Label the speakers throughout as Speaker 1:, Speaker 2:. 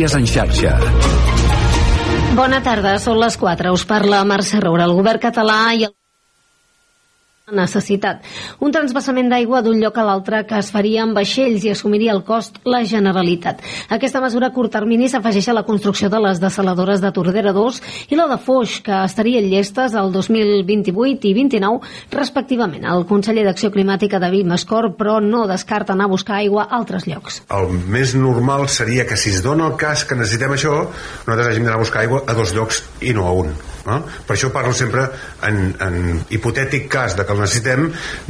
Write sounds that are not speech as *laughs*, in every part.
Speaker 1: Notícies en xarxa.
Speaker 2: Bona tarda, són les 4. Us parla Mercè Roura, el govern català i el necessitat. Un transbassament d'aigua d'un lloc a l'altre que es faria amb vaixells i assumiria el cost la Generalitat. Aquesta mesura a curt termini s'afegeix a la construcció de les desaladores de Tordera 2 i la de Foix, que estarien llestes el 2028 i 29 respectivament. El conseller d'Acció Climàtica David Mascor, però no descarta anar a buscar aigua a altres llocs.
Speaker 3: El més normal seria que si es dona el cas que necessitem això, nosaltres hàgim d'anar a buscar aigua a dos llocs i no a un. No? Per això parlo sempre en, en hipotètic cas de que el necessitem,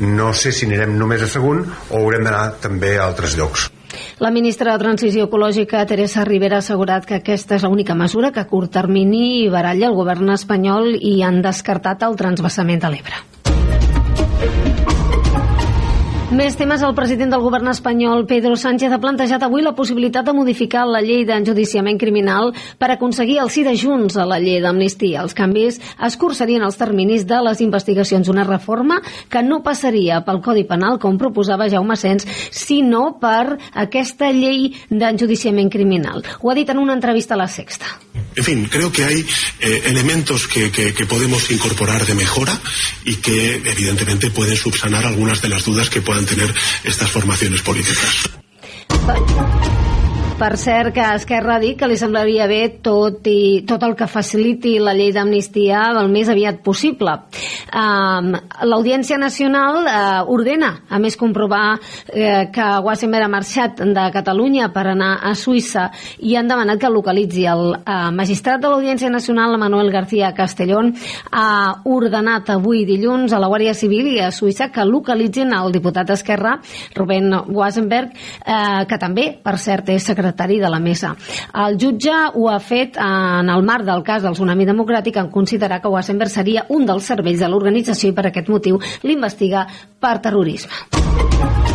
Speaker 3: no sé si anirem només a segon o haurem d'anar també a altres llocs.
Speaker 2: La ministra de Transició Ecològica, Teresa Rivera, ha assegurat que aquesta és l'única mesura que a curt termini baralla el govern espanyol i han descartat el transbassament de l'Ebre. Més temes. El president del govern espanyol, Pedro Sánchez, ha plantejat avui la possibilitat de modificar la llei d'enjudiciament criminal per aconseguir el sí de Junts a la llei d'amnistia. Els canvis escurçarien els terminis de les investigacions. Una reforma que no passaria pel Codi Penal, com proposava Jaume Sens, sinó per aquesta llei d'enjudiciament criminal. Ho ha dit en una entrevista a la Sexta.
Speaker 4: En fin, creo que hay eh, elementos que, que, que, podemos incorporar de mejora y que evidentemente pueden subsanar algunas de las dudas que puedan tener estas formaciones políticas.
Speaker 2: Per cert, que Esquerra ha dit que li semblaria bé tot, i, tot el que faciliti la llei d'amnistia el més aviat possible. Um, L'Audiència Nacional uh, ordena, a més, comprovar uh, que Wassemer ha marxat de Catalunya per anar a Suïssa i han demanat que localitzi. El uh, magistrat de l'Audiència Nacional, Manuel García Castellón, ha ordenat avui dilluns a la Guàrdia Civil i a Suïssa que localitzin el diputat d'Esquerra, Rubén Wasenberg, uh, que també, per cert, és secretari secretari de la mesa. El jutge ho ha fet en el marc del cas del Tsunami Democràtic en considerar que Wassenberg seria un dels serveis de l'organització i per aquest motiu l'investiga per terrorisme.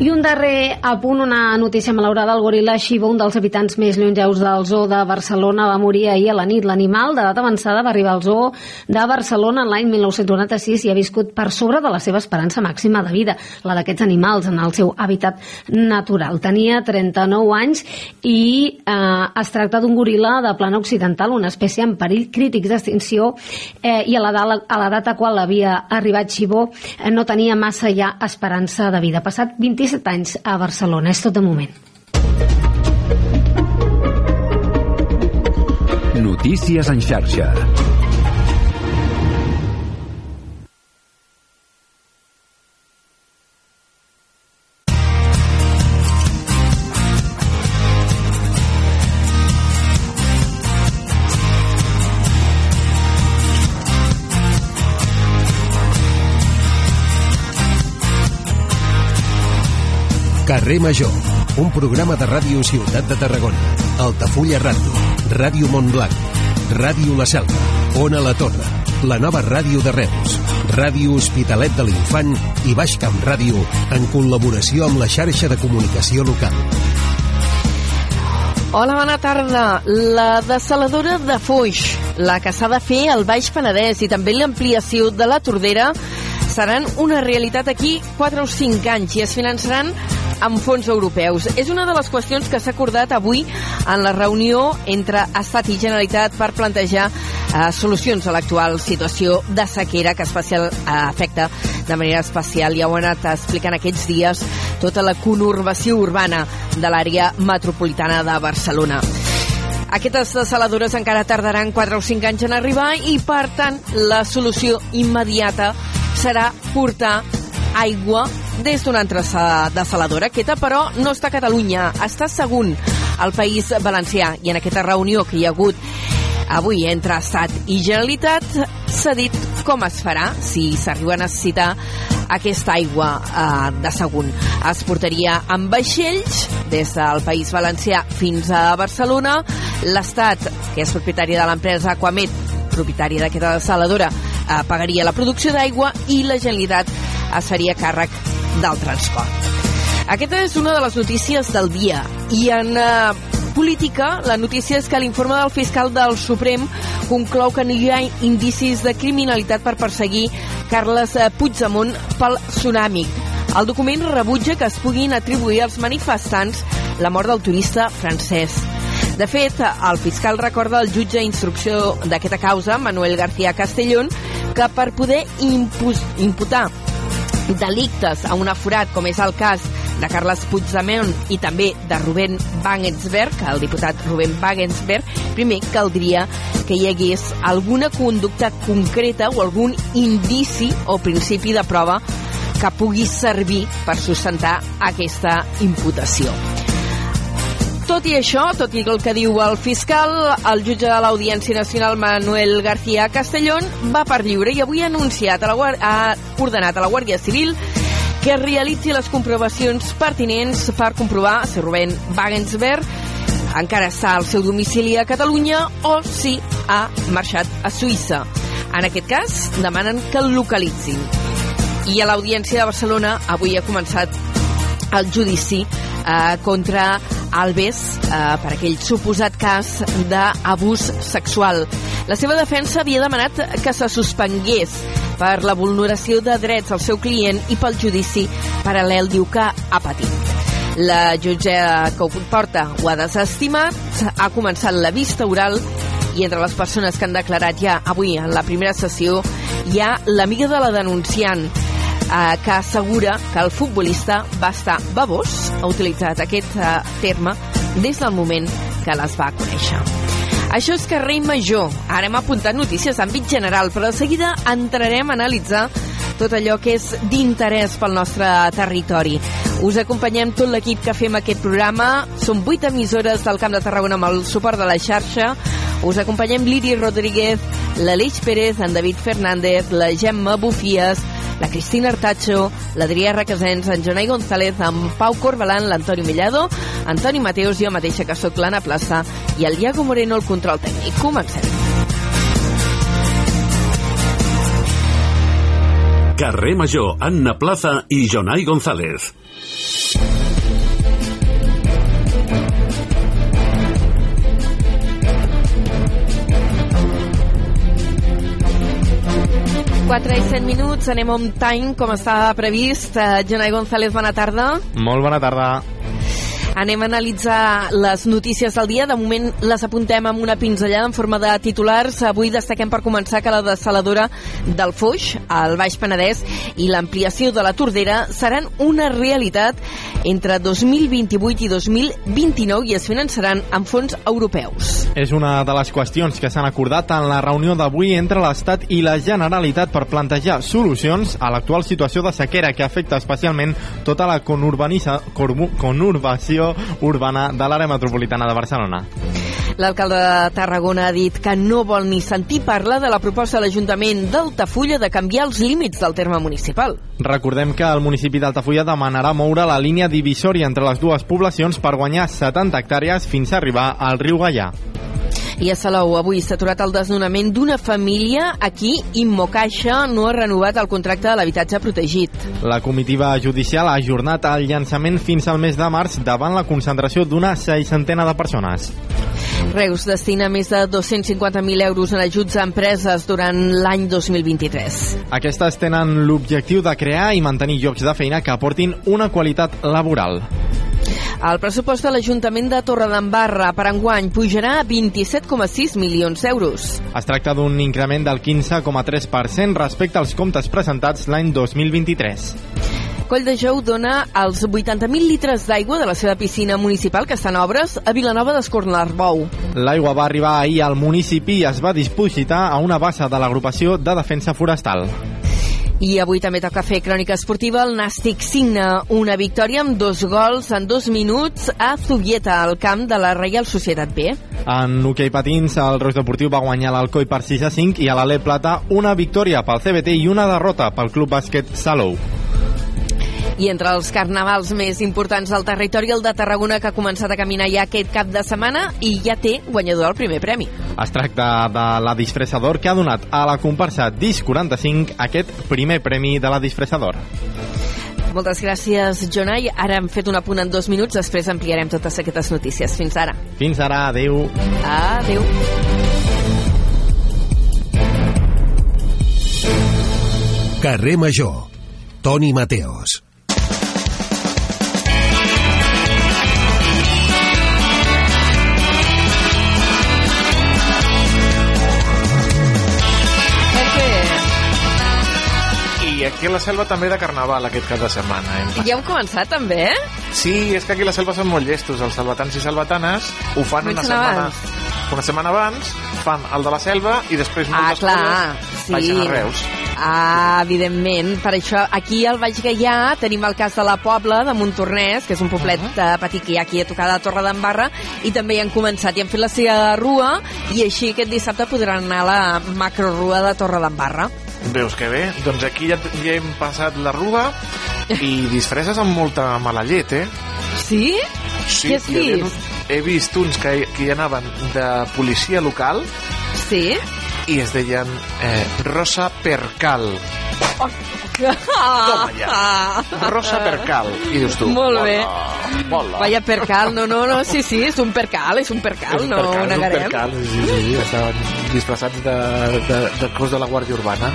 Speaker 2: I un darrer apunt, una notícia malaurada. El goril·la Shiva, un dels habitants més llongeus del zoo de Barcelona, va morir ahir a la nit. L'animal d'edat avançada va arribar al zoo de Barcelona l'any 1996 i ha viscut per sobre de la seva esperança màxima de vida, la d'aquests animals en el seu hàbitat natural. Tenia 39 anys i eh, es tracta d'un goril·la de plana occidental, una espècie en perill crític d'extinció eh, i a l'edat a qual havia arribat Xibó eh, no tenia massa ja esperança de vida. Passat 25 17 anys a Barcelona. És tot de moment.
Speaker 1: Notícies en xarxa. Carrer Major, un programa de ràdio Ciutat de Tarragona, Altafulla Ràdio, Ràdio Montblanc, Ràdio La Selva, Ona La Torre, la nova ràdio de Reus, Ràdio Hospitalet de l'Infant i Baix Camp Ràdio en col·laboració amb la xarxa de comunicació local.
Speaker 5: Hola, bona tarda. La desaladora de Foix, la que s'ha de fer al Baix Penedès i també l'ampliació de la Tordera seran una realitat aquí 4 o 5 anys i es finançaran amb fons europeus. És una de les qüestions que s'ha acordat avui en la reunió entre Estat i Generalitat per plantejar eh, solucions a l'actual situació de sequera que especial, eh, afecta de manera especial, ja ho han anat explicant aquests dies, tota la conurbació urbana de l'àrea metropolitana de Barcelona. Aquestes desaladores encara tardaran 4 o 5 anys en arribar i, per tant, la solució immediata serà portar aigua des d'una altra desaladora. Aquesta, però, no està a Catalunya, està segon al País Valencià. I en aquesta reunió que hi ha hagut avui entre Estat i Generalitat s'ha dit com es farà si s'arriba a necessitar aquesta aigua eh, de segon. Es portaria amb vaixells des del País Valencià fins a Barcelona. L'Estat, que és propietari de l'empresa Aquamet, propietari d'aquesta desaladora, eh, pagaria la producció d'aigua i la Generalitat es faria càrrec del transport. Aquesta és una de les notícies del dia i en eh, política la notícia és que l'informe del fiscal del Suprem conclou que no hi ha indicis de criminalitat per perseguir Carles eh, Puigdemont pel tsunami. El document rebutja que es puguin atribuir als manifestants la mort del turista francès. De fet, el fiscal recorda al jutge d'instrucció d'aquesta causa, Manuel García Castellón, que per poder imputar delictes a un aforat, com és el cas de Carles Puigdemont i també de Rubén Wagensberg, el diputat Rubén Wagensberg, primer caldria que hi hagués alguna conducta concreta o algun indici o principi de prova que pugui servir per sustentar aquesta imputació. Tot i això, tot i el que diu el fiscal, el jutge de l'Audiència Nacional Manuel García Castellón va per lliure i avui ha anunciat, a la, ha ordenat a la Guàrdia Civil que realitzi les comprovacions pertinents per comprovar si Rubén Wagensberg encara està al seu domicili a Catalunya o si ha marxat a Suïssa. En aquest cas, demanen que el localitzin. I a l'Audiència de Barcelona avui ha començat el judici eh, contra Alves eh, per aquell suposat cas d'abús sexual. La seva defensa havia demanat que se suspengués per la vulneració de drets al seu client i pel judici paral·lel diu que ha patit. La jutge que ho porta ho ha desestimat, ha començat la vista oral i entre les persones que han declarat ja avui en la primera sessió hi ha l'amiga de la denunciant eh, que assegura que el futbolista va estar babós, ha utilitzat aquest eh, terme des del moment que les va conèixer. Això és carrer Major. Ara hem apuntat notícies d'àmbit general, però de seguida entrarem a analitzar tot allò que és d'interès pel nostre territori. Us acompanyem tot l'equip que fem aquest programa. Són vuit emissores del Camp de Tarragona amb el suport de la xarxa. Us acompanyem l'Iri Rodríguez, l'Aleix Pérez, en David Fernández, la Gemma Bufies, la Cristina Artacho, l'Adrià Requesens, en Jonai González, en Pau Corbalan, l'Antoni Millado, Antoni Mateus, jo mateixa que sóc l'Anna Plaça i el Diago Moreno, el control tècnic. Comencem.
Speaker 6: Carrer Major, Anna Plaza i Jonai González.
Speaker 5: 4 i 7 minuts, anem on time, com estava previst. Uh, Jonai González, bona tarda.
Speaker 7: Molt bona tarda.
Speaker 5: Anem a analitzar les notícies del dia. De moment les apuntem amb una pinzellada en forma de titulars. Avui destaquem per començar que la desaladora del Foix, al Baix Penedès, i l'ampliació de la Tordera seran una realitat entre 2028 i 2029 i es finançaran amb fons europeus.
Speaker 7: És una de les qüestions que s'han acordat en la reunió d'avui entre l'Estat i la Generalitat per plantejar solucions a l'actual situació de sequera que afecta especialment tota la conurbació urbana de l'àrea metropolitana de Barcelona.
Speaker 5: L'alcalde de Tarragona ha dit que no vol ni sentir parlar de la proposta de l'Ajuntament d'Altafulla de canviar els límits del terme municipal.
Speaker 7: Recordem que el municipi d'Altafulla demanarà moure la línia divisòria entre les dues poblacions per guanyar 70 hectàrees fins a arribar al riu Gallà.
Speaker 5: I a Salou avui s'ha aturat el desnonament d'una família a qui Immocaixa no ha renovat el contracte de l'habitatge protegit.
Speaker 7: La comitiva judicial ha ajornat el llançament fins al mes de març davant la concentració d'una seixantena de persones.
Speaker 5: Reus destina més de 250.000 euros en ajuts a empreses durant l'any 2023.
Speaker 7: Aquestes tenen l'objectiu de crear i mantenir llocs de feina que aportin una qualitat laboral.
Speaker 5: El pressupost de l'Ajuntament de Torredembarra per enguany pujarà a 27,6 milions d'euros.
Speaker 7: Es tracta d'un increment del 15,3% respecte als comptes presentats l'any 2023.
Speaker 5: Coll de Jou dona els 80.000 litres d'aigua de la seva piscina municipal que estan obres a Vilanova d'Escornarbou.
Speaker 7: L'aigua va arribar ahir al municipi i es va dispositar a una bassa de l'agrupació de defensa forestal.
Speaker 5: I avui també toca fer crònica esportiva. El Nàstic signa una victòria amb dos gols en dos minuts a Zubieta, al camp de la Reial Societat B.
Speaker 7: En hoquei patins, el Reus Deportiu va guanyar l'Alcoi per 6 a 5 i a l'Ale Plata una victòria pel CBT i una derrota pel Club Bàsquet Salou.
Speaker 5: I entre els carnavals més importants del territori, el de Tarragona, que ha començat a caminar ja aquest cap de setmana i ja té guanyador el primer premi.
Speaker 7: Es tracta de la Disfressador, que ha donat a la comparsa Disc 45 aquest primer premi de la Disfressador.
Speaker 5: Moltes gràcies, Jonai. Ara hem fet un apunt en dos minuts, després ampliarem totes aquestes notícies. Fins ara.
Speaker 7: Fins ara, adeu.
Speaker 5: Adeu.
Speaker 1: Carrer Major. Toni Mateos.
Speaker 8: Aquí a la selva també de carnaval aquest cap de setmana. Hem
Speaker 5: Ja heu començat, també, eh?
Speaker 8: Sí, és que aquí a la selva són molt llestos. Els salvatans i salvatanes ho fan una setmana,
Speaker 5: abans.
Speaker 8: una setmana abans, fan el de la selva i després
Speaker 5: Ah,
Speaker 8: moltes
Speaker 5: clar,
Speaker 8: coses
Speaker 5: sí.
Speaker 8: baixen a Reus.
Speaker 5: Ah, evidentment. Per això, aquí al Baix Gaià tenim el cas de la Pobla, de Montornès, que és un poblet uh petit que hi ha aquí a tocar de Torre d'Embarra, i també hi han començat, i han fet la seva rua, i així aquest dissabte podran anar a la macrorua de Torre d'Embarra.
Speaker 8: Veus que bé? Doncs aquí ja, ja hem passat la rua i disfresses amb molta mala llet, eh?
Speaker 5: Sí?
Speaker 8: Sí,
Speaker 5: Què has
Speaker 8: hi havia
Speaker 5: vist?
Speaker 8: He vist uns que, que hi anaven de policia local
Speaker 5: Sí?
Speaker 8: i es deien eh, Rosa Percal.
Speaker 5: Toma
Speaker 8: ja. *laughs* Rosa Percal. I dius tu...
Speaker 5: Molt bé.
Speaker 8: Hola, hola.
Speaker 5: Vaya percal, no, no, no, sí, sí, és un percal, és un percal,
Speaker 8: És un
Speaker 5: no
Speaker 8: percal,
Speaker 5: ho
Speaker 8: és un
Speaker 5: negarem.
Speaker 8: percal, sí, sí, sí, estaven disfressats de, de, de cos de la Guàrdia Urbana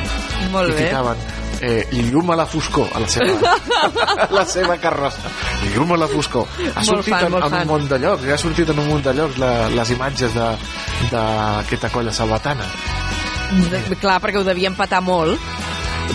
Speaker 5: Molt
Speaker 8: i
Speaker 5: bé.
Speaker 8: ficaven eh, llum a la foscor a la seva, *laughs* a la seva carrossa llum a la foscor ha
Speaker 5: Molt
Speaker 8: sortit
Speaker 5: fan,
Speaker 8: en, en
Speaker 5: fan.
Speaker 8: un munt de llocs ha sortit en un munt de llocs la, les imatges de- d'aquesta colla salvatana
Speaker 5: De- Clar, perquè ho devien patar molt.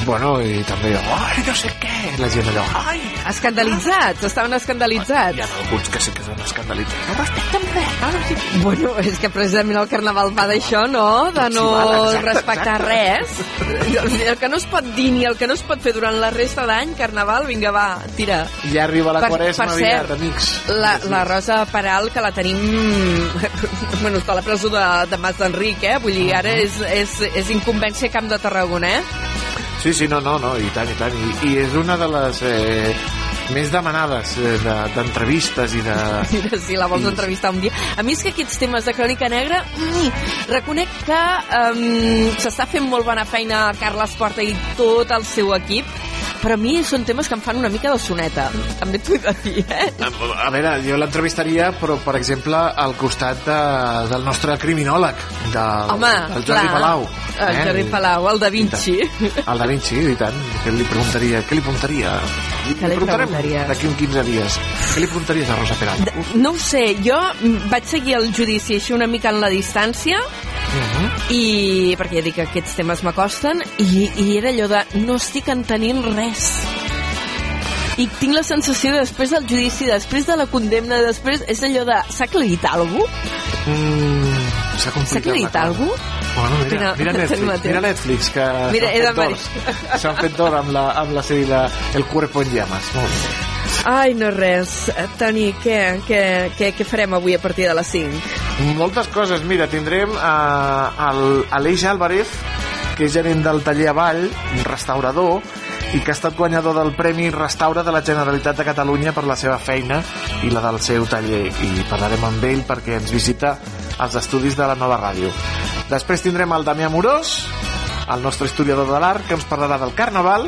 Speaker 8: Bueno, i també ai, no sé què, la gent allò ai,
Speaker 5: Escandalitzats, estaven escandalitzats.
Speaker 8: hi ha alguns que sí que són escandalitzats no respecten res no, no, sí.
Speaker 5: Bueno, és que precisament el carnaval va d'això, no? De no
Speaker 8: exacte,
Speaker 5: respectar res. *laughs* El que no es pot dir ni el que no es pot fer durant la resta d'any, carnaval, vinga, va, tira.
Speaker 8: ja arriba la
Speaker 5: Per-
Speaker 8: quaresma
Speaker 5: per
Speaker 8: aviat, amics
Speaker 5: La, la Rosa Peral, que la tenim... *laughs* bueno, està a la presó de, de Mas d'Enric, eh? Vull dir, ara és, és, és incumbència Camp de Tarragona, eh?
Speaker 8: Sí, sí, no, no, no, i tant, i tant. I, i és una de les eh, més demanades eh, de- d'entrevistes i de... *laughs*
Speaker 5: Mira, si la vols
Speaker 8: I-
Speaker 5: entrevistar un dia. A mi és que aquests temes de crònica negra, mm, reconec que um, s'està fent molt bona feina Carles Porta i tot el seu equip, però a mi són temes que em fan una mica de soneta. També t'ho he de dir, eh?
Speaker 8: A veure, jo l'entrevistaria, però, per exemple, al costat de, del nostre criminòleg, del,
Speaker 5: Home,
Speaker 8: del Jordi
Speaker 5: clar.
Speaker 8: Palau.
Speaker 5: El Jordi Palau, el Da Vinci.
Speaker 8: El Da Vinci, i tant. Què li preguntaria? Què li preguntaria?
Speaker 5: Què li preguntaries?
Speaker 8: D'aquí uns 15 dies. Què li preguntaries a Rosa Peral?
Speaker 5: D- No ho sé, jo vaig seguir el judici així una mica en la distància i perquè ja dic que aquests temes m'acosten i, i era allò de no estic entenint res i tinc la sensació de després del judici, després de la condemna, després és allò de s'ha aclarit alguna cosa?
Speaker 8: Mm, S'ha complicat
Speaker 5: S'ha aclarit alguna cosa?
Speaker 8: Bueno, mira,
Speaker 5: Mira, *laughs*
Speaker 8: Netflix, mira Netflix, que s'han fet d'or. S'han fet d'or amb, la, amb la sèrie de El cuerpo en llamas. Molt bé.
Speaker 5: Ai, no res. Eh, Toni, què, què, què, què farem avui a partir de les 5?
Speaker 8: Moltes coses. Mira, tindrem uh, el Aleix Álvarez, que és gerent del taller Avall, un restaurador, i que ha estat guanyador del Premi Restaura de la Generalitat de Catalunya per la seva feina i la del seu taller. I parlarem amb ell perquè ens visita als estudis de la nova ràdio. Després tindrem el Damià Morós, el nostre historiador de l'art, que ens parlarà del Carnaval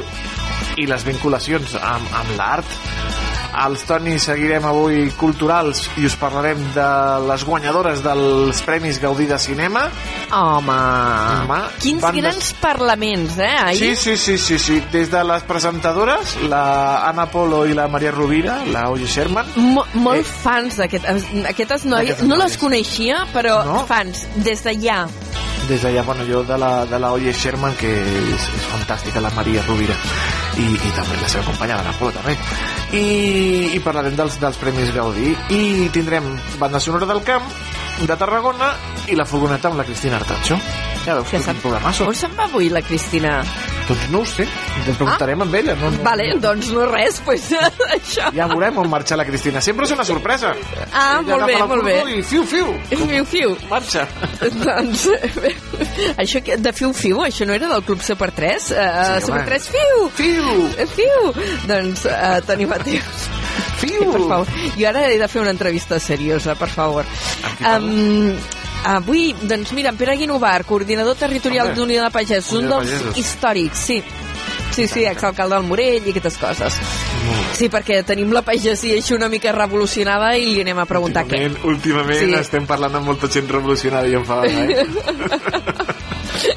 Speaker 8: i les vinculacions amb, amb l'art. Els Toni seguirem avui culturals i us parlarem de les guanyadores dels Premis Gaudí de Cinema.
Speaker 5: Home,
Speaker 8: Home,
Speaker 5: quins
Speaker 8: van des-
Speaker 5: grans parlaments, eh, ahir?
Speaker 8: Sí, sí, sí, sí, sí. Des de les presentadores, la Anna Polo i la Maria Rovira, la Oye Sherman,
Speaker 5: Mo molt
Speaker 8: Eh.
Speaker 5: fans d'aquestes aquestes noies. No les coneixia, però
Speaker 8: No?
Speaker 5: fans, des d'allà.
Speaker 8: Des d'allà, bueno, jo de la, de la Oye Sherman, que és, és fantàstica, la Maria Rovira, i, i també la seva companya, l'Anna Polo, també. I, i parlarem dels, dels Premis Gaudí. I tindrem banda sonora del camp, de Tarragona, i la furgoneta amb la Cristina Artacho. Ja veus,
Speaker 5: Que sap-
Speaker 8: quin programasso.
Speaker 5: On se'n va avui la Cristina?
Speaker 8: Doncs no ho sé, ens preguntarem amb ella. No, no,
Speaker 5: Vale, doncs no res, pues, *laughs* això.
Speaker 8: Ja veurem on marxa la Cristina. Sempre és una sorpresa.
Speaker 5: Ah,
Speaker 8: Ella
Speaker 5: molt bé, molt bé.
Speaker 8: I fiu, fiu,
Speaker 5: Fiu, fiu.
Speaker 8: marxa.
Speaker 5: doncs, *laughs* això que, de fiu, fiu, això no era del Club Super 3? Uh,
Speaker 8: Sí,
Speaker 5: Super
Speaker 8: home.
Speaker 5: 3, fiu!
Speaker 8: Fiu,
Speaker 5: Eh, Fiu! Doncs, uh, Toni Mateus,
Speaker 8: fiu. *laughs*
Speaker 5: per favor. Jo ara he de fer una entrevista seriosa, per favor.
Speaker 8: Amb qui parles?
Speaker 5: Um, avui, doncs mira, en Pere Guinovar, coordinador territorial d'Unió de Pagesos, un dels
Speaker 8: Pagesos.
Speaker 5: històrics, sí. Sí, sí, exalcalde del Morell i aquestes coses. Sí, perquè tenim la pagesia així una mica revolucionada i li anem a preguntar què.
Speaker 8: Últimament, últimament
Speaker 5: Sí.
Speaker 8: estem parlant amb molta gent revolucionada i enfadada, eh? *laughs*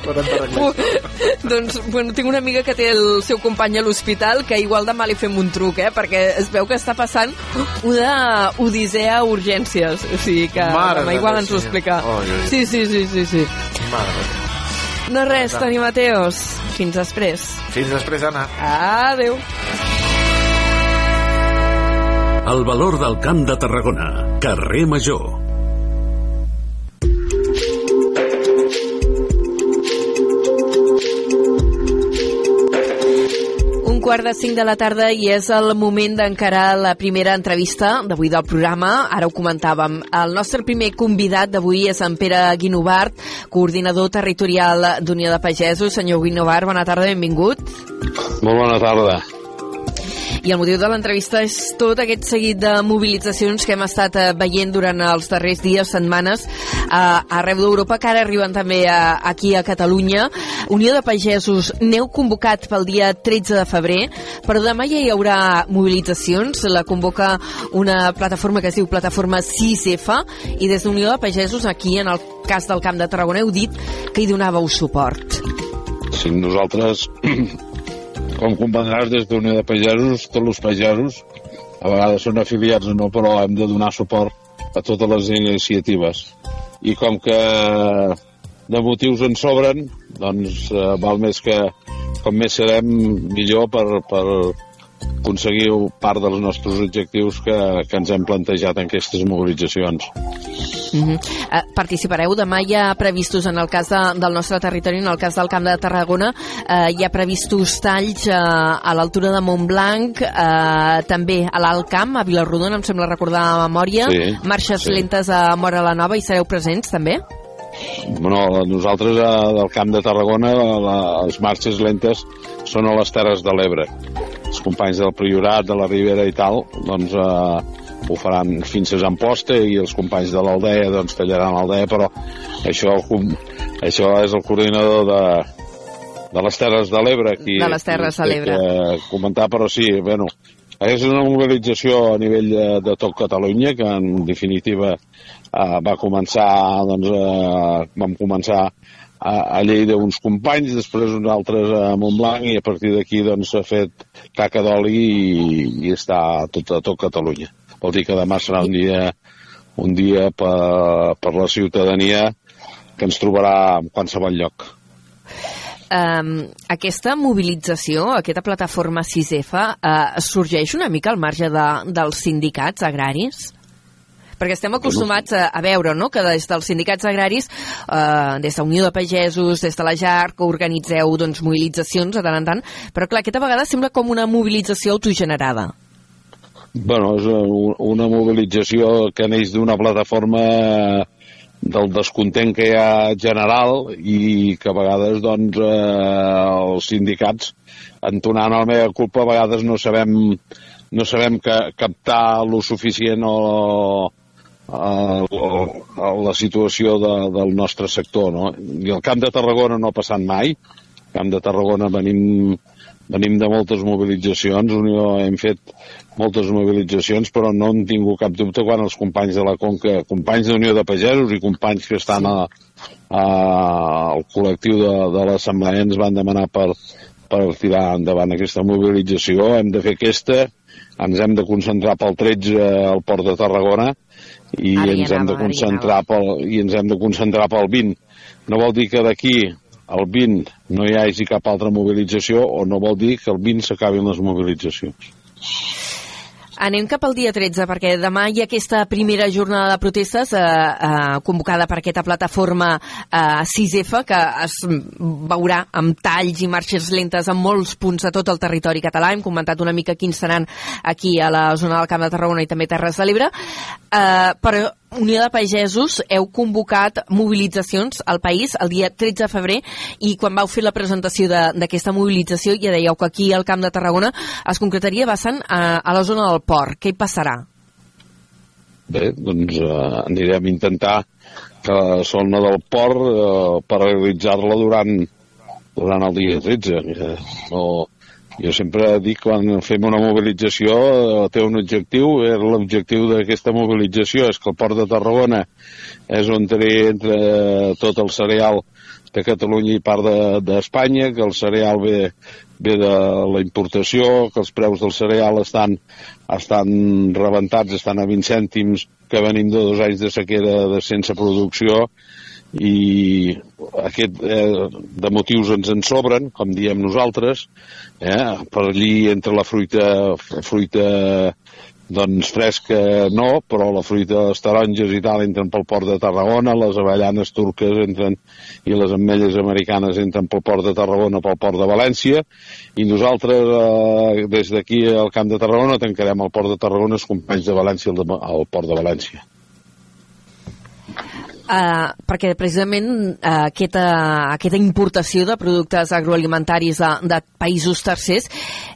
Speaker 5: Uh, *laughs* doncs, bueno, tinc una amiga que té el seu company a l'hospital que igual demà li fem un truc, eh? Perquè es veu que està passant una odissea a urgències. O sigui que
Speaker 8: Mare
Speaker 5: demà
Speaker 8: de
Speaker 5: igual ens ho explica.
Speaker 8: Oi.
Speaker 5: Sí, sí, sí, sí, sí.
Speaker 8: Mare.
Speaker 5: No res, Toni Mateos. Fins després.
Speaker 8: Fins després, Anna.
Speaker 5: Adéu.
Speaker 6: El valor del Camp de Tarragona. Carrer Major.
Speaker 5: Quart de cinc de la tarda i és el moment d'encarar la primera entrevista d'avui del programa. Ara ho comentàvem. El nostre primer convidat d'avui és en Pere Guinovart, coordinador territorial d'Unió de Pagesos. Senyor Guinovart, bona tarda, benvingut.
Speaker 9: Molt bona tarda.
Speaker 5: I el motiu de l'entrevista és tot aquest seguit de mobilitzacions que hem estat eh, veient durant els darrers dies, setmanes, eh, arreu d'Europa, que ara arriben també a, aquí a Catalunya. Unió de Pagesos, n'heu convocat pel dia 13 de febrer, però demà ja hi haurà mobilitzacions. La convoca una plataforma que es diu Plataforma 6F, i des d'Unió de Pagesos, aquí, en el cas del Camp de Tarragona, heu dit que hi donàveu suport.
Speaker 9: Sí, nosaltres, com comprendràs, des d'Unió de Pagesos, tots els pagesos, a vegades són afiliats o no, però hem de donar suport a totes les iniciatives. I com que de motius en sobren, doncs eh, val més que com més serem, millor per, per aconseguir part dels nostres objectius que, que ens hem plantejat en aquestes mobilitzacions.
Speaker 5: Mm -hmm. eh, participareu demà hi ha previstos en el cas de, del nostre territori en el cas del Camp de Tarragona eh, hi ha previstos talls eh, a l'altura de Montblanc eh, també a l'Alt Camp a Vilarrodona em sembla recordar a memòria
Speaker 9: Sí,
Speaker 5: marxes
Speaker 9: sí.
Speaker 5: lentes a Mora la Nova i sereu presents també?
Speaker 9: Bueno, nosaltres a, del Camp de Tarragona la, les marxes lentes són a les Terres de l'Ebre. Els companys del Priorat, de la Ribera i tal, doncs eh, ho faran fins a Amposta i els companys de l'Aldea doncs tallaran l'Aldea, però això, això és el coordinador de, de les Terres de l'Ebre
Speaker 5: De les Terres de l'Ebre.
Speaker 9: comentar, però sí, bueno, és una mobilització a nivell de, de tot Catalunya que en definitiva eh, va començar doncs, eh, vam començar a, a Lleida uns companys, després uns altres a Montblanc i a partir d'aquí doncs s'ha fet caca d'oli i, i està a tot, a tot Catalunya. Vol dir que demà serà un dia un dia per, per la ciutadania que ens trobarà en qualsevol lloc.
Speaker 5: Um, aquesta mobilització, aquesta plataforma 6F, uh, sorgeix una mica al marge de, dels sindicats agraris? Perquè estem acostumats a, a veure no? que des dels sindicats agraris, eh, des de Unió de Pagesos, des de la JAR, que organitzeu doncs, mobilitzacions de tant en tant, però clar, aquesta vegada sembla com una mobilització autogenerada.
Speaker 9: Bueno, és una mobilització que neix d'una plataforma del descontent que hi ha general i que a vegades doncs, eh, els sindicats entonant la meva culpa a vegades no sabem no sabem que, captar lo suficient o, a, a la situació de, del nostre sector no? i el Camp de Tarragona no ha passat mai el Camp de Tarragona venim venim de moltes mobilitzacions, Unió hem fet moltes mobilitzacions, però no hem tingut cap dubte quan els companys de la Conca, companys d'Unió de Pagesos i companys que estan a, a, al col·lectiu de, de l'Assemblea ens van demanar per, per tirar endavant aquesta mobilització. Hem de fer aquesta, ens hem de concentrar pel 13 al Port de Tarragona i
Speaker 5: Ara
Speaker 9: ens hem de concentrar pel, i ens hem de concentrar pel 20. No vol dir que d'aquí al 20 no hi hagi cap altra mobilització o no vol dir que el 20 s'acabin les mobilitzacions.
Speaker 5: Anem cap al dia 13, perquè demà hi ha aquesta primera jornada de protestes eh, eh, convocada per aquesta plataforma eh, 6F, que es veurà amb talls i marxes lentes en molts punts de tot el territori català. Hem comentat una mica quins seran aquí a la zona del Camp de Tarragona i també Terres de l'Ebre. Eh, però Unió de Pagesos heu convocat mobilitzacions al país el dia 13 de febrer i quan vau fer la presentació d'aquesta mobilització ja dèieu que aquí al Camp de Tarragona es concretaria basant a, a la zona del port. Què hi passarà?
Speaker 9: Bé, doncs eh, anirem a intentar que la zona del port eh, per realitzar-la durant, durant el dia 13. Eh, no, jo sempre dic quan fem una mobilització eh, té un objectiu, eh, l'objectiu d'aquesta mobilització és que el port de Tarragona és on té entre tot el cereal de Catalunya i part de- d'Espanya, que el cereal ve, ve de la importació, que els preus del cereal estan, estan rebentats, estan a 20 cèntims, que venim de dos anys de sequera de sense producció, i aquest, eh, de motius ens en sobren, com diem nosaltres, eh, per allí entre la fruita, fruita doncs fresca no, però la fruita les taronges i tal entren pel port de Tarragona, les avellanes turques entren i les ametlles americanes entren pel port de Tarragona, pel port de València, i nosaltres eh, des d'aquí al Camp de Tarragona tancarem el port de Tarragona els companys de València al, al port de València.
Speaker 5: Uh, perquè precisament uh, aquesta, aquesta importació de productes agroalimentaris de, de països tercers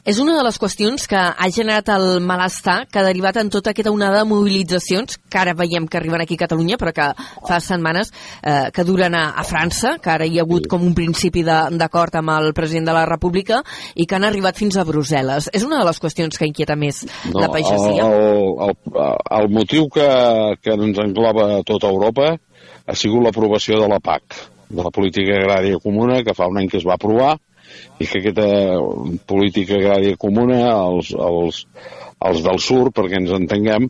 Speaker 5: és una de les qüestions que ha generat el malestar que ha derivat en tota aquesta onada de mobilitzacions que ara veiem que arriben aquí a Catalunya però que fa setmanes uh, que duren a, a França, que ara hi ha hagut com un principi d'acord amb el president de la República i que han arribat fins a Brussel·les. És una de les qüestions que inquieta més no, la pagesia?
Speaker 9: El, el, el motiu que, que ens engloba tota Europa ha sigut l'aprovació de la PAC, de la Política Agrària Comuna, que fa un any que es va aprovar, i que aquesta política agrària comuna, els, els, els del sur, perquè ens entenguem,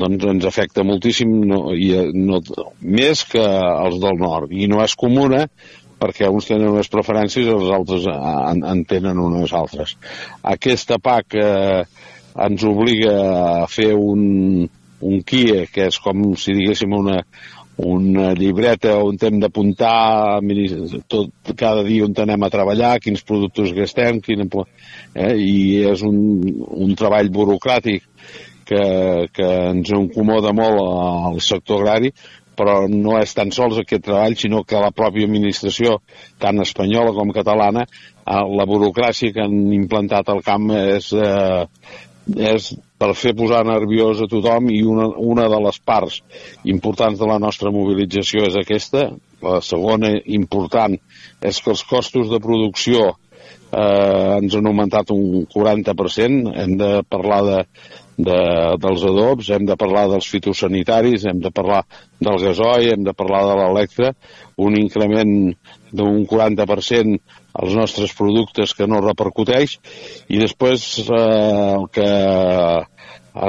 Speaker 9: doncs ens afecta moltíssim, no, i, no, més que els del nord. I no és comuna perquè uns tenen unes preferències i els altres en, en tenen unes altres. Aquesta PAC eh, ens obliga a fer un, un KIE, que és com si diguéssim una, una llibreta on hem d'apuntar tot, cada dia on anem a treballar, quins productes gastem, quina, eh, i és un, un treball burocràtic que, que ens incomoda molt al sector agrari, però no és tan sols aquest treball, sinó que la pròpia administració, tant espanyola com catalana, eh, la burocràcia que han implantat al camp és, eh, és per fer posar nerviós a tothom i una, una de les parts importants de la nostra mobilització és aquesta. La segona important és que els costos de producció eh, ens han augmentat un 40%. Hem de parlar de, de, dels adobs, hem de parlar dels fitosanitaris, hem de parlar del gasoi, hem de parlar de l'electre, un increment d'un 40% als nostres productes que no repercuteix i després eh, el que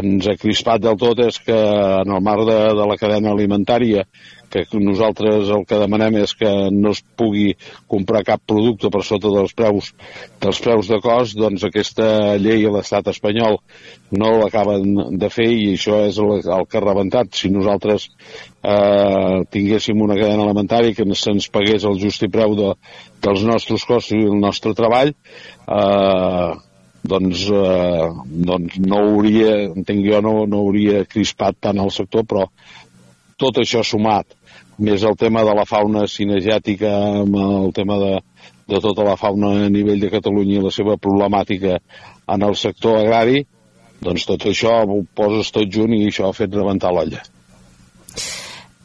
Speaker 9: ens ha crispat del tot és que en el marc de, de la cadena alimentària que nosaltres el que demanem és que no es pugui comprar cap producte per sota dels preus dels preus de cost, doncs aquesta llei a l'estat espanyol no l'acaben de fer i això és el, el que ha rebentat. Si nosaltres eh, tinguéssim una cadena alimentària que se'ns pagués el justi preu de, dels nostres costos i el nostre treball, eh, doncs, eh, doncs no hauria, entenc jo, no, no hauria crispat tant el sector, però tot això sumat, més el tema de la fauna cinegètica, amb el tema de, de tota la fauna a nivell de Catalunya i la seva problemàtica en el sector agrari, doncs tot això ho poses tot junt i això ha fet rebentar l'olla.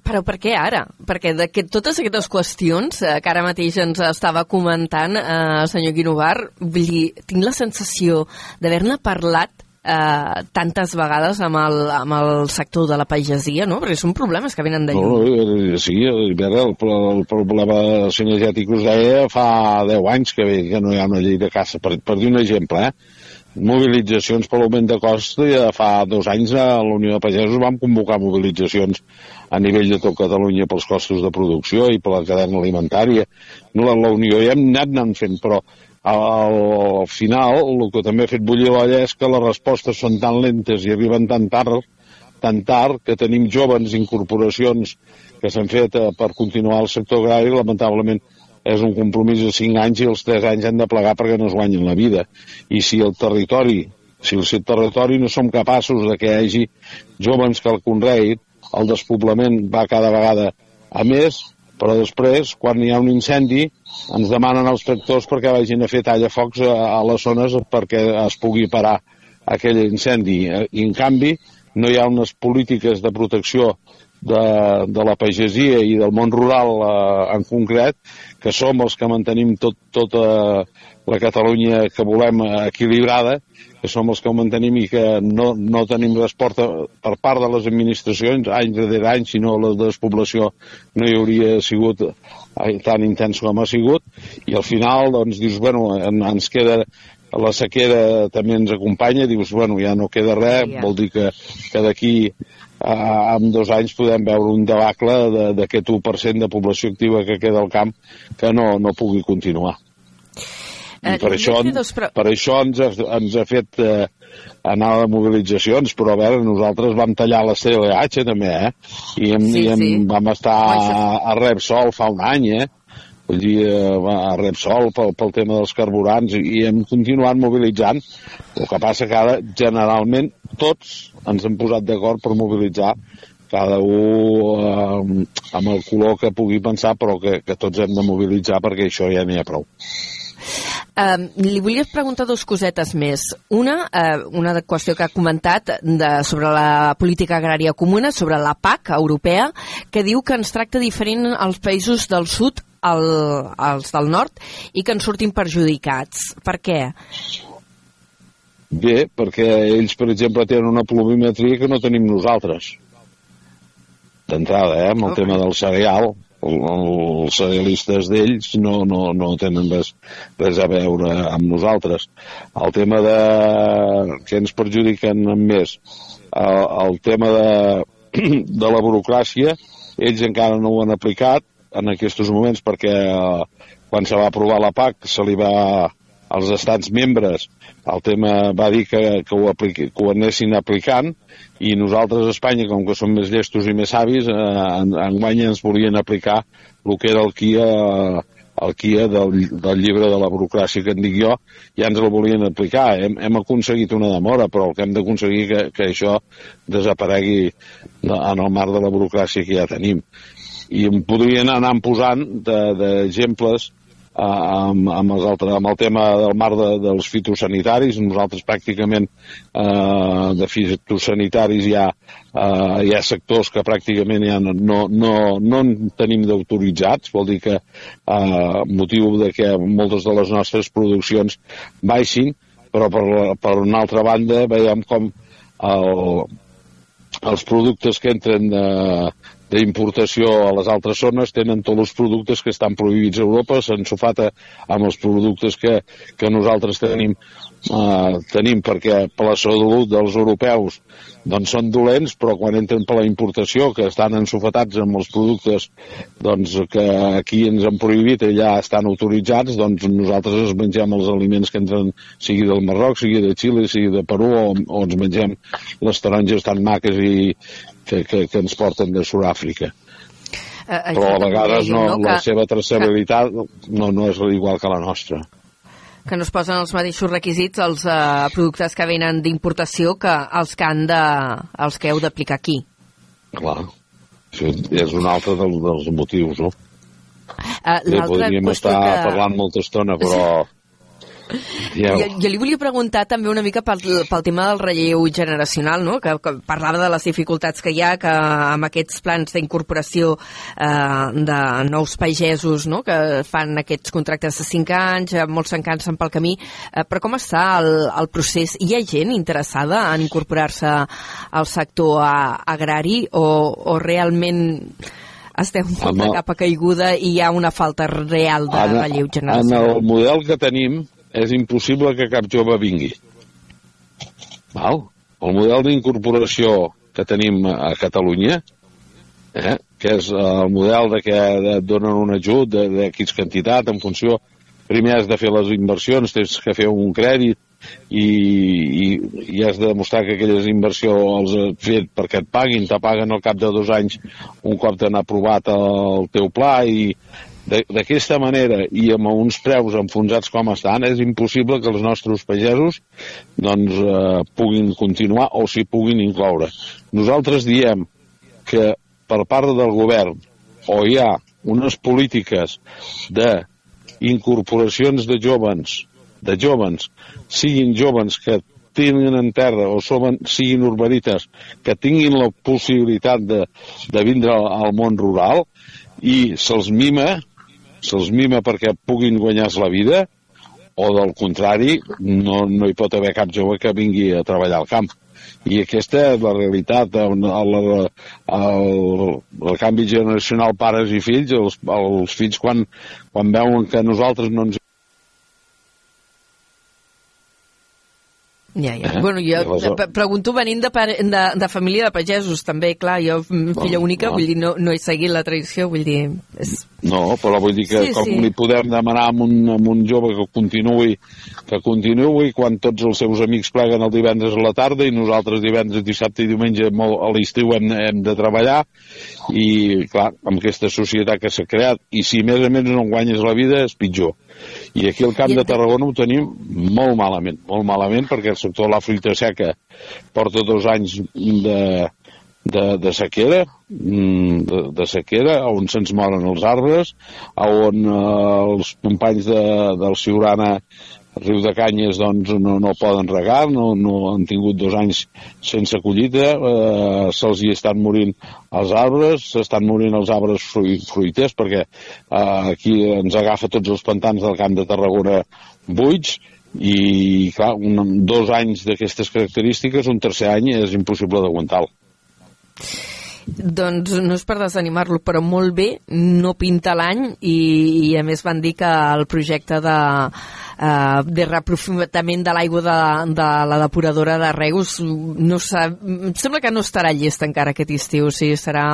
Speaker 5: Però per què ara? Perquè de que totes aquestes qüestions eh, que ara mateix ens estava comentant eh, el senyor Guinovar, vull dir, tinc la sensació d'haver-ne parlat eh, tantes vegades amb el, amb el sector de la pagesia, no? Perquè són problemes que venen de lluny.
Speaker 9: No, eh, sí, el, el problema cinegètic us deia fa 10 anys que, que no hi ha una llei de caça, per, per dir un exemple, eh? mobilitzacions per l'augment de cost ja fa dos anys a la Unió de Pagesos vam convocar mobilitzacions a nivell de tot Catalunya pels costos de producció i per la cadena alimentària. No, la Unió ja hem anat anant fent, però al, al final el que també ha fet bullir l'olla és que les respostes són tan lentes i arriben tan tard, tan tard que tenim joves incorporacions que s'han fet eh, per continuar el sector agrari, lamentablement és un compromís de 5 anys i els 3 anys han de plegar perquè no es guanyin la vida. I si el territori, si el territori no som capaços de que hi hagi joves que el conreïn, el despoblament va cada vegada a més, però després, quan hi ha un incendi, ens demanen els tractors perquè vagin a fer tallafocs a, a les zones perquè es pugui parar aquell incendi. I, en canvi, no hi ha unes polítiques de protecció de, de la pagesia i del món rural eh, en concret, que som els que mantenim tot, tota la Catalunya que volem equilibrada, que som els que ho mantenim i que no, no tenim resposta per part de les administracions, any darrere any, si no la despoblació no hi hauria sigut tan intens com ha sigut, i al final doncs dius, bueno, en, ens queda la sequera també ens acompanya, dius, bueno, ja no queda res, vol dir que, que d'aquí eh, en dos anys podem veure un debacle de- d'aquest 1% de població activa que queda al camp que no, no pugui continuar. I
Speaker 5: Eh,
Speaker 9: per, això,
Speaker 5: dos pre-
Speaker 9: per això ens ha, ens ha fet eh, anar de mobilitzacions, però a veure, nosaltres vam tallar la CLH també, eh? I, hem,
Speaker 5: Sí,
Speaker 9: i hem,
Speaker 5: sí.
Speaker 9: vam estar a, a Repsol fa un any, eh? Vull dir, eh, a Repsol pel, pel tema dels carburants i hem continuat mobilitzant. El que passa que ara, generalment, tots ens hem posat d'acord per mobilitzar cada un eh, amb el color que pugui pensar, però que, que tots hem de mobilitzar perquè això ja n'hi ha prou.
Speaker 5: Um, li volia preguntar dos cosetes més. Una, uh, una qüestió que ha comentat de, sobre la política agrària comuna, sobre la PAC europea, que diu que ens tracta diferent als països del sud al, als del nord i que ens sortim perjudicats. Per què?
Speaker 9: Bé, perquè ells, per exemple, tenen una pluviometria que no tenim nosaltres. D'entrada, eh, amb el
Speaker 5: Ok.
Speaker 9: tema del cereal. El, els cerealistes d'ells no, no, no tenen res, res a veure amb nosaltres. El tema de... que ens perjudiquen més? El, el tema de, *clears throat* de la burocràcia, ells encara no ho han aplicat en aquests moments perquè eh, quan se va aprovar la PAC se li va als estats membres el tema va dir que, que, ho, apliqui, que ho anessin aplicant i nosaltres a Espanya, com que som més llestos i més savis, eh, en, enguany ens volien aplicar el que era el KIA, el KIA del, del llibre de la burocràcia que en dic jo, ja ens el volien aplicar. Hem, hem aconseguit una demora, però el que hem d'aconseguir que, que això desaparegui de- en el marc de la burocràcia que ja tenim. I em podrien anar posant d'exemples de, eh, amb, amb, els altres, amb el tema del mar de, dels fitosanitaris. Nosaltres pràcticament eh, de fitosanitaris hi ha, eh, hi ha sectors que pràcticament ja no, no, no, no en tenim d'autoritzats, vol dir que eh, motiu de que moltes de les nostres produccions baixin, però per, per una altra banda veiem com el, els productes que entren de, d'importació a les altres zones tenen tots els productes que estan prohibits a Europa, s'ensofata amb els productes que, que nosaltres tenim, eh, tenim perquè per la salut dels europeus doncs són dolents, però quan entren per la importació, que estan ensofatats amb els productes doncs, que aquí ens han prohibit i allà estan autoritzats, doncs nosaltres ens mengem els aliments que entren, sigui del Marroc, sigui de Xile, sigui de Perú, o, o ens mengem les taronges tan maques i que, que, que ens porten de Sud-àfrica.
Speaker 5: Uh,
Speaker 9: Però a vegades no,
Speaker 5: no,
Speaker 9: la
Speaker 5: que,
Speaker 9: seva traçabilitat no, no és igual que la nostra.
Speaker 5: que no es posen els mateixos requisits als uh, productes que venen d'importació que els que, han de, els que heu d'aplicar aquí.
Speaker 9: Clar, això és un altre dels, dels motius, no?
Speaker 5: Uh,
Speaker 9: Bé, podríem estar que... parlant molta estona, però... Ja,
Speaker 5: Jo, jo li volia preguntar també una mica pel, pel tema del relleu generacional, no? que, que parlava de les dificultats que hi ha que amb aquests plans d'incorporació eh, de nous pagesos no? que fan aquests contractes de 5 anys, eh, molts se'n cansen pel camí, eh, però com està el, el procés? Hi ha gent interessada en incorporar-se al sector a, agrari o, o realment estem
Speaker 9: Home.
Speaker 5: Home. cap a caiguda i hi ha una falta real de
Speaker 9: en,
Speaker 5: relleu
Speaker 9: en
Speaker 5: generacional?
Speaker 9: el model que tenim és impossible que cap jove vingui. Val? El model d'incorporació que tenim a Catalunya, eh, que és el model de que et donen un ajut de, de X quantitat en funció... Primer has de fer les inversions, tens que fer un crèdit i, i, i has de demostrar que aquella inversió els has fet perquè et paguin, te paguen al cap de dos anys un cop t'han aprovat el teu pla i d'aquesta manera i amb uns preus enfonsats com estan és impossible que els nostres pagesos doncs eh, puguin continuar o s'hi puguin incloure. Nosaltres diem que per part del govern o hi ha unes polítiques de incorporacions de jovens, de jovens, siguin jovens que tinguin en terra o som, siguin urbanites, que tinguin la possibilitat de, de vindre al món rural i se'ls mima, se'ls mima perquè puguin guanyar-se la vida, o del contrari, no, no hi pot haver cap jove que vingui a treballar al camp. I aquesta és la realitat, el, el, el, el canvi generacional pares i fills, els, els fills quan, quan veuen que nosaltres no ens
Speaker 5: Ja, ja.
Speaker 9: Eh?
Speaker 5: Bueno, jo pre- pregunto venint de, pare, de, de família de pagesos, també, clar, jo, mm, filla única,
Speaker 9: no.
Speaker 5: vull dir, no, no he seguit la tradició, vull dir... És...
Speaker 9: No, però vull dir que
Speaker 5: Sí,
Speaker 9: com
Speaker 5: sí.
Speaker 9: li podem demanar a un, a un jove que continuï que continuï quan tots els seus amics pleguen el divendres a la tarda i nosaltres divendres, dissabte i diumenge molt, a l'estiu hem, hem de treballar i clar, amb aquesta societat que s'ha creat i si més a més no guanyes la vida és pitjor i aquí al Camp de Tarragona ho tenim molt malament, molt malament perquè el sector de la fruita seca porta dos anys de, de, de sequera, mm, de, de sequera, on se'ns moren els arbres, on eh, els companys de, del Ciurana Riu de Canyes doncs, no, no poden regar, no, no han tingut dos anys sense collita, eh, se'ls hi estan morint els arbres, s'estan morint els arbres fruit, fruiters, perquè eh, aquí ens agafa tots els pantans del Camp de Tarragona buits, i clar, un, dos anys d'aquestes característiques, un tercer any és impossible d'aguantar-lo.
Speaker 5: Doncs no és per desanimar-lo, però molt bé, no pinta l'any i, i a més van dir que el projecte de, uh, de reprofitament de l'aigua de, de la depuradora de Reus no sa, em sembla que no estarà llest encara aquest estiu, o sigui, serà,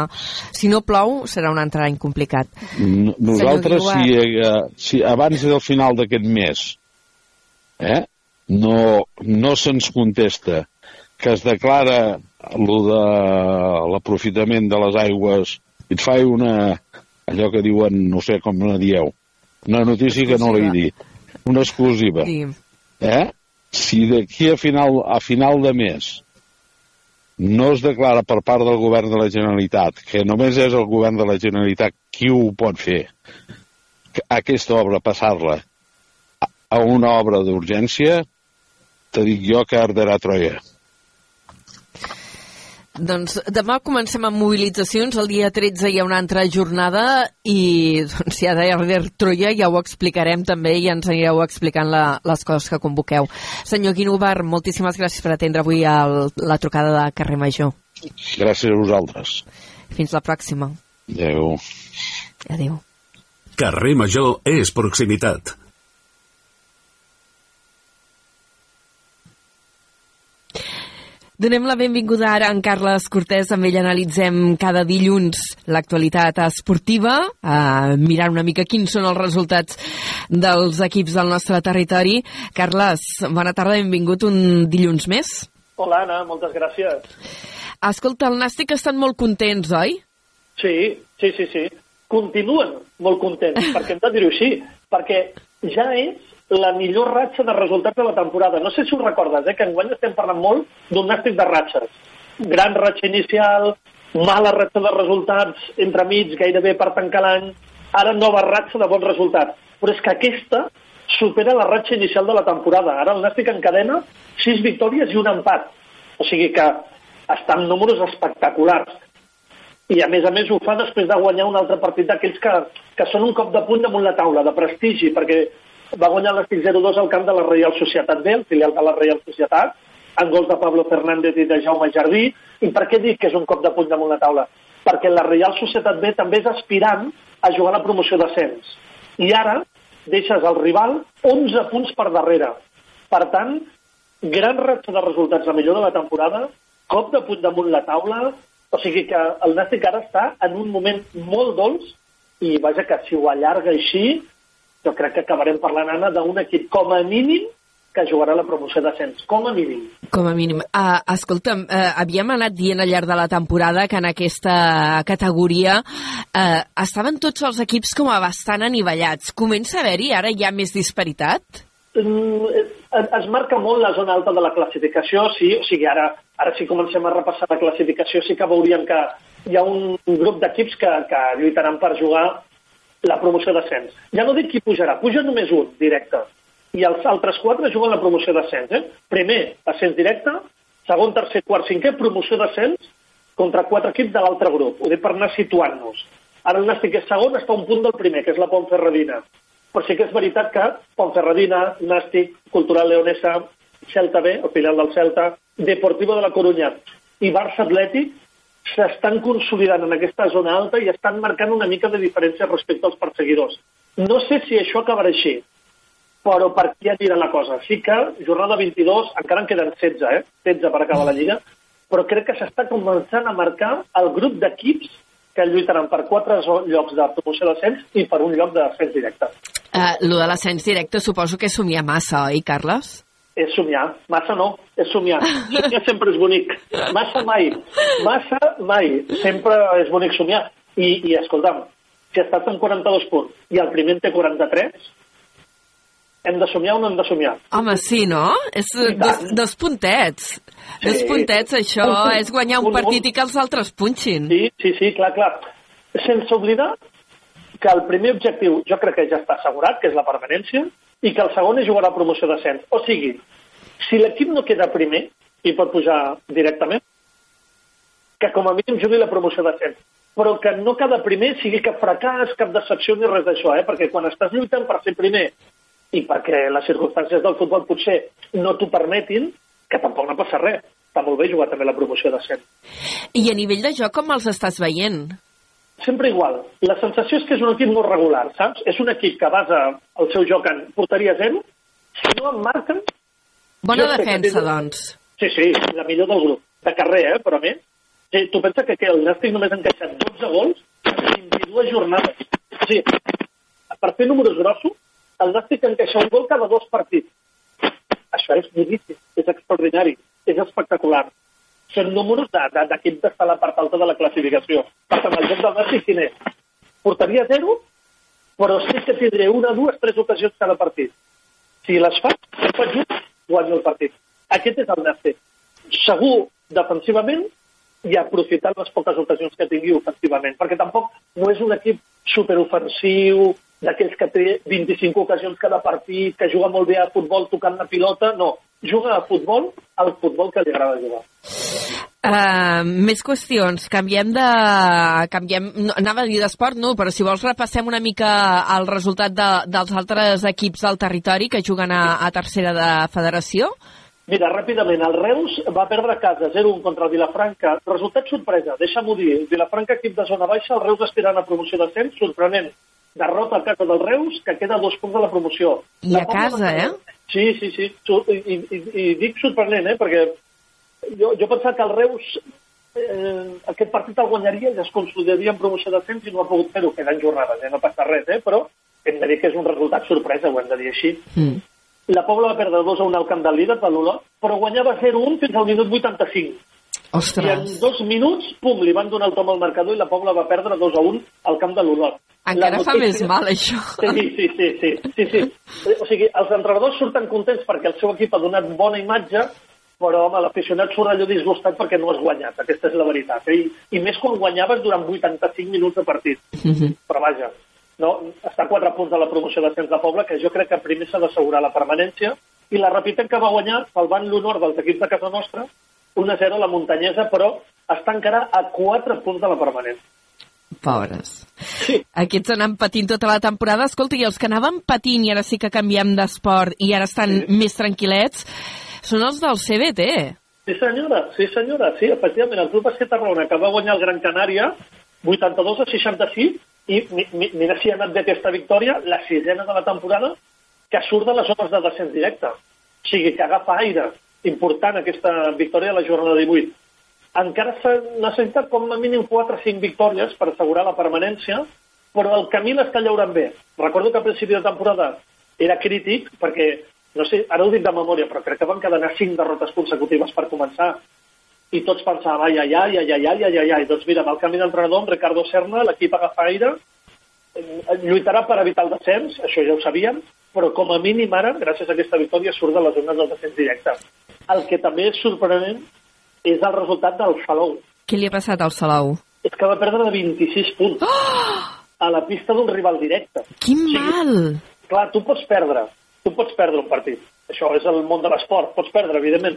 Speaker 5: si no plou serà un altre any complicat.
Speaker 9: Nosaltres, si, eh, si abans del final d'aquest mes eh, no, no se'ns contesta que es declara lo de l'aprofitament de les aigües i et fa una, allò que diuen, no sé com la dieu, una notícia que no l'he dit, una exclusiva.
Speaker 5: Sí.
Speaker 9: Eh? Si d'aquí a final, a final de mes no es declara per part del govern de la Generalitat, que només és el govern de la Generalitat qui ho pot fer, que aquesta obra passar-la a una obra d'urgència, te dic jo que arderà Troia.
Speaker 5: Doncs demà comencem amb mobilitzacions, el dia 13 hi ha una altra jornada i doncs, si ha d'haver Troia ja ho explicarem també i ens anireu explicant la, les coses que convoqueu. Senyor Guinovar, moltíssimes gràcies per atendre avui el, la trucada de Carrer Major.
Speaker 9: Gràcies a vosaltres.
Speaker 5: Fins la pròxima.
Speaker 9: Adéu.
Speaker 5: Adéu.
Speaker 6: Carrer Major és proximitat.
Speaker 5: Donem la benvinguda ara a en Carles Cortés. Amb ell analitzem cada dilluns l'actualitat esportiva, eh, mirant una mica quins són els resultats dels equips del nostre territori. Carles, bona tarda, benvingut un dilluns més.
Speaker 10: Hola, Anna, moltes gràcies.
Speaker 5: Escolta, el Nàstic estan molt contents, oi?
Speaker 10: Sí, sí, sí, sí. Continuen molt contents, *laughs* perquè hem de dir-ho així, perquè ja és la millor ratxa de resultats de la temporada. No sé si ho recordes, eh, que enguany estem parlant molt d'un nàstic de ratxes. Gran ratxa inicial, mala ratxa de resultats entremig, gairebé per tancar l'any, ara nova ratxa de bons resultats. Però és que aquesta supera la ratxa inicial de la temporada. Ara el Nàstic encadena sis victòries i un empat. O sigui que està en números espectaculars. I a més a més ho fa després de guanyar un altre partit d'aquells que, que són un cop de punt damunt la taula, de prestigi, perquè va guanyar l'Estic 0-2 al camp de la Reial Societat B, el filial de la Reial Societat, amb gols de Pablo Fernández i de Jaume Jardí. I per què dic que és un cop de punt damunt la taula? Perquè la Reial Societat B també és aspirant a jugar la promoció d'ascens. I ara deixes el rival 11 punts per darrere. Per tant, gran ratxa de resultats, la millor de la temporada, cop de punt damunt la taula, o sigui que el Nàstic ara està en un moment molt dolç i vaja que si ho allarga així, jo crec que acabarem parlant, Anna, d'un equip com a mínim que jugarà la promoció d'ascens, com a mínim.
Speaker 5: Com a mínim. Uh, escolta'm, uh, havíem anat dient al llarg de la temporada que en aquesta categoria uh, estaven tots els equips com a bastant anivellats. Comença a haver-hi ara ja més disparitat?
Speaker 10: Mm, es es marca molt la zona alta de la classificació, sí, o sigui, ara, ara si comencem a repassar la classificació sí que veuríem que hi ha un grup d'equips que, que lluitaran per jugar la promoció d'ascens. Ja no dic qui pujarà, puja només un directe. I els altres quatre juguen la promoció d'ascens. Eh? Primer, ascens directe, segon, tercer, quart, cinquè, promoció d'ascens contra quatre equips de l'altre grup. Ho dic per anar situant-nos. Ara el Nàstic és segon, està un punt del primer, que és la Pontferradina. Però sí que és veritat que Pontferradina, Nàstic, Cultural Leonesa, Celta B, el filial del Celta, Deportivo de la Corunya i Barça Atlètic s'estan consolidant en aquesta zona alta i estan marcant una mica de diferència respecte als perseguidors. No sé si això acabarà així, però per aquí anirà la cosa. Sí que jornada 22, encara en queden 16, eh? 16 per acabar la Lliga, però crec que s'està començant a marcar el grup d'equips que lluitaran per quatre llocs de promoció d'ascens i per un lloc d'ascens directe.
Speaker 5: Uh, lo de l'ascens directe suposo que és somiar massa, oi, Carles?
Speaker 10: És somiar. Massa no, és somiar. Somiar *laughs* sempre és bonic. Massa mai. Massa mai. Sempre és bonic somiar. I, i escolta'm, si estàs en 42 punts i el primer té 43, hem de somiar o no hem de somiar?
Speaker 5: Home, sí, no? És dos, dos puntets. Dos
Speaker 10: Sí.
Speaker 5: puntets, això
Speaker 10: Un punt.
Speaker 5: és guanyar un
Speaker 10: Un-
Speaker 5: partit i que els altres punxin.
Speaker 10: Sí, sí, sí, clar, clar. Sense oblidar que el primer objectiu jo crec que ja està assegurat, que és la permanència, i que el segon és jugar a la promoció d'ascens. O sigui, si l'equip no queda primer i pot pujar directament, que com a mínim jugui la promoció d'ascens. Però que no cada primer sigui cap fracàs, cap decepció ni res d'això, eh? perquè quan estàs lluitant per ser primer i perquè les circumstàncies del futbol potser no t'ho permetin, que tampoc no passa res. Està molt bé jugar també la promoció d'ascens.
Speaker 5: I a nivell de joc, com els estàs veient?
Speaker 10: Sempre igual. La sensació és que és un equip molt regular, saps? És un equip que basa el seu joc en porteria zero. Si no en marquen...
Speaker 5: Bona defensa,
Speaker 10: tenen-
Speaker 5: doncs.
Speaker 10: Sí, sí, la millor del grup. De carrer, eh? Però a més, sí, tu pensa que, que el Nàstic només ha encaixat 12 gols en 22 jornades. O sigui, per fer números grossos, el Nàstic encaixa un gol cada dos partits. Això és boníssim, és extraordinari, és espectacular. Són números de- de- d'equip d'estar a la part alta de la classificació. Per tant, el joc del Nàstic quin és? Portaria zero, però sí que tindré una, dues, tres ocasions cada partit. Si les fa, si faig un, guanyo el partit. Aquest és el Nàstic. Segur defensivament i aprofitar les poques ocasions que tingui ofensivament, perquè tampoc no és un equip superofensiu, d'aquells que té 25 ocasions cada partit, que juga molt bé a futbol tocant la pilota, no. Juga a futbol al futbol que li agrada jugar.
Speaker 5: Uh, més qüestions. Canviem de... Canviem... No, anava a dir d'esport, no, però si vols repassem una mica el resultat de, dels altres equips del territori que juguen a, a tercera de federació.
Speaker 10: Mira, ràpidament, el Reus va perdre a casa 0-1 contra el Vilafranca. Resultat sorpresa, deixa'm-ho dir. Vilafranca, equip de zona baixa, el Reus aspirant a promoció d'ascens, sorprenent. Derrota a casa del Reus, que queda a dos punts de la promoció.
Speaker 5: I
Speaker 10: La
Speaker 5: a casa,
Speaker 10: va-
Speaker 5: eh?
Speaker 10: Sí, sí, sí. I, i, i, dic sorprenent, eh? Perquè jo, jo pensava que el Reus eh, aquest partit el guanyaria i es consolidaria en promoció d'ascens i no ha pogut fer-ho. Queden jornades, eh? no passa res, eh? però hem de dir que és un resultat sorpresa, ho hem de dir així.
Speaker 5: Mm.
Speaker 10: La Pobla va perdre 2 a 1 al camp del líder, de l'Olot, però guanyava 0-1 fins al minut 85. I en
Speaker 5: Ostres,
Speaker 10: dos minuts, pum, li van donar el tom al marcador i la Pobla va perdre 2 a 1 al camp de l'Olot.
Speaker 5: encara
Speaker 10: La
Speaker 5: fa més
Speaker 10: notícia-
Speaker 5: mal, això.
Speaker 10: Sí, sí, sí, sí, sí, sí. O sigui, els entrenadors surten contents perquè el seu equip ha donat bona imatge, però, home, l'aficionat surt allò disgustat perquè no has guanyat, aquesta és la veritat. Eh? I, I més quan guanyaves durant 85 minuts de partit.
Speaker 5: Mhm.
Speaker 10: Però vaja, no? està a 4 punts de la promoció de Pobla, que jo crec que primer s'ha d'assegurar la permanència, i la Repitem que va guanyar, salvant l'honor dels equips de casa nostra, 1-0 a la muntanyesa, però està encara a 4 punts de la permanència.
Speaker 5: Pobres.
Speaker 10: Sí.
Speaker 5: Aquests anant patint tota la temporada. Escolta, i els que anaven patint i ara sí que canviem d'esport i ara estan sí. més tranquil·lets, són els del CBT.
Speaker 10: Sí senyora, sí senyora, sí, efectivament, el Club Bàsquet Tarragona, que va guanyar el Gran Canària 82 a 66, i mi, mi, mira si ha anat bé aquesta victòria, la sisena de la temporada, que surt de les zones de descens directe. O sigui, que agafa aire. Important aquesta victòria de la jornada 18. Encara s'ha necessitat com a mínim 4 o 5 victòries per assegurar la permanència, però el camí l'està llaurant bé. Recordo que a principi de temporada era crític perquè, no sé, ara ho dic de memòria, però crec que van quedar 5 derrotes consecutives per començar i tots pensàvem, ai, ai, ai, ai, ai, ai, ai, ai, ai. Doncs mira, amb el canvi d'entrenador, amb Ricardo Serna, l'equip agafa aire, lluitarà per evitar el descens, això ja ho sabíem, però com a mínim ara, gràcies a aquesta victòria, surt de les zones del descens directe. El que també és sorprenent és el resultat del Salou.
Speaker 5: Què li ha passat al Salou?
Speaker 10: És que va perdre de 26 punts
Speaker 5: Oh!
Speaker 10: a la pista d'un rival directe.
Speaker 5: Quin mal!
Speaker 10: Clar, tu pots perdre, tu pots perdre un partit. Això és el món de l'esport, pots perdre, evidentment.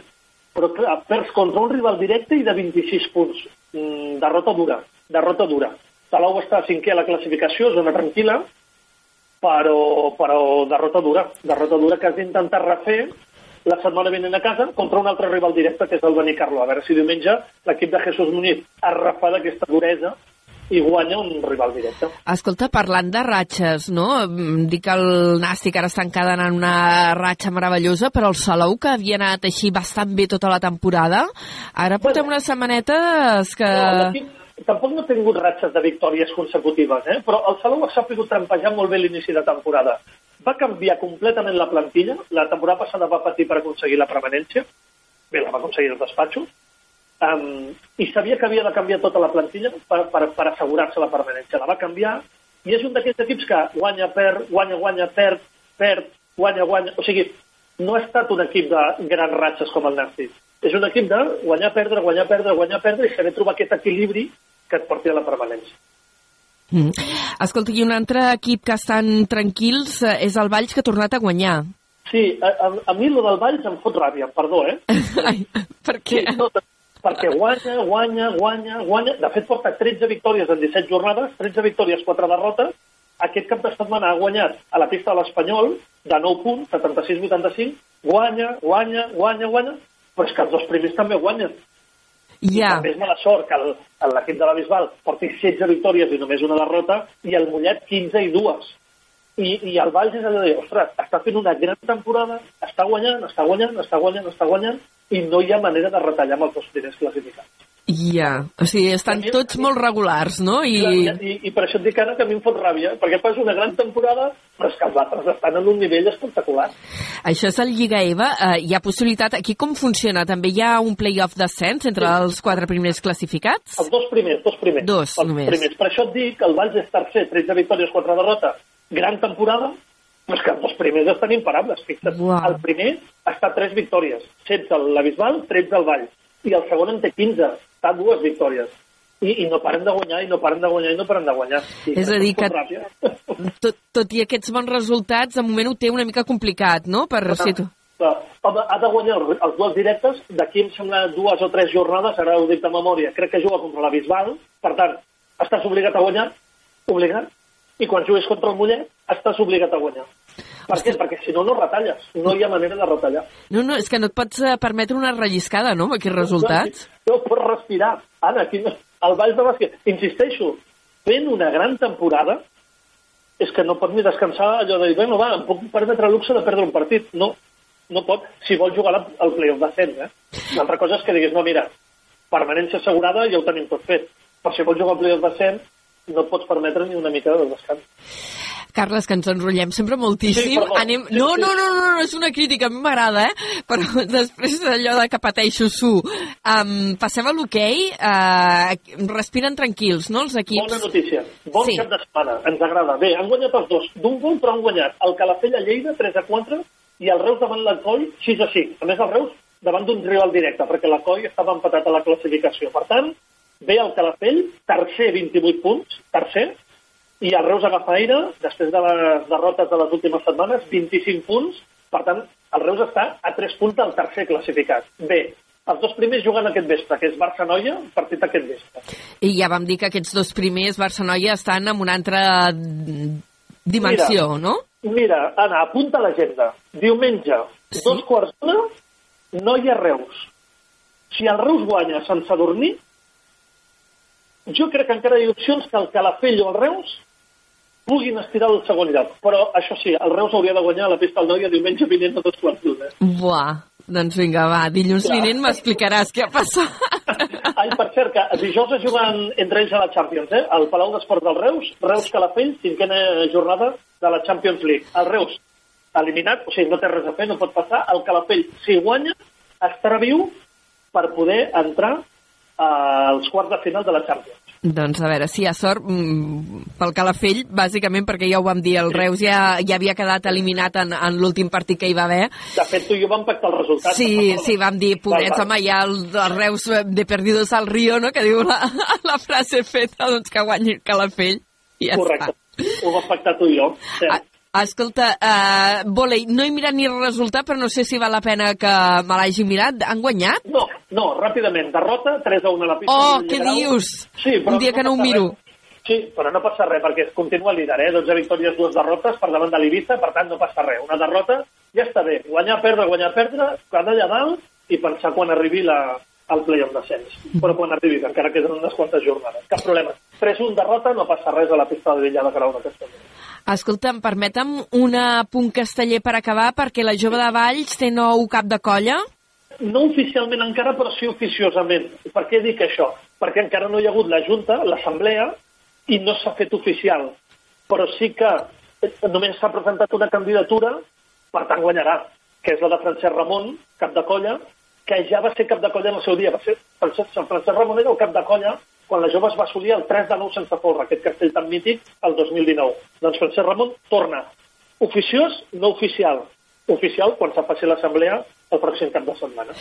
Speaker 10: Però clar, perds contra un rival directe i de 26 punts. Mm, derrota dura, derrota dura. Salou està cinquè a la classificació, zona tranquil·la, però, però derrota dura, derrota dura que has d'intentar refer la setmana vinent a casa contra un altre rival directe, que és el Benicarlo. A veure si diumenge l'equip de Jesús Muñiz es refà d'aquesta duresa i guanya un rival directe.
Speaker 5: Escolta, parlant de ratxes, no? Mm, Dic que el Nàstic ara està encadenant una ratxa meravellosa, però el Salou, que havia anat així bastant bé tota la temporada, ara portem unes setmanetes que...
Speaker 10: No, tampoc no ha tingut ratxes de victòries consecutives, eh? però el Salou ha sabut trampejar molt bé l'inici de temporada. Va canviar completament la plantilla, la temporada passada va patir per aconseguir la permanència, bé, la va aconseguir el despatxo, um, i sabia que havia de canviar tota la plantilla per, per, per assegurar-se la permanència. La va canviar, i és un d'aquests equips que guanya, perd, guanya, guanya, perd, perd, guanya, guanya... O sigui, no ha estat un equip de grans ratxes com el Nàstic. És un equip de guanyar, perdre, guanyar, perdre, guanyar, perdre i saber trobar aquest equilibri que et porti a la permanència.
Speaker 5: Mm. Escolta, i un altre equip que estan tranquils eh, és el Valls, que ha tornat a guanyar.
Speaker 10: Sí, a, a, a mi lo del Valls em fot ràbia, perdó, eh? *laughs*
Speaker 5: Ai, per què?
Speaker 10: Sí, no, perquè guanya, guanya, guanya, guanya. De fet, porta 13 victòries en 17 jornades, 13 victòries, 4 derrotes. Aquest cap de setmana ha guanyat a la pista de l'Espanyol, de 9 punts, 76-85, guanya, guanya, guanya, guanya, però és que els dos primers també guanyen.
Speaker 5: Ja.
Speaker 10: També és mala sort que l'equip de la Bisbal porti 16 victòries i només una derrota, i el Mollet 15 i dues. I, i el Valls és allò de dir, ostres, està fent una gran temporada, està guanyant, està guanyant, està guanyant, està guanyant, i no hi ha manera de retallar amb els dos primers classificats.
Speaker 5: Ja, o sigui, estan tots molt regulars, no?
Speaker 10: I,
Speaker 5: I...
Speaker 10: I, per això et dic ara que a mi em fot ràbia, perquè fas una gran temporada, però és que els altres estan en un nivell espectacular.
Speaker 5: Això és el Lliga EVA. Eh, hi ha possibilitat... Aquí com funciona? També hi ha un play-off d'ascens entre els quatre primers classificats?
Speaker 10: Els dos primers, dos primers.
Speaker 5: Dos,
Speaker 10: els
Speaker 5: només.
Speaker 10: primers. Per això et dic que el Valls és tercer, 13 victòries, 4 derrotes, gran temporada, però és que els dos primers estan imparables, fixa't.
Speaker 5: Uau.
Speaker 10: El primer està a 3 victòries, 16 la Bisbal, 13 el Valls, i el segon en té 15, està a dues victòries. I, I no paren de guanyar, i no paren de guanyar, i no paren de guanyar. I
Speaker 5: És a dir que-. *laughs* Tot, tot i aquests bons resultats, de moment ho té una mica complicat, no? Per situ...
Speaker 10: Clar, Home, ha de guanyar els duels directes, d'aquí em sembla dues o tres jornades, ara ho dic de memòria, crec que juga contra la Bisbal, per tant, estàs obligat a guanyar, obligat, i quan jugues contra el Mollet, estàs obligat a guanyar. Per què? Perquè si no, no retalles, no hi ha manera de retallar.
Speaker 5: No, no, és que no et pots eh, permetre una relliscada, no?, amb aquests resultats.
Speaker 10: No pots respirar. Anna, aquí no... el Valls de Bàsquet, insisteixo, fent una gran temporada, és que no pot ni descansar allò de dir, bueno, va, em puc permetre el luxe de perdre un partit. No, no pot, si vol jugar al playoff d'ascens, eh? L'altra cosa és que diguis, no, mira, permanència assegurada ja ho tenim tot fet. Però si vols jugar al playoff d'ascens, no et pots permetre ni una mica de descans.
Speaker 5: Carles, que ens enrotllem sempre moltíssim.
Speaker 10: Sí.
Speaker 5: Anem... No, no, no, no, no, és una crítica, a mi m'agrada, eh? Però *laughs* després d'allò de que pateixo su. Um, passem a l'hoquei. Uh, respiren tranquils, no, els equips?
Speaker 10: Bona notícia. Bon
Speaker 5: Sí.
Speaker 10: sí. cap de setmana. Ens agrada. Bé, han guanyat els dos. D'un gol, però han guanyat el Calafell a Lleida, 3 a 4, i el Reus davant l'Alcoi, 6 a 5. A més, el Reus davant d'un rival directe, perquè l'Alcoi estava empatat a la classificació. Per tant, ve el Calafell, tercer, 28 punts, tercer, i el Reus agafa aire, després de les derrotes de les últimes setmanes, 25 punts. Per tant, el Reus està a 3 punts del tercer classificat. Bé, els dos primers juguen aquest vespre, que és Barça-Noia, partit aquest vespre.
Speaker 5: I ja vam dir que aquests dos primers, Barça-Noia, estan en una altra dimensió,
Speaker 10: Mira.
Speaker 5: no?
Speaker 10: Mira, Anna, apunta a l'agenda. Diumenge,
Speaker 5: Sí.
Speaker 10: dos quarts d'una, no hi ha Reus. Si el Reus guanya sense dormir, jo crec que encara hi ha opcions que el Calafell o el Reus puguin estirar el segon lloc. Però, això sí, el Reus hauria de guanyar la pista del Noia diumenge vinent a dos quarts d'una.
Speaker 5: Buah, doncs vinga, va, dilluns
Speaker 10: Clar.
Speaker 5: vinent m'explicaràs què ha passat. *laughs*
Speaker 10: Ai, per cert, que dijous es juguen entre ells a la Champions, eh? Al Palau d'Esports del Reus, Reus-Calafell, cinquena jornada de la Champions League. El Reus, eliminat, o sigui, no té res a fer, no pot passar. El Calafell, si guanya, estarà viu per poder entrar als quarts de final de la Champions.
Speaker 5: Doncs a veure, si hi ha sort mm, pel Calafell, bàsicament perquè ja ho vam dir, el Reus ja, ja havia quedat eliminat en, en l'últim partit que hi va haver.
Speaker 10: De fet, tu i jo vam pactar el resultat.
Speaker 5: Sí, sí, vam dir, pobrets, home, ja el, el Reus de perdidos al río, no?, que diu la, *laughs* la frase feta, doncs que guanyi el Calafell. I ja
Speaker 10: Correcte.
Speaker 5: està.
Speaker 10: Ho vam pactar tu i jo. Sí.
Speaker 5: Ah, Escolta, uh, volei, no he mirat ni el resultat, però no sé si val la pena que me l'hagi mirat. Han guanyat?
Speaker 10: No, no, ràpidament. Derrota, 3 a 1 a la pista.
Speaker 5: Oh, què
Speaker 10: Grau.
Speaker 5: dius?
Speaker 10: Sí, però
Speaker 5: Un dia que no ho miro.
Speaker 10: res. Sí, però no passa res, perquè es continua líder, eh? 12 victòries, dues derrotes per davant de l'Ibiza, per tant no passa res. Una derrota ja està bé. Guanyar, perdre, guanyar, perdre, quedar allà dalt i pensar quan arribi la, al play-off descens. Però quan arribi, que encara queden unes quantes jornades. Cap problema. 3-1 derrota, no passa res a la pista de Villa de Grau de Castelló.
Speaker 5: Escolta'm, permetem un punt casteller per acabar, perquè la jove de Valls té nou cap de colla?
Speaker 10: No oficialment encara, però sí oficiosament. Per què dic això? Perquè encara no hi ha hagut la Junta, l'Assemblea, i no s'ha fet oficial. Però sí que només s'ha presentat una candidatura, per tant guanyarà, que és la de Francesc Ramon, cap de colla, que ja va ser cap de colla en el seu dia. Va ser Francesc, Francesc Ramon era el cap de colla quan la jove es va assolir el 3 de 9 sense folre, aquest castell tan mític, el 2019. Doncs Francesc Ramon torna. Oficiós, no oficial. Oficial quan se'n faci l'assemblea el pròxim cap de setmana.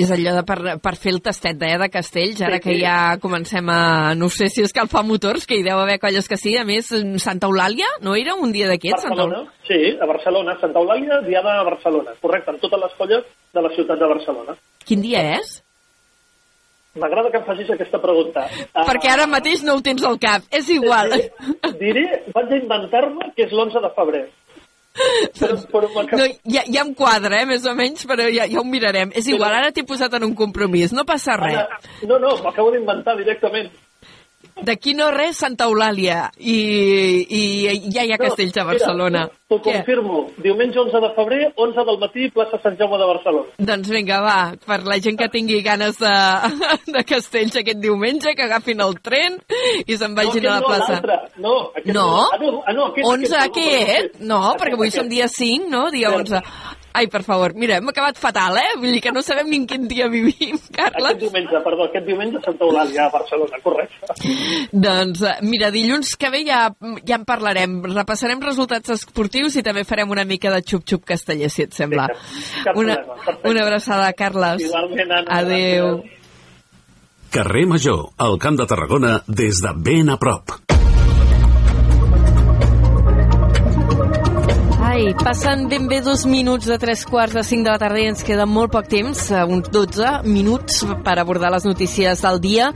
Speaker 5: És allò de per, per fer el tastet eh, de castells, ara sí, que sí. ja comencem a... No sé si escalfar motors, que hi deu haver colles que sí. A més, Santa Eulàlia, no era un dia d'aquests?
Speaker 10: Santa... sí, a Barcelona. Santa Eulàlia, diada a Barcelona. Correcte, amb totes les colles de la ciutat de Barcelona.
Speaker 5: Quin dia és?
Speaker 10: M'agrada que em facis aquesta pregunta.
Speaker 5: Perquè ara mateix no ho tens al cap, és igual.
Speaker 10: Diré, diré vaig a inventar-me que és l'11 de febrer.
Speaker 5: Però, *laughs* però no, ja, ja em quadra, eh, més o menys, però ja, ja ho mirarem. És igual, ara t'he posat en un compromís, no passa res. Ara,
Speaker 10: no, no, m'acabo d'inventar directament.
Speaker 5: D'aquí no res, Santa Eulàlia, i, i ja hi ha castells a Barcelona.
Speaker 10: T'ho confirmo. Diumenge 11 de febrer, 11 del matí, plaça Sant Jaume de Barcelona.
Speaker 5: Doncs vinga, va, per la gent que tingui ganes de, *laughs* de castells aquest diumenge, que agafin el tren i se'n vagin
Speaker 10: no,
Speaker 5: a la plaça.
Speaker 10: No, aquest
Speaker 5: no?
Speaker 10: no? Ah, no, ah, no aquest,
Speaker 5: 11 aquest, aquest? No, perquè avui som dia 5, no? Dia 11. Ai, per favor, mira, hem acabat fatal, eh? Vull dir que no sabem ni en quin dia vivim, Carles.
Speaker 10: Aquest diumenge, perdó, aquest diumenge Santa Eulàlia, a Barcelona, correcte.
Speaker 5: doncs, eh, mira, dilluns que ve ja, ja en parlarem. Repassarem resultats esportius i també farem una mica de xup-xup casteller, si et sembla.
Speaker 10: Sí,
Speaker 5: una, una abraçada, Carles.
Speaker 10: Igualment, Anna.
Speaker 5: Adéu.
Speaker 6: Carrer Major, al Camp de Tarragona, des de ben a prop.
Speaker 5: Ai, passen ben bé dos minuts de tres quarts de cinc de la tarda i ens queda molt poc temps, eh, uns 12 minuts per abordar les notícies del dia.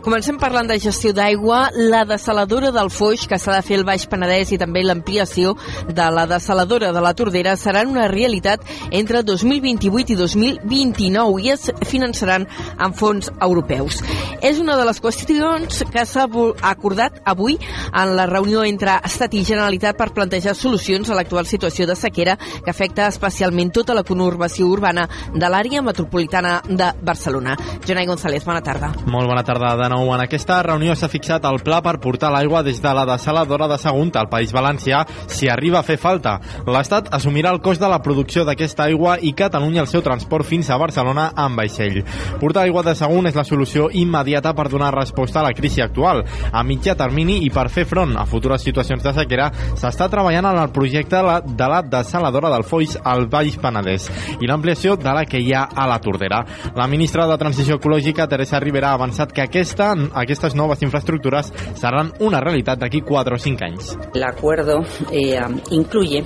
Speaker 5: Comencem parlant de gestió d'aigua. La desaladora del Foix, que s'ha de fer el Baix Penedès i també l'ampliació de la desaladora de la Tordera seran una realitat entre 2028 i 2029 i es finançaran amb fons europeus. És una de les qüestions que s'ha acordat avui en la reunió entre Estat i Generalitat per plantejar solucions a l'actual situació situació de sequera que afecta especialment tota la conurbació urbana de l'àrea metropolitana de Barcelona. Jonai González, bona tarda.
Speaker 7: Molt bona tarda de nou. En aquesta reunió s'ha fixat el pla per portar l'aigua des de la desaladora de Sagunt al País Valencià si arriba a fer falta. L'Estat assumirà el cost de la producció d'aquesta aigua i Catalunya el seu transport fins a Barcelona amb vaixell. Portar aigua de Sagunt és la solució immediata per donar resposta a la crisi actual. A mitjà termini i per fer front a futures situacions de sequera s'està treballant en el projecte de la desaladora del Foix al Baix Penedès i l'ampliació de la que hi ha a la Tordera. La ministra de Transició Ecològica, Teresa Rivera, ha avançat que aquesta, aquestes noves infraestructures seran una realitat d'aquí 4 o 5 anys.
Speaker 11: L'acuerdo eh, incluye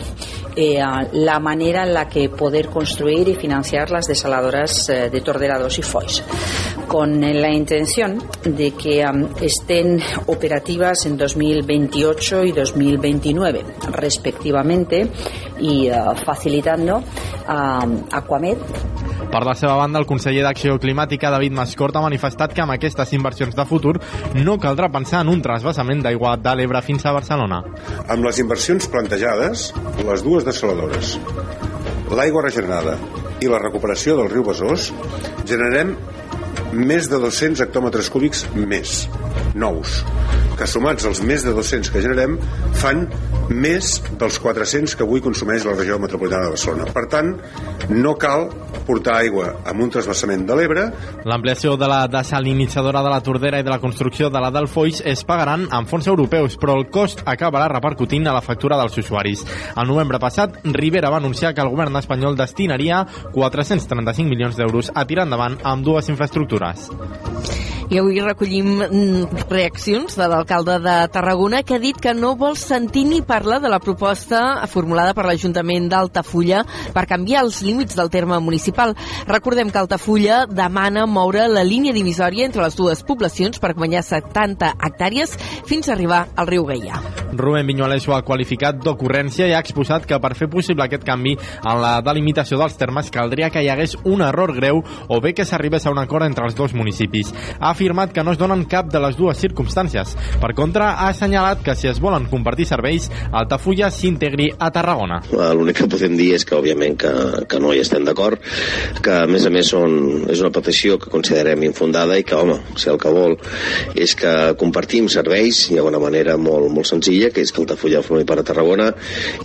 Speaker 11: eh, la manera en la que poder construir y financiar las desaladoras eh, de Tordera 2 y Foix, con la intención de que um, estén operativas en 2028 y 2029, respectivamente, y uh, facilitando uh, Aquamed
Speaker 7: per la seva banda, el conseller d'Acció Climàtica, David Mascort, ha manifestat que amb aquestes inversions de futur no caldrà pensar en un trasbassament d'aigua de l'Ebre fins a Barcelona.
Speaker 3: Amb les inversions plantejades, les dues desaladores, l'aigua regenerada i la recuperació del riu Besòs, generarem més de 200 hectòmetres cúbics més, nous, que sumats als més de 200 que generem fan més dels 400 que avui consumeix la regió metropolitana de Barcelona. Per tant, no cal portar aigua amb un trasbassament de l'Ebre.
Speaker 7: L'ampliació de la desalinitzadora de la Tordera i de la construcció de la del Foix es pagaran amb fons europeus, però el cost acabarà repercutint a la factura dels usuaris. El novembre passat, Rivera va anunciar que el govern espanyol destinaria 435 milions d'euros a tirar endavant amb dues infraestructures.
Speaker 5: I avui recollim mm, reaccions de l'alcalde de Tarragona que ha dit que no vol sentir ni parlar de la proposta formulada per l'Ajuntament d'Altafulla per canviar els límits del terme municipal. Recordem que Altafulla demana moure la línia divisòria entre les dues poblacions per guanyar 70 hectàrees fins a arribar al riu Gaià.
Speaker 7: Rubén Viñuales ho ha qualificat d'ocurrència i ha exposat que per fer possible aquest canvi en la delimitació dels termes caldria que hi hagués un error greu o bé que s'arribés a un acord entre els dos municipis. Ha afirmat que no es donen cap de les dues circumstàncies. Per contra, ha assenyalat que si es volen compartir serveis, Altafulla s'integri a Tarragona.
Speaker 12: L'únic que podem dir és que, òbviament, que, que no hi estem d'acord, que, a més a més, són, és una petició que considerem infundada i que, home, si el que vol és que compartim serveis, hi ha una manera molt, molt senzilla, que és que Altafulla formi part a Tarragona,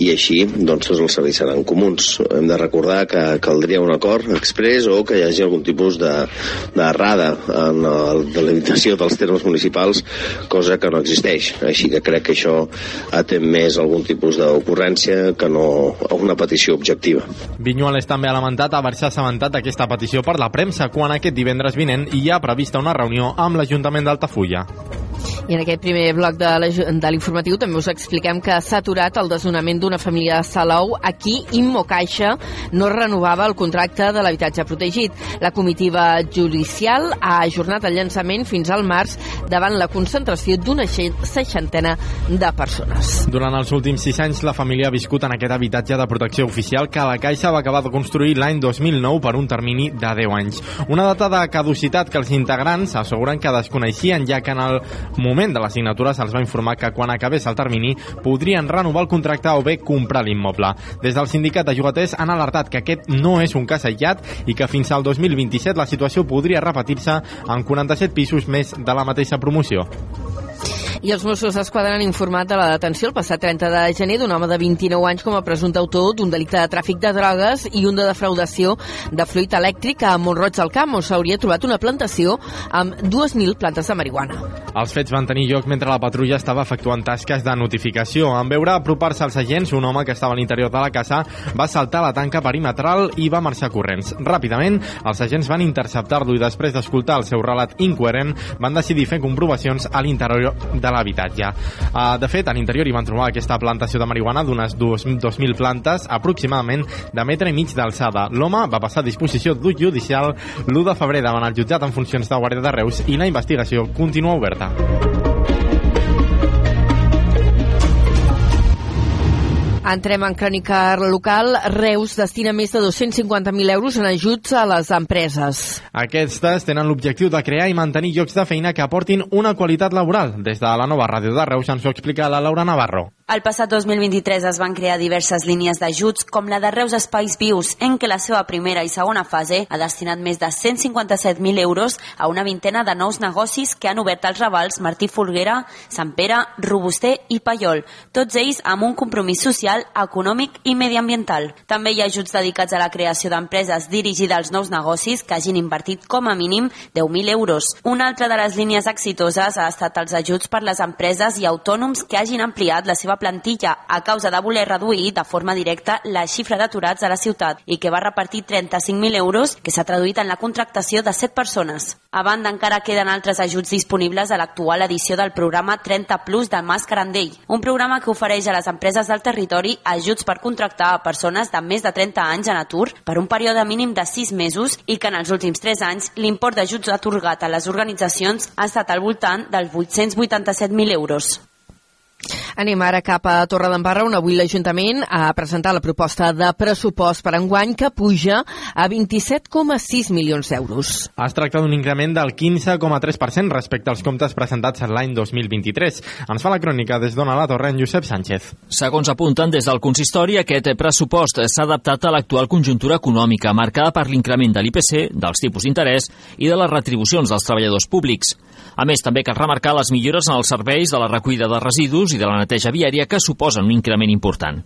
Speaker 12: i així, doncs, tots els serveis seran comuns. Hem de recordar que caldria un acord express o que hi hagi algun tipus d'errada en la delimitació dels termes municipals, cosa que no existeix. Així que crec que això atén més algun tipus d'ocurrència que no a una petició objectiva.
Speaker 7: Vinyuales també ha lamentat haver-se assabentat d'aquesta petició per la premsa quan aquest divendres vinent hi ha prevista una reunió amb l'Ajuntament d'Altafulla.
Speaker 5: I en aquest primer bloc de l'informatiu també us expliquem que s'ha aturat el desnonament d'una família de Salou. Aquí, Immo Caixa no renovava el contracte de l'habitatge protegit. La comitiva judicial ha ajornat el llançament fins al març davant la concentració d'una seixantena de persones.
Speaker 7: Durant els últims sis anys, la família ha viscut en aquest habitatge de protecció oficial que la Caixa va acabar de construir l'any 2009 per un termini de 10 anys. Una data de caducitat que els integrants asseguren que desconeixien, ja que en el moment de la signatura se'ls va informar que quan acabés el termini podrien renovar el contracte o bé comprar l'immoble. Des del sindicat de jugaters han alertat que aquest no és un cas aïllat i que fins al 2027 la situació podria repetir-se en 47 pisos més de la mateixa promoció.
Speaker 5: I els Mossos d'Esquadra han informat de la detenció el passat 30 de gener d'un home de 29 anys com a presumpte autor d'un delicte de tràfic de drogues i un de defraudació de fluid elèctric a Montroig del Camp, on s'hauria trobat una plantació amb 2.000 plantes de marihuana.
Speaker 7: Els fets van tenir lloc mentre la patrulla estava efectuant tasques de notificació. En veure apropar-se als agents, un home que estava a l'interior de la casa va saltar la tanca perimetral i va marxar corrents. Ràpidament, els agents van interceptar-lo i després d'escoltar el seu relat incoherent van decidir fer comprovacions a l'interior de l'habitatge. Uh, de fet, a l'interior hi van trobar aquesta plantació de marihuana d'unes 2.000 plantes, aproximadament de metre i mig d'alçada. L'home va passar a disposició judicial l'1 de febrer davant el jutjat en funcions de Guàrdia de Reus i la investigació continua oberta.
Speaker 5: Entrem en crònica local. Reus destina més de 250.000 euros en ajuts a les empreses.
Speaker 7: Aquestes tenen l'objectiu de crear i mantenir llocs de feina que aportin una qualitat laboral. Des de la nova ràdio de Reus ens ho explica la Laura Navarro.
Speaker 13: El passat 2023 es van crear diverses línies d'ajuts, com la de Reus Espais Vius, en què la seva primera i segona fase ha destinat més de 157.000 euros a una vintena de nous negocis que han obert els ravals Martí Folguera, Sant Pere, Robuster i Paiol, tots ells amb un compromís social, econòmic i mediambiental. També hi ha ajuts dedicats a la creació d'empreses dirigides als nous negocis que hagin invertit com a mínim 10.000 euros. Una altra de les línies exitoses ha estat els ajuts per les empreses i autònoms que hagin ampliat la seva plantilla a causa de voler reduir de forma directa la xifra d'aturats a la ciutat i que va repartir 35.000 euros que s'ha traduït en la contractació de 7 persones. A banda, encara queden altres ajuts disponibles a l'actual edició del programa 30 Plus de Mas Carandell, un programa que ofereix a les empreses del territori ajuts per contractar a persones de més de 30 anys en atur per un període mínim de 6 mesos i que en els últims 3 anys l'import d'ajuts atorgat a les organitzacions ha estat al voltant dels 887.000 euros.
Speaker 5: Anem ara cap a Torredembarra, on avui l'Ajuntament ha presentat la proposta de pressupost per enguany que puja a 27,6 milions d'euros.
Speaker 7: Es tracta d'un increment del 15,3% respecte als comptes presentats l'any 2023. Ens fa la crònica des d'Ona la Torre en Josep Sánchez.
Speaker 14: Segons apunten des del consistori, aquest pressupost s'ha adaptat a l'actual conjuntura econòmica, marcada per l'increment de l'IPC, dels tipus d'interès i de les retribucions dels treballadors públics. A més, també cal remarcar les millores en els serveis de la recollida de residus i de la neteja viària que suposen un increment important.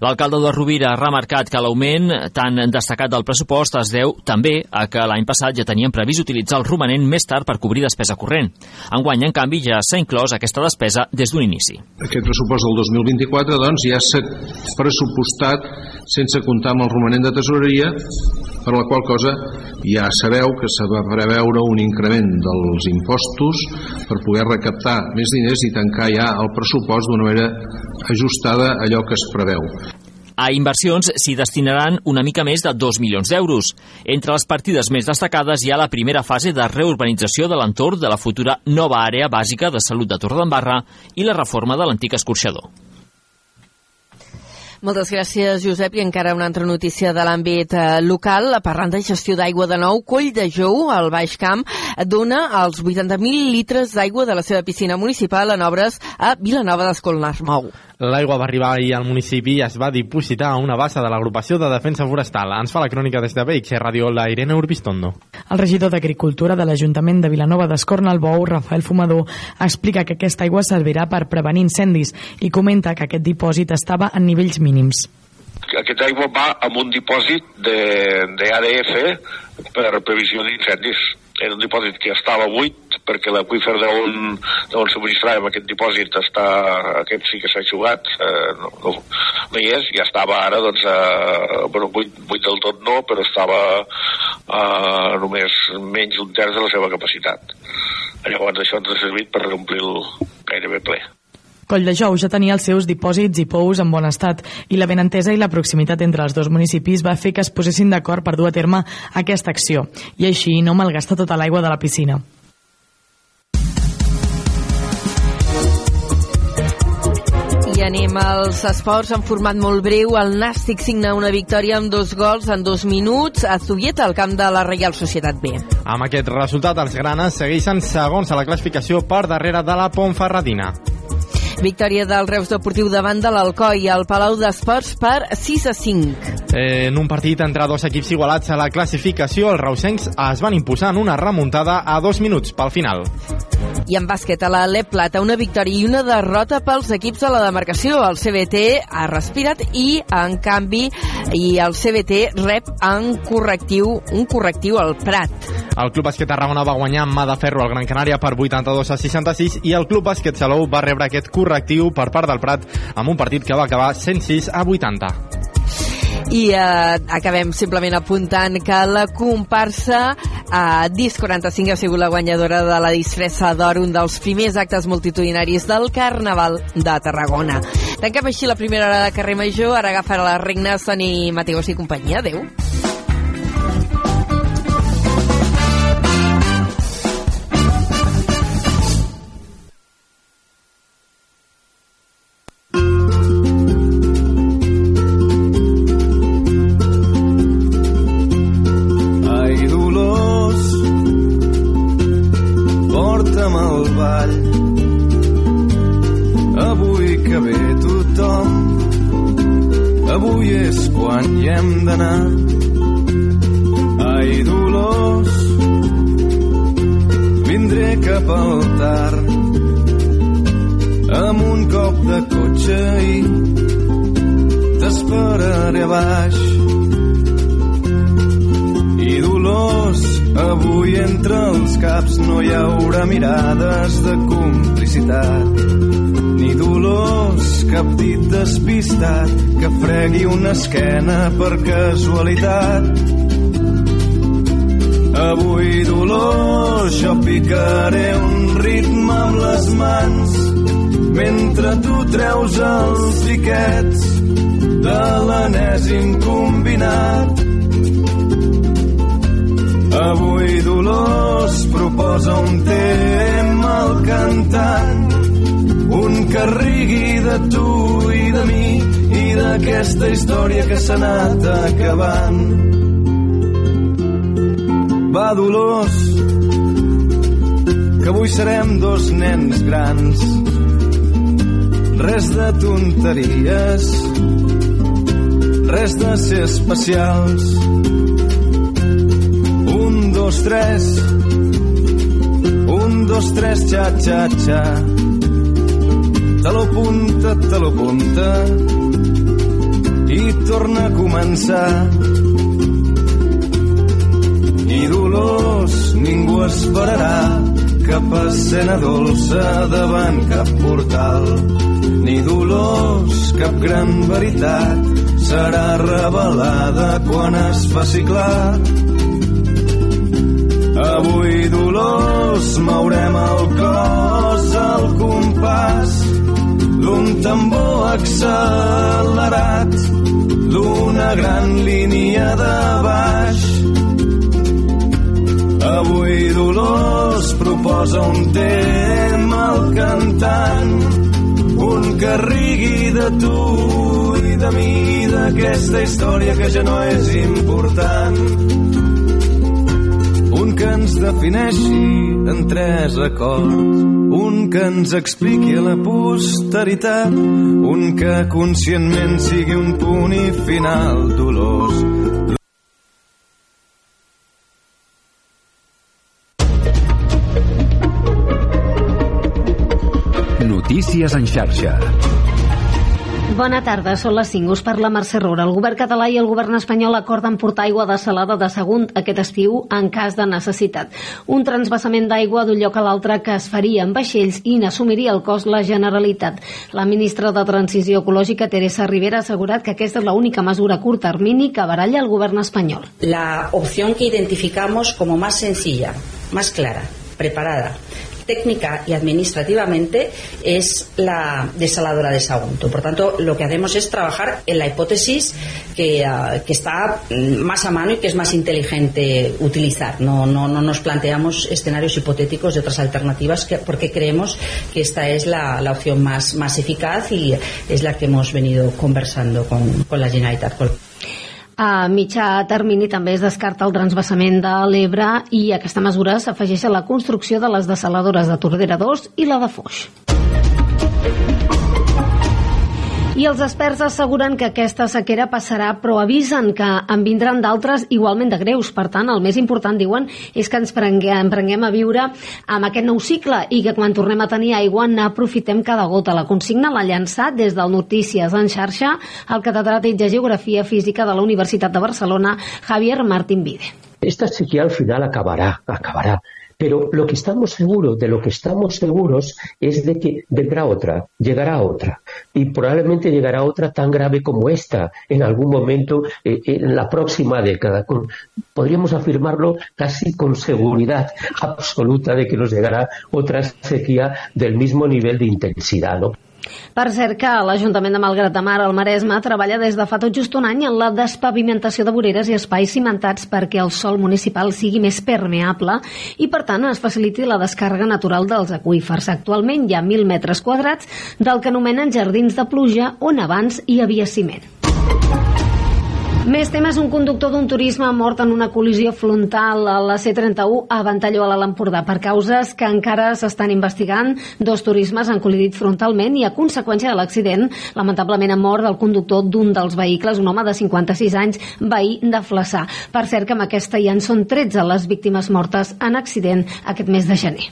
Speaker 14: L'alcalde de Rovira ha remarcat que l'augment tan destacat del pressupost es deu també a que l'any passat ja tenien previst utilitzar el romanent més tard per cobrir despesa corrent. Enguany, en canvi, ja s'ha inclòs aquesta despesa des d'un inici.
Speaker 15: Aquest pressupost del 2024 doncs, ja s'ha pressupostat sense comptar amb el romanent de tesoreria per la qual cosa ja sabeu que se va preveure un increment dels impostos per poder recaptar més diners i tancar ja el pressupost d'una manera ajustada a allò que es preveu.
Speaker 14: A inversions s'hi destinaran una mica més de 2 milions d'euros. Entre les partides més destacades hi ha la primera fase de reurbanització de l'entorn de la futura nova àrea bàsica de salut de Torredembarra i la reforma de l'antic escorxador.
Speaker 5: Moltes gràcies, Josep. I encara una altra notícia de l'àmbit eh, local. Parlant de gestió d'aigua de nou, Coll de Jou, al Baix Camp, dona els 80.000 litres d'aigua de la seva piscina municipal en obres a Vilanova d'Escolnar-Mou.
Speaker 7: L'aigua va arribar ahir al municipi i es va dipositar a una bassa de l'agrupació de defensa forestal. Ens fa la crònica des de BX Radio la Irene Urbistondo.
Speaker 16: El regidor d'Agricultura de l'Ajuntament de Vilanova d'Escornalbou, Rafael Fumador, explica que aquesta aigua servirà per prevenir incendis i comenta que aquest dipòsit estava en nivells mínims.
Speaker 17: Aquesta aigua va amb un dipòsit d'ADF per previsió d'incendis era un dipòsit que estava buit perquè l'aqüífer d'on subministràvem aquest dipòsit està, aquest sí que s'ha jugat eh, no, no, no hi és. Ja estava ara doncs eh, bueno, buit, buit del tot no però estava eh, només menys d'un terç de la seva capacitat. Llavors això ens ha servit per reomplir-lo gairebé ple.
Speaker 16: Colldejou ja tenia els seus dipòsits i pous en bon estat i la benentesa i la proximitat entre els dos municipis va fer que es posessin d'acord per dur a terme aquesta acció. I així no malgasta tota l'aigua de la piscina.
Speaker 5: Anem als esports en format molt breu. El Nàstic signa una victòria amb dos gols en dos minuts a Zubieta, al camp de la Reial Societat B.
Speaker 7: Amb aquest resultat, els granes segueixen segons a la classificació per darrere de la Pontferradina.
Speaker 5: Victòria del Reus Deportiu davant de l'Alcoi al Palau d'Esports per 6 a 5.
Speaker 7: Eh, en un partit entre dos equips igualats a la classificació, els reusencs es van imposar en una remuntada a dos minuts pel final.
Speaker 5: I en bàsquet a la Le Plata, una victòria i una derrota pels equips de la demarcació. El CBT ha respirat i, en canvi, i el CBT rep en correctiu, un correctiu al Prat.
Speaker 7: El Club Bàsquet Tarragona va guanyar amb mà de ferro al Gran Canària per 82 a 66 i el Club Bàsquet Salou va rebre aquest correctiu per part del Prat amb un partit que va acabar 106 a 80.
Speaker 5: I eh, acabem simplement apuntant que la comparsa eh, Dis 45 ha sigut la guanyadora de la disfressa d'or, un dels primers actes multitudinaris del Carnaval de Tarragona. Tanquem així la primera hora de carrer Major, ara agafarà les regnes Toni Mateus i companyia. Adéu.
Speaker 18: Avui serem dos nens grans. Res de tonteries, res de ser especials un, dos, tres. Un, dos, tres, xa, xa, xa. Te lo punta, te lo punta. I torna a començar. I dolors ningú esperarà cap escena dolça davant cap portal. Ni dolors, cap gran veritat serà revelada quan es faci clar Avui, Dolors, mourem el cos al compàs d'un tambor accelerat gran línia de baix. Avui Dolors proposa un tema al cantant, un que rigui de tu i de mi, d'aquesta història que ja no és important. Un que ens defineixi en tres acords, un que ens expliqui la posteritat, un que conscientment sigui un punt i final dolós.
Speaker 1: Notícies en xarxa.
Speaker 2: Bona tarda, són les 5. Us parla Mercè Roura. El govern català i el govern espanyol acorden portar aigua desalada de Sagunt aquest estiu en cas de necessitat. Un transbassament d'aigua d'un lloc a l'altre que es faria en vaixells i n'assumiria el cost la Generalitat. La ministra de Transició Ecològica, Teresa Rivera, ha assegurat que aquesta és l'única mesura a curt termini que baralla el govern espanyol.
Speaker 11: La opción que identificamos como más sencilla, más clara, preparada, técnica y administrativamente es la desaladora de Sagunto. Por tanto, lo que hacemos es trabajar en la hipótesis que, uh, que está más a mano y que es más inteligente utilizar. No, no, no nos planteamos escenarios hipotéticos de otras alternativas que, porque creemos que esta es la, opción más, más eficaz y es la que hemos venido conversando con, con la Generalitat.
Speaker 2: A mitjà termini també es descarta el transbassament de l'Ebre i aquesta mesura s'afegeix a la construcció de les desaladores de Tordera 2 i la de Foix. I els experts asseguren que aquesta sequera passarà, però avisen que en vindran d'altres igualment de greus. Per tant, el més important, diuen, és que ens prenguem, prenguem a viure amb aquest nou cicle i que quan tornem a tenir aigua n'aprofitem cada gota. La consigna l'ha llançat des del Notícies en xarxa el catedràtic de Geografia Física de la Universitat de Barcelona, Javier Martín Vide.
Speaker 19: Esta sequía al final acabará, acabará. Pero lo que estamos seguros, de lo que estamos seguros, es de que vendrá otra, llegará otra. Y probablemente llegará otra tan grave como esta en algún momento eh, en la próxima década. Podríamos afirmarlo casi con seguridad absoluta de que nos llegará otra sequía del mismo nivel de intensidad. ¿no?
Speaker 2: Per cert que l'Ajuntament de Malgrat de Mar, al Maresme, treballa des de fa tot just un any en la despavimentació de voreres i espais cimentats perquè el sòl municipal sigui més permeable i, per tant, es faciliti la descàrrega natural dels aqüífers. Actualment hi ha 1.000 metres quadrats del que anomenen jardins de pluja on abans hi havia ciment. Més temes, un conductor d'un turisme mort en una col·lisió frontal a la C31 a Ventalló, a l'Empordà. Per causes que encara s'estan investigant, dos turismes han col·lidit frontalment i a conseqüència de l'accident, lamentablement ha mort el conductor d'un dels vehicles, un home de 56 anys, veí de Flaçà. Per cert que amb aquesta ja en són 13 les víctimes mortes en accident aquest mes de gener.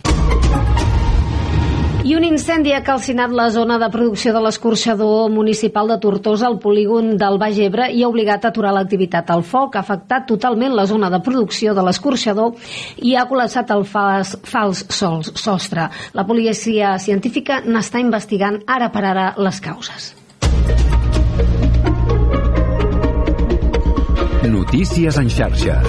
Speaker 2: I un incendi ha calcinat la zona de producció de l'escorxador municipal de Tortosa al polígon del Baix Ebre i ha obligat a aturar l'activitat. El foc ha afectat totalment la zona de producció de l'escorxador i ha col·lapsat el fals, fals sols, sostre. La policia científica n'està investigant ara per ara les causes.
Speaker 1: Notícies en xarxa.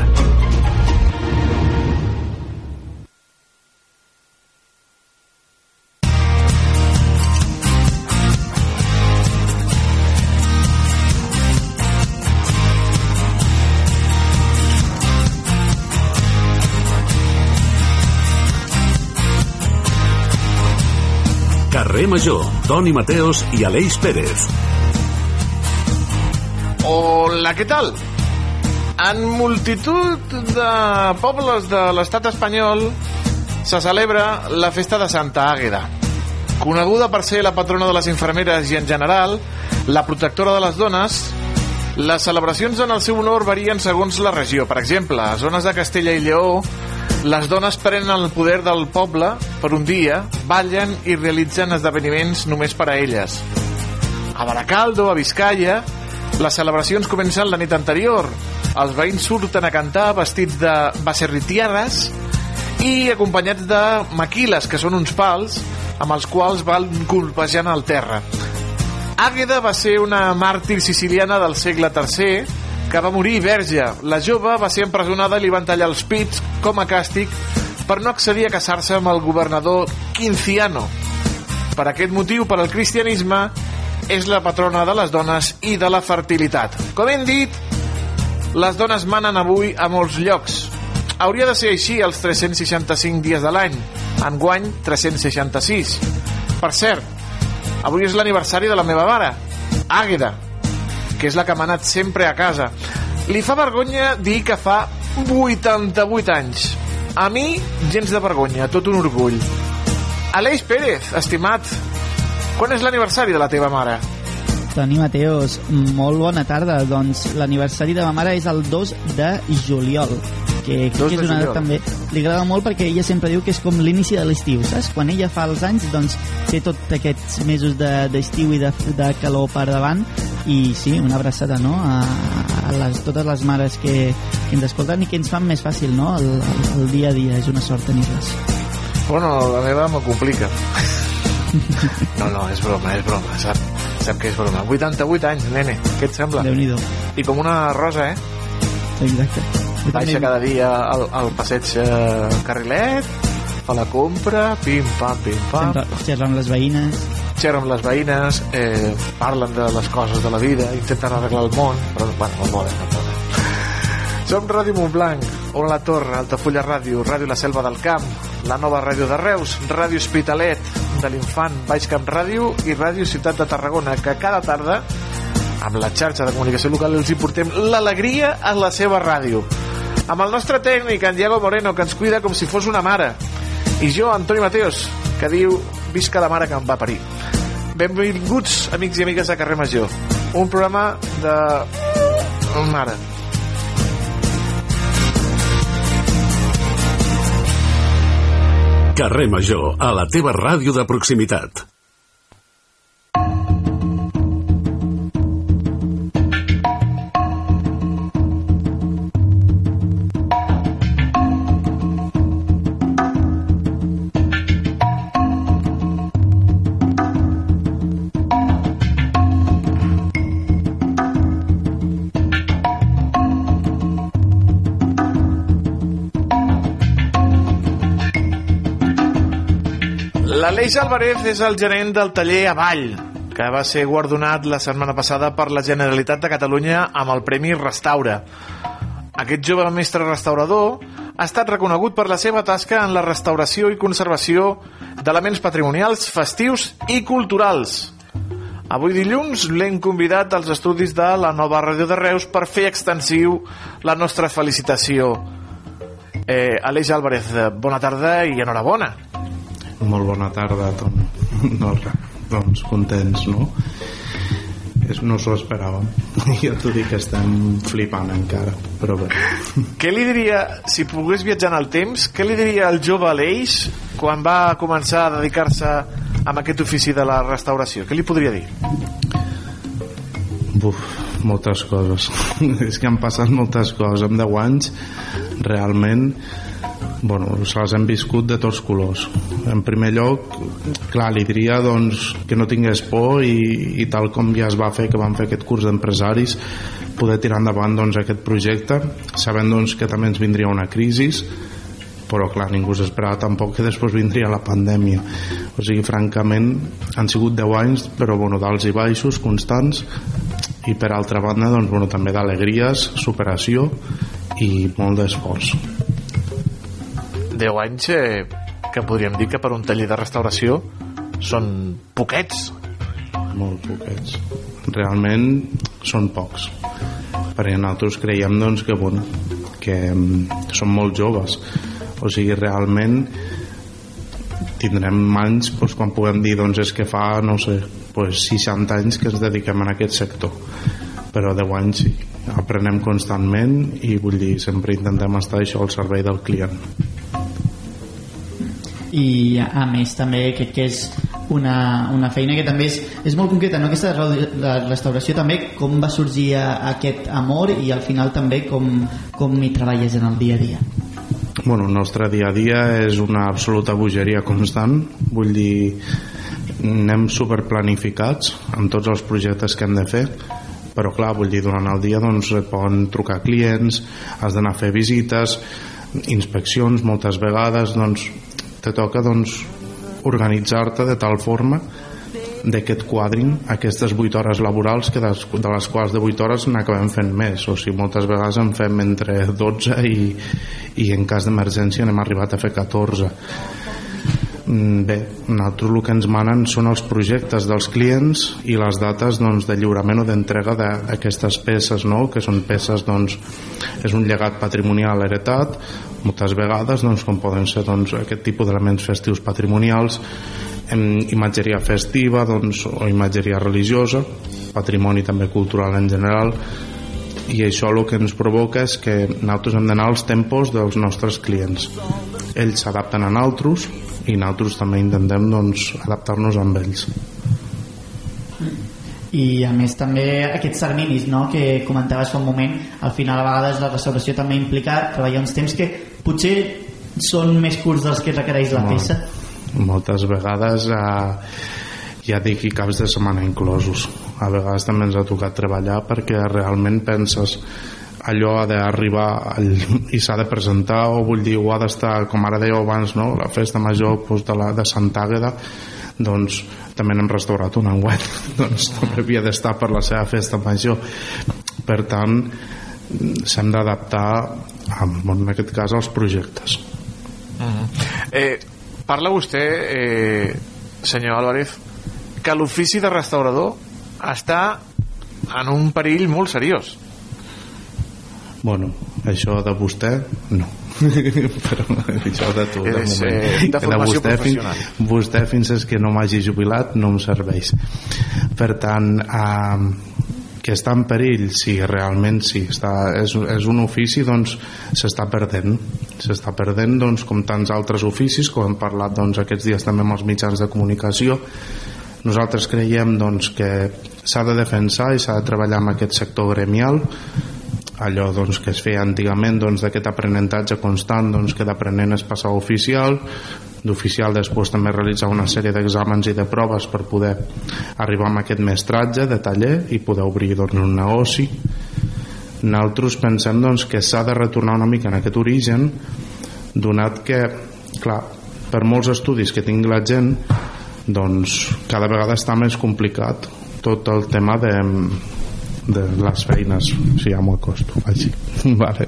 Speaker 6: Carrer Major, Toni Mateos i Aleix Pérez.
Speaker 8: Hola, què tal? En multitud de pobles de l'estat espanyol se celebra la festa de Santa Àgueda. Coneguda per ser la patrona de les infermeres i, en general, la protectora de les dones, les celebracions en el seu honor varien segons la regió. Per exemple, a zones de Castella i Lleó, les dones prenen el poder del poble per un dia, ballen i realitzen esdeveniments només per a elles. A Baracaldo, a Vizcaya, les celebracions comencen la nit anterior. Els veïns surten a cantar vestits de baserritiares i acompanyats de maquiles, que són uns pals amb els quals van colpejant el terra. Àgueda va ser una màrtir siciliana del segle III que va morir verge. La jove va ser empresonada i li van tallar els pits com a càstig per no accedir a casar-se amb el governador Quinciano. Per aquest motiu, per al cristianisme, és la patrona de les dones i de la fertilitat. Com hem dit, les dones manen avui a molts llocs. Hauria de ser així els 365 dies de l'any. Enguany, 366. Per cert, avui és l'aniversari de la meva mare, Àgueda, que és la que m'ha anat sempre a casa. Li fa vergonya dir que fa 88 anys. A mi, gens de vergonya, tot un orgull. Aleix Pérez, estimat, quan és l'aniversari de la teva mare?
Speaker 20: Toni Mateos, molt bona tarda. Doncs l'aniversari de ma mare és el 2 de juliol que crec que és una data també li agrada molt perquè ella sempre diu que és com l'inici de l'estiu, saps? Quan ella fa els anys doncs té tots aquests mesos d'estiu de, i de, de calor per davant i sí, una abraçada no? a, a les, totes les mares que, que ens escolten i que ens fan més fàcil no? el, el, el dia a dia, és una sort tenir-les
Speaker 8: Bueno, la meva me complica no, no, és broma, és broma, sap, sap que és broma. 88 anys, nene, què et sembla?
Speaker 20: déu nhi
Speaker 8: I com una rosa, eh?
Speaker 20: Exacte.
Speaker 8: Baixa cada dia al, al passeig eh, Carrilet, fa la compra, pim, pam, pim, pam.
Speaker 20: Xerra amb les veïnes.
Speaker 8: Xerra amb les veïnes, eh, parlen de les coses de la vida, intenten arreglar el món, però, bueno, el món, el món. Som Ràdio Montblanc, on la Torre, Altafulla Ràdio, Ràdio La Selva del Camp, la nova ràdio de Reus, Ràdio Hospitalet, de l'Infant, Baix Camp Ràdio i Ràdio Ciutat de Tarragona, que cada tarda amb la xarxa de comunicació local els hi portem l'alegria a la seva ràdio. Amb el nostre tècnic, en Diego Moreno, que ens cuida com si fos una mare. I jo, Antoni Mateos, que diu visca la mare que em va parir. Benvinguts, amics i amigues de Carrer Major. Un programa de... mare.
Speaker 6: Carrer Major, a la teva ràdio de proximitat.
Speaker 8: L'Aleix Alvarez és el gerent del taller Avall, que va ser guardonat la setmana passada per la Generalitat de Catalunya amb el Premi Restaura. Aquest jove mestre restaurador ha estat reconegut per la seva tasca en la restauració i conservació d'elements patrimonials, festius i culturals. Avui dilluns l'hem convidat als estudis de la nova Ràdio de Reus per fer extensiu la nostra felicitació. Eh, Aleix Álvarez, bona tarda i enhorabona.
Speaker 21: Molt bona tarda, Tom. *laughs* No, doncs contents, no? És, no s'ho esperàvem. *laughs* Jo t'ho dic que estem flipant encara, però bé. *laughs*
Speaker 8: Què li diria, si pogués viatjar en el temps, què li diria al jove Aleix quan va començar a dedicar-se a aquest ofici de la restauració? Què li podria dir?
Speaker 21: Buf, moltes coses. És que han passat moltes coses. En 10 anys, realment, bueno, se les hem viscut de tots colors. En primer lloc clar, li diria doncs, que no tingués por i, i tal com ja es va fer que van fer aquest curs d'empresaris poder tirar endavant doncs, aquest projecte sabent doncs, que també ens vindria una crisi però clar, ningú s'esperava tampoc que després vindria la pandèmia. O sigui, francament han sigut 10 anys però bueno, d'alts i baixos constants i per altra banda doncs, bueno, també d'alegries, superació i molt d'esforç
Speaker 8: 10 anys eh, que podríem dir que per un taller de restauració són poquets.
Speaker 21: Molt poquets. Realment són pocs. Perquè nosaltres creiem doncs, que, bueno, que mm, són molt joves. O sigui, realment tindrem anys doncs, quan puguem dir doncs, és que fa, no sé, doncs, 60 anys que ens dediquem a aquest sector. Però 10 anys sí aprenem constantment i vull dir, sempre intentem estar això al servei del client
Speaker 20: i a més també crec que és una, una feina que també és, és molt concreta no? aquesta la restauració també com va sorgir aquest amor i al final també com, com hi treballes en el dia a dia
Speaker 21: Bueno, el nostre dia a dia és una absoluta bogeria constant vull dir anem superplanificats amb tots els projectes que hem de fer però clar, vull dir, durant el dia doncs poden trucar clients, has d'anar a fer visites inspeccions moltes vegades doncs te toca doncs, organitzar-te de tal forma de que et quadrin aquestes 8 hores laborals que de, de les quals de 8 hores n'acabem fent més. O sigui, moltes vegades en fem entre 12 i, i en cas d'emergència n'hem arribat a fer 14 Mm, bé, nosaltres el que ens manen són els projectes dels clients i les dates doncs, de lliurament o d'entrega d'aquestes peces, no? que són peces, doncs, és un llegat patrimonial heretat, moltes vegades, doncs, com poden ser doncs, aquest tipus d'elements festius patrimonials, imatgeria festiva doncs, o imatgeria religiosa, patrimoni també cultural en general, i això el que ens provoca és que nosaltres hem d'anar als tempos dels nostres clients. Ells s'adapten a nosaltres i nosaltres també intentem doncs, adaptar-nos amb ells.
Speaker 20: I a més també aquests terminis no? que comentaves fa un moment al final a vegades la restauració també implica treballar uns temps que potser són més curts dels que requereix la peça.
Speaker 21: Moltes vegades eh, ja dic i caps de setmana inclosos. A vegades també ens ha tocat treballar perquè realment penses allò ha d'arribar i s'ha de presentar o vull dir, o ha d'estar com ara dèieu abans, no? la festa major doncs, de, la, de Sant Àgueda doncs també n'hem restaurat un enguany *laughs* doncs també havia d'estar per la seva festa major per tant s'hem d'adaptar en aquest cas als projectes
Speaker 8: uh -huh. eh, parla vostè eh, senyor Álvarez que l'ofici de restaurador està en un perill molt seriós
Speaker 21: Bueno, això de vostè, no. *laughs* Però això de tu, de
Speaker 8: És,
Speaker 21: moment.
Speaker 8: eh, de formació
Speaker 21: vostè, fin,
Speaker 8: professional.
Speaker 21: vostè fins que no m'hagi jubilat no em serveix. Per tant, eh, que està en perill, sí, realment sí. Està, és, és un ofici, doncs, s'està perdent. S'està perdent, doncs, com tants altres oficis, com hem parlat doncs, aquests dies també amb els mitjans de comunicació, nosaltres creiem doncs, que s'ha de defensar i s'ha de treballar amb aquest sector gremial allò doncs, que es feia antigament doncs, d'aquest aprenentatge constant doncs, que d'aprenent es passava oficial d'oficial després també realitzar una sèrie d'exàmens i de proves per poder arribar a aquest mestratge de taller i poder obrir doncs, un negoci. Nosaltres pensem doncs, que s'ha de retornar una mica en aquest origen donat que clar, per molts estudis que tingui la gent doncs cada vegada està més complicat tot el tema de, de les feines si ja m'ho acosto així. vale.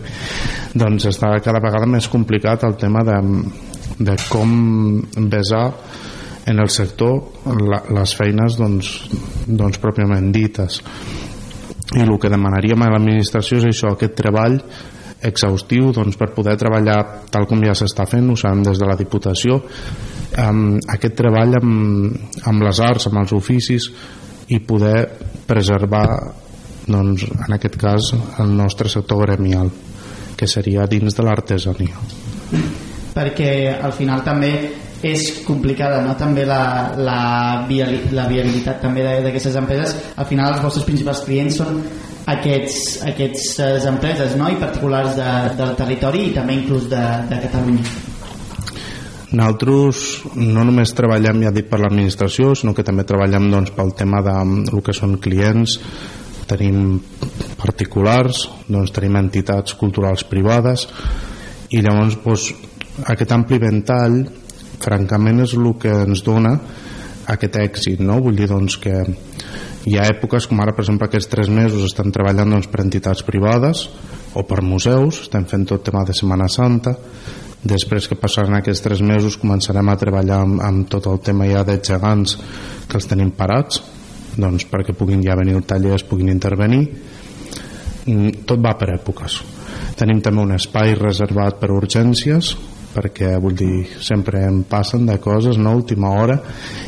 Speaker 21: doncs està cada vegada més complicat el tema de, de com besar en el sector la, les feines doncs, doncs pròpiament dites i el que demanaríem a l'administració és això, aquest treball exhaustiu doncs, per poder treballar tal com ja s'està fent, ho sabem des de la Diputació um, aquest treball amb, amb les arts, amb els oficis i poder preservar doncs, en aquest cas el nostre sector gremial que seria dins de l'artesania
Speaker 20: perquè al final també és complicada no? també la, la, viali, la viabilitat també d'aquestes empreses al final els vostres principals clients són aquests, aquestes empreses no? i particulars de, del territori i també inclús de, de Catalunya
Speaker 21: Nosaltres no només treballem, ja dit, per l'administració, sinó que també treballem doncs, pel tema de mm, el que són clients, tenim particulars, doncs, tenim entitats culturals privades, i llavors doncs, aquest ampli ventall, francament, és el que ens dona aquest èxit, no? Vull dir, doncs, que hi ha èpoques, com ara, per exemple, aquests tres mesos estem treballant doncs, per entitats privades o per museus, estem fent tot tema de Setmana Santa, després que passaran aquests tres mesos començarem a treballar amb, amb tot el tema ja de gegants que els tenim parats doncs perquè puguin ja venir al taller es puguin intervenir. Mm, tot va per èpoques. Tenim també un espai reservat per urgències perquè vull dir sempre em passen de coses no, última hora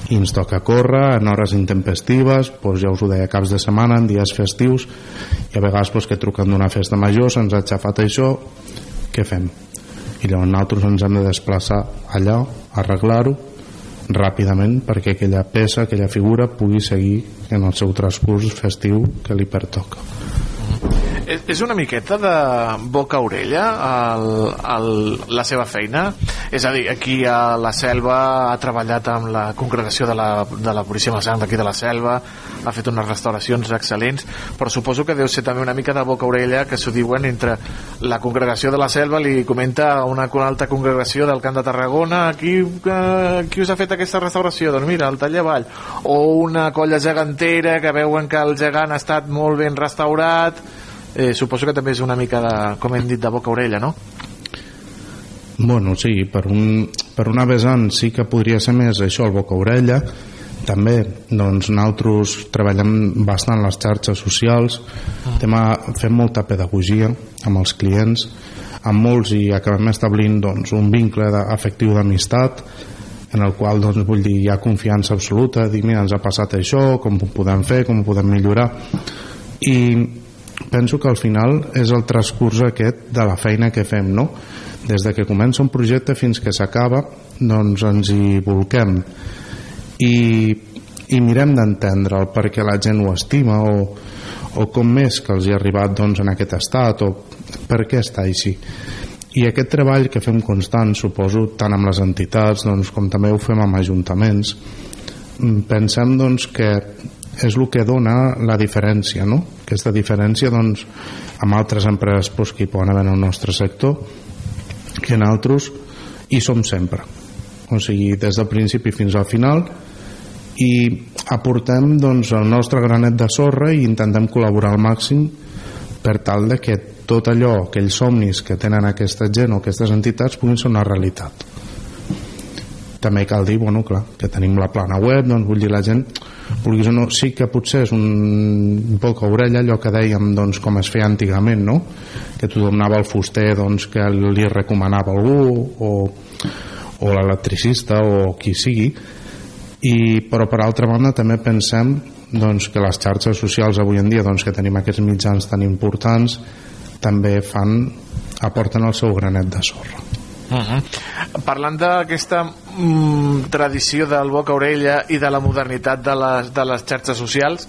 Speaker 21: i ens toca córrer en hores intempestives doncs ja us ho deia caps de setmana en dies festius i a vegades doncs, que truquen d'una festa major se'ns ha aixafat això què fem? i llavors nosaltres ens hem de desplaçar allà, arreglar-ho ràpidament perquè aquella peça, aquella figura pugui seguir en el seu transcurs festiu que li pertoca
Speaker 8: és, és una miqueta de boca a orella el, el, la seva feina? És a dir, aquí a la Selva ha treballat amb la congregació de la, de la Policia Massana d'aquí de la Selva, ha fet unes restauracions excel·lents, però suposo que deu ser també una mica de boca a orella que s'ho diuen entre la congregació de la Selva li comenta una, altra congregació del Camp de Tarragona qui, eh, qui us ha fet aquesta restauració? Doncs mira, el taller Vall o una colla gegantera que veuen que el gegant ha estat molt ben restaurat eh, suposo que també és una mica de, com hem dit, de boca a orella, no?
Speaker 21: Bueno, sí, per, un, per una vessant sí que podria ser més això, el boca a orella, també doncs, nosaltres treballem bastant les xarxes socials. Ah. tema, fem molta pedagogia amb els clients. Amb molts i acabem establint doncs, un vincle afectiu d'amistat en el qual doncs, vull dir, hi ha confiança absoluta. Dir, mira, ens ha passat això, com ho podem fer com ho podem millorar? I penso que al final és el transcurs aquest de la feina que fem no? des de que comença un projecte fins que s'acaba doncs ens hi volquem i, i mirem d'entendre el perquè la gent ho estima o, o com més que els hi ha arribat doncs, en aquest estat o per què està així i aquest treball que fem constant suposo tant amb les entitats doncs, com també ho fem amb ajuntaments mm, pensem doncs, que és el que dona la diferència no? aquesta diferència doncs, amb altres empreses doncs, que hi poden haver en el nostre sector que en altres hi som sempre. O sigui, des del principi fins al final. I aportem doncs, el nostre granet de sorra i intentem col·laborar al màxim per tal de que tot allò, aquells somnis que tenen aquesta gent o aquestes entitats puguin ser una realitat també cal dir, bueno, clar, que tenim la plana web, doncs vull dir la gent vulguis o no, sí que potser és un poc a orella allò que dèiem doncs, com es feia antigament, no? que tothom anava al fuster doncs, que li recomanava algú o, o l'electricista o qui sigui i, però per altra banda també pensem doncs, que les xarxes socials avui en dia doncs, que tenim aquests mitjans tan importants també fan aporten el seu granet de sorra
Speaker 8: uh -huh. Parlant d'aquesta mm, tradició del boca orella i de la modernitat de les, de les xarxes socials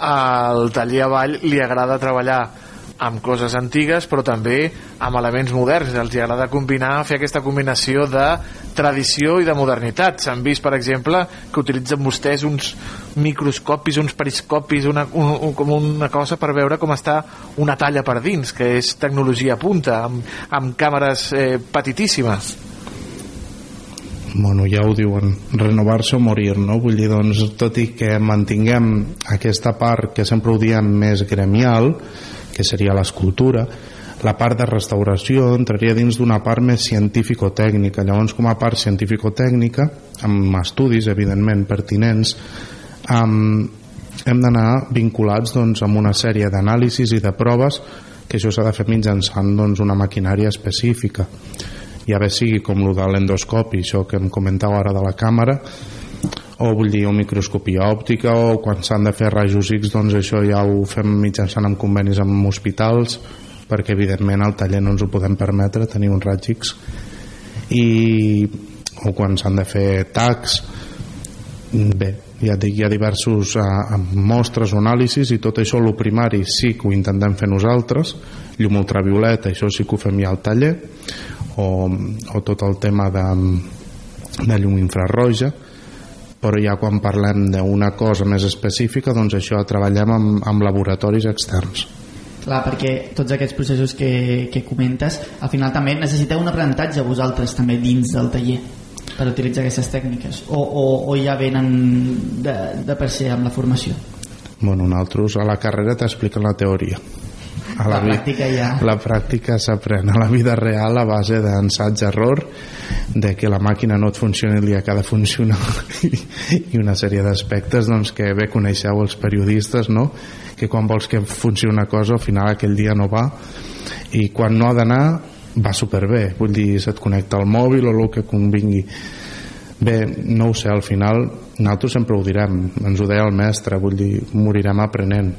Speaker 8: al taller Avall li agrada treballar amb coses antigues però també amb elements moderns. Els agrada combinar, fer aquesta combinació de tradició i de modernitat. S'han vist per exemple que utilitzen vostès uns microscopis, uns periscopis una, un, un, com una cosa per veure com està una talla per dins que és tecnologia punta amb, amb càmeres eh, petitíssimes.
Speaker 21: Bueno, ja ho diuen, renovar-se o morir, no? Vull dir, doncs, tot i que mantinguem aquesta part que sempre ho diem més gremial, que seria l'escultura, la part de restauració entraria dins d'una part més científico-tècnica. Llavors, com a part científico-tècnica, amb estudis, evidentment, pertinents, amb, hem d'anar vinculats doncs, amb una sèrie d'anàlisis i de proves que això s'ha de fer mitjançant doncs, una maquinària específica ja bé sigui com el de l'endoscopi això que em comentava ara de la càmera o vull dir o microscopia òptica o quan s'han de fer rajos X doncs això ja ho fem mitjançant amb convenis amb hospitals perquè evidentment al taller no ens ho podem permetre tenir un raig X. I o quan s'han de fer tacs. Bé, ja dic, hi ha diversos uh, mostres o anàlisis i tot això, el primari sí que ho intentem fer nosaltres llum ultravioleta, això sí que ho fem ja al taller o, o tot el tema de, de llum infrarroja però ja quan parlem d'una cosa més específica doncs això treballem amb, amb laboratoris externs.
Speaker 20: Clar, perquè tots aquests processos que, que comentes al final també necessiteu un aprenentatge vosaltres també dins del taller per utilitzar aquestes tècniques. O, o, o ja venen de, de per ser amb la formació?
Speaker 21: Bueno, nosaltres a la carrera t'expliquen la teoria a
Speaker 20: la, la pràctica ja.
Speaker 21: la pràctica s'aprèn a la vida real a base d'ensaig-error de que la màquina no et funcioni el dia que ha de funcionar *laughs* i una sèrie d'aspectes doncs, que bé coneixeu els periodistes no? que quan vols que funcioni una cosa al final aquell dia no va. I quan no ha d'anar va superbé. Vull dir, se't connecta al mòbil o el que convingui. Bé, no ho sé, al final nosaltres sempre ho direm. Ens ho deia el mestre, vull dir, morirem aprenent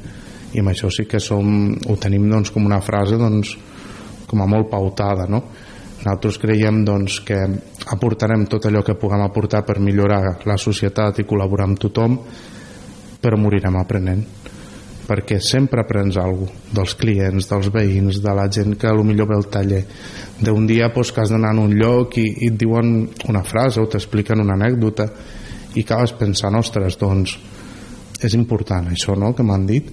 Speaker 21: i amb això sí que som, ho tenim doncs, com una frase doncs, com a molt pautada no? nosaltres creiem doncs, que aportarem tot allò que puguem aportar per millorar la societat i col·laborar amb tothom però morirem aprenent. Perquè sempre aprens alguna cosa dels clients, dels veïns, de la gent que millor ve al taller. D'un dia doncs, que has d'anar a un lloc i, i et diuen una frase o t'expliquen una anècdota i acabes pensant, ostres, doncs és important això no, que m'han dit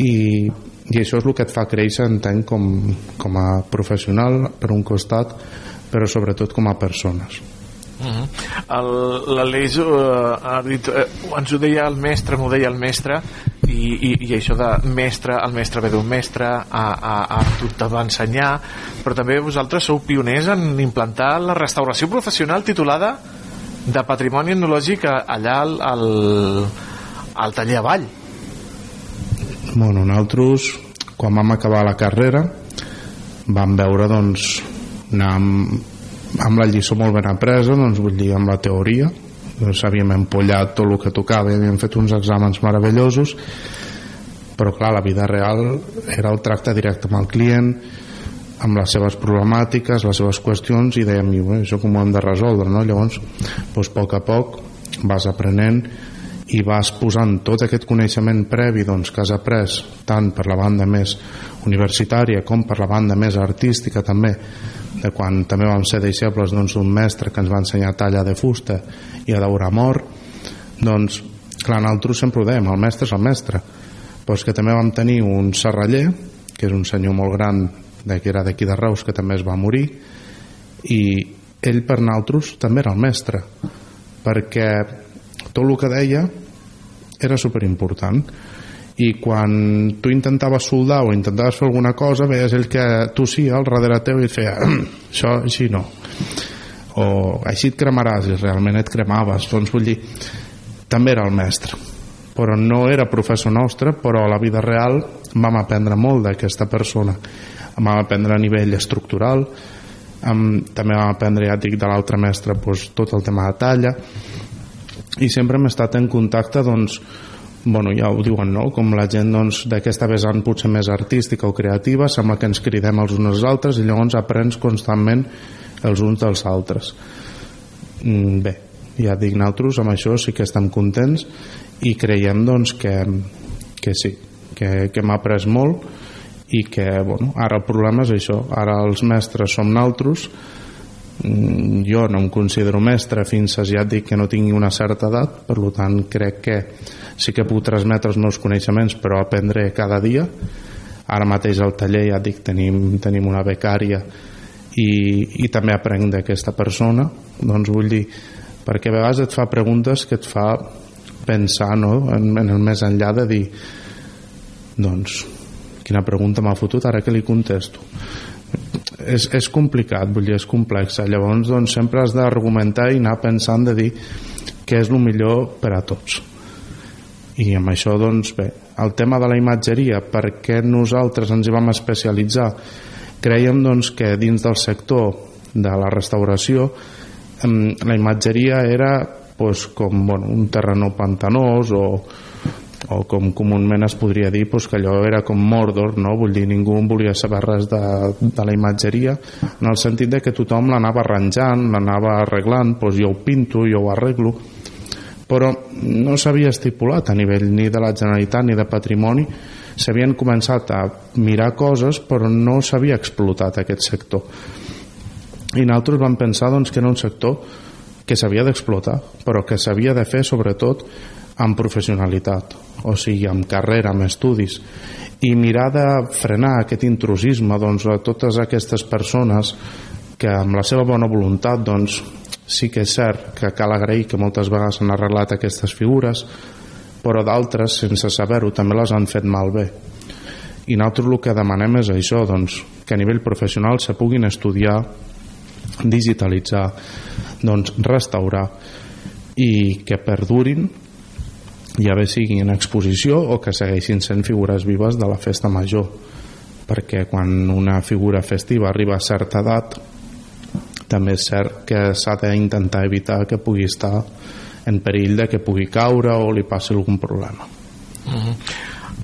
Speaker 21: i, i això és el que et fa créixer entenc com, com a professional per un costat però sobretot com a persones
Speaker 8: Uh -huh. L'Aleix uh, ha dit, uh, ens ho deia el mestre, m'ho deia el mestre, i, i, i això de mestre, el mestre ve d'un mestre, a, a, a tu te va ensenyar, però també vosaltres sou pioners en implantar la restauració professional titulada de Patrimoni Etnològic allà al, al, al taller avall.
Speaker 21: Bueno, nosaltres, quan vam acabar la carrera, vam veure, doncs, anar amb, amb la lliçó molt ben apresa, doncs vull dir, amb la teoria, doncs havíem empollat tot el que tocava, havíem fet uns exàmens meravellosos, però clar, la vida real era el tracte directe amb el client, amb les seves problemàtiques, les seves qüestions, i dèiem, això com ho hem de resoldre, no? Llavors, doncs, a poc a poc vas aprenent i vas posant tot aquest coneixement previ doncs, que has après tant per la banda més universitària com per la banda més artística també de quan també vam ser deixebles d'un doncs, mestre que ens va ensenyar talla de fusta i a daure mort doncs clar, nosaltres sempre ho dèiem, el mestre és el mestre. Però que també vam tenir un serraller que és un senyor molt gran de, que era d'aquí de Reus que també es va morir i ell per nosaltres també era el mestre perquè tot el que deia era superimportant. I quan tu intentaves soldar o intentaves fer alguna cosa veies ell que tossia al darrere teu i feia això així no. O així et cremaràs i realment et cremaves. Doncs vull dir, també era el mestre. Però no era professor nostre però a la vida real vam aprendre molt d'aquesta persona. Vam aprendre a nivell estructural també vam aprendre ja dic de l'altre mestre doncs, tot el tema de talla i sempre hem estat en contacte doncs bueno, ja ho diuen, no? com la gent doncs, d'aquesta vessant potser més artística o creativa, sembla que ens cridem els uns als altres i llavors aprens constantment els uns dels altres. Mm, bé, ja dic, nosaltres amb això sí que estem contents i creiem doncs, que, que sí, que, que hem après molt i que bueno, ara el problema és això, ara els mestres som naltros jo no em considero mestre fins a ja dic que no tingui una certa edat per tant crec que sí que puc transmetre els meus coneixements però aprendre cada dia. Ara mateix al taller ja dic tenim, tenim una becària i, i també aprenc d'aquesta persona. Doncs vull dir perquè a vegades et fa preguntes que et fa pensar no? en, en el més enllà de dir doncs quina pregunta m'ha fotut ara que li contesto és, és complicat, vull dir, és complexa llavors doncs sempre has d'argumentar i anar pensant de dir què és el millor per a tots. I amb això doncs bé el tema de la imatgeria per què nosaltres ens hi vam especialitzar? Creiem doncs que dins del sector de la restauració la imatgeria era pues, com bueno, un terreno pantanós o, o com comúment es podria dir pues, que allò era com Mordor no? vull dir, ningú volia saber res de, de la imatgeria en el sentit de que tothom l'anava arranjant l'anava arreglant, pues, jo ho pinto jo ho arreglo però no s'havia estipulat a nivell ni de la Generalitat ni de patrimoni s'havien començat a mirar coses però no s'havia explotat aquest sector i nosaltres vam pensar doncs, que era un sector que s'havia d'explotar però que s'havia de fer sobretot amb professionalitat o sigui, amb carrera, amb estudis i mirar de frenar aquest intrusisme doncs, a totes aquestes persones que amb la seva bona voluntat doncs, sí que és cert que cal agrair que moltes vegades s'han arreglat aquestes figures però d'altres sense saber-ho també les han fet malbé. I nosaltres el que demanem és això doncs, que a nivell professional se puguin estudiar digitalitzar doncs, restaurar i que perdurin ja bé sigui en exposició o que segueixin sent figures vives de la festa major perquè quan una figura festiva arriba a certa edat també és cert que s'ha d'intentar evitar que pugui estar en perill de que pugui caure o li passi algun problema.
Speaker 8: Uh -huh.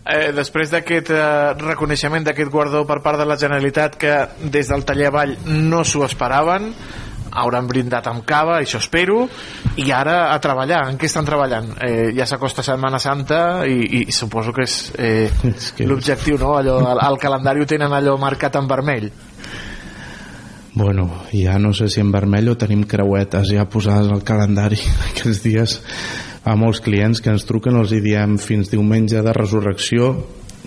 Speaker 8: eh, després d'aquest eh, reconeixement d'aquest guardó per part de la Generalitat que des del taller avall no s'ho esperaven hauran brindat amb cava, això espero, i ara a treballar. En què estan treballant? Eh, ja s'acosta Setmana Santa i, i suposo que és, eh, que l'objectiu, no? Allò, el, el calendari ho tenen allò marcat en vermell.
Speaker 21: Bueno, ja no sé si en vermell o tenim creuetes ja posades al calendari *laughs* aquests dies a molts clients que ens truquen els hi diem fins diumenge de resurrecció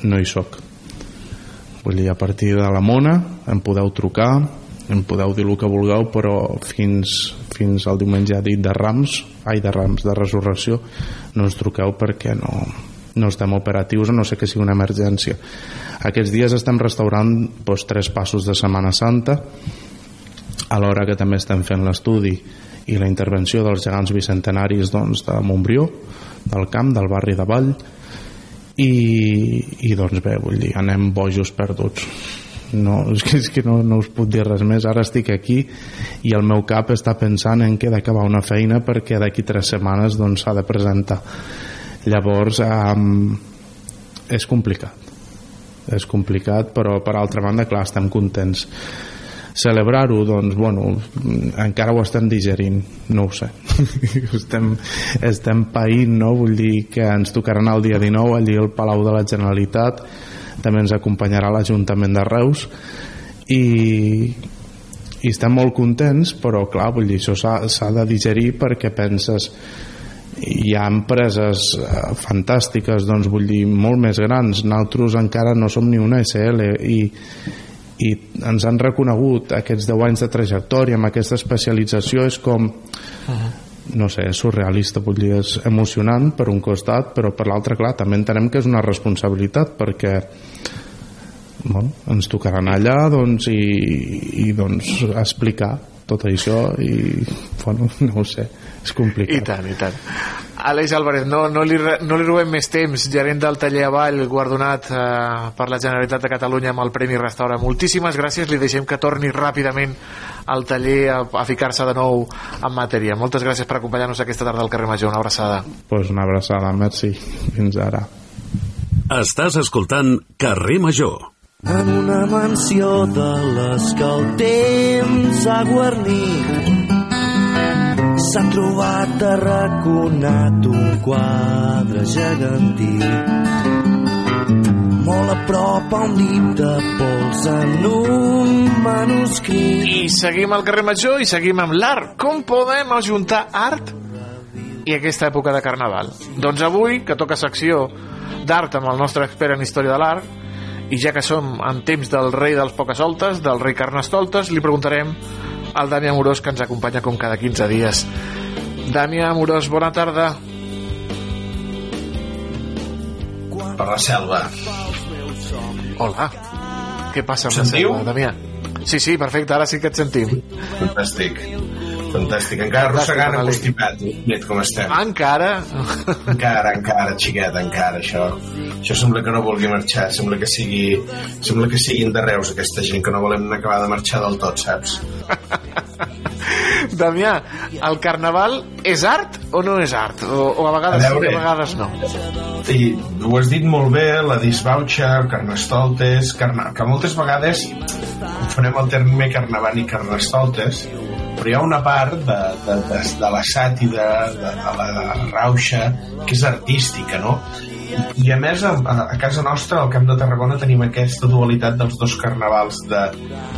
Speaker 21: no hi soc vull dir, a partir de la mona em podeu trucar em podeu dir el que vulgueu però fins, fins al diumenge dit de Rams ai de Rams de resurrecció no ens truqueu perquè no, no estem operatius o no sé que sigui una emergència. Aquests dies estem restaurant doncs, tres passos de Setmana Santa alhora que també estem fent l'estudi i la intervenció dels gegants bicentenaris doncs, de Montbrió, del camp, del barri de Vall i, i doncs bé, vull dir, anem bojos perduts no, *laughs* és que, és que no, no us puc dir res més. Ara estic aquí i el meu cap està pensant en que he d'acabar una feina perquè d'aquí tres setmanes doncs s'ha de presentar. Llavors um, és complicat. És complicat però per altra banda clar estem contents. Celebrar-ho doncs bueno encara ho estem digerint. No ho sé. *laughs* Estem, estem païnt no? vull dir que ens tocarà anar el dia 19 allí al Palau de la Generalitat també ens acompanyarà l'Ajuntament de Reus i, i estem molt contents però clar, vull dir, això s'ha de digerir perquè penses hi ha empreses eh, fantàstiques doncs vull dir molt més grans nosaltres encara no som ni una SL i, i ens han reconegut aquests 10 anys de trajectòria amb aquesta especialització és com uh -huh. No sé, és surrealista vull dir, és emocionant per un costat però per l'altre, clar, també entenem que és una responsabilitat perquè bueno, ens tocarà anar allà doncs, i, i doncs explicar tot això i bueno, *laughs* no ho sé, és complicat.
Speaker 8: I tant, i tant. Àlex Álvarez, no, no, li, no li robem més temps, gerent del taller Avall, guardonat eh, per la Generalitat de Catalunya amb el Premi Restaura. Moltíssimes gràcies, li deixem que torni ràpidament al taller a, a ficar-se de nou en matèria. Moltes gràcies per acompanyar-nos aquesta tarda al carrer Major. Una abraçada.
Speaker 21: Pues una abraçada, merci. Fins ara.
Speaker 6: Estàs escoltant Carrer Major.
Speaker 18: En una mansió de les que el temps ha guarnit s'ha trobat arraconat un quadre gegantí molt a prop a un de pols en un manuscrit.
Speaker 8: I seguim al carrer Major i seguim amb l'art. Com podem ajuntar art i aquesta època de Carnaval? Doncs avui, que toca secció d'art amb el nostre expert en història de l'art, i ja que som en temps del rei dels pocasoltes, del rei Carnestoltes, li preguntarem al Dani Amorós que ens acompanya com cada 15 dies. Dani Amorós, bona tarda.
Speaker 22: Per la selva.
Speaker 8: Hola. Què passa amb la selva, Damià? Sí, sí, perfecte, ara sí que et sentim.
Speaker 22: Fantàstic. Fantàstic, encara arrossegant constipat, net com estem.
Speaker 8: Encara?
Speaker 22: encara, encara, xiquet, encara, això. Això sembla que no vulgui marxar, sembla que sigui sembla que siguin de Reus aquesta gent, que no volem acabar de marxar del tot, saps? *laughs*
Speaker 8: Damià, el carnaval és art o no és art? O, o a vegades a veure, sí, a vegades no?
Speaker 22: I ho has dit molt bé, la disbauxa, carnestoltes, carna... que moltes vegades confonem el terme carnaval i carnestoltes, però hi ha una part de, de, de, de la sàtira, de, de la rauxa, que és artística, no? I a més, a, a casa nostra, al Camp de Tarragona, tenim aquesta dualitat dels dos carnavals de,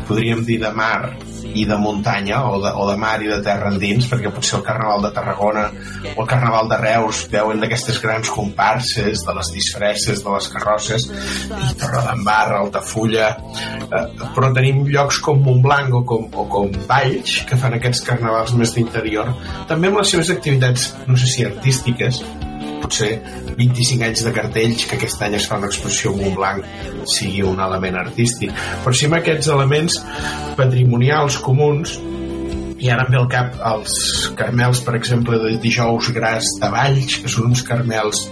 Speaker 22: podríem dir, de mar i de muntanya o de, o de mar i de terra endins perquè potser el Carnaval de Tarragona o el Carnaval de Reus veuen d'aquestes grans comparses de les disfresses de les carrosses i Torredembarra, Altafulla eh, però tenim llocs com Montblanc o com, o com Valls que fan aquests carnavals més d'interior també amb les seves activitats no sé si artístiques potser 25 anys de cartells que aquest any es fa una exposició en Montblanc sigui un element artístic. Però si amb aquests elements patrimonials comuns i ara em ve al cap els carmels, per exemple, de dijous gras de Valls, que són uns carmels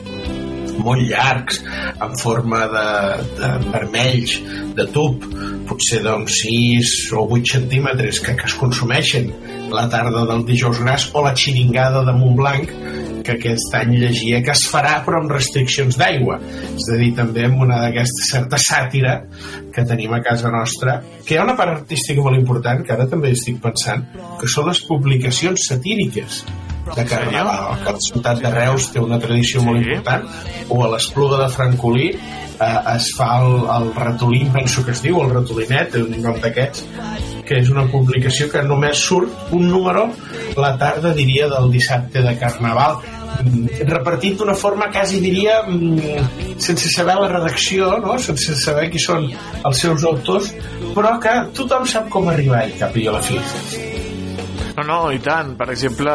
Speaker 22: molt llargs, en forma de, de vermells, de tub, potser doncs 6 o 8 centímetres, que, que es consumeixen la tarda del dijous gras, o la xiringada de Montblanc, que aquest any llegia que es farà però amb restriccions d'aigua. És a dir, també amb una d'aquesta certa sàtira que tenim a casa nostra que hi ha una part artística molt important que ara també estic pensant que són les publicacions satíriques de Carnaval, que la ciutat de Reus té una tradició molt important, o a l'Espluga de Francolí eh, es fa el, el ratolí, penso que es diu, el ratolinet, un nom d'aquests, que és una publicació que només surt un número la tarda, diria, del dissabte de Carnaval, repartit d'una forma quasi diria mm, sense saber la redacció no? sense saber qui són els seus autors però que tothom sap com arribar-hi cap i a la fi
Speaker 8: no, no, i tant. Per exemple,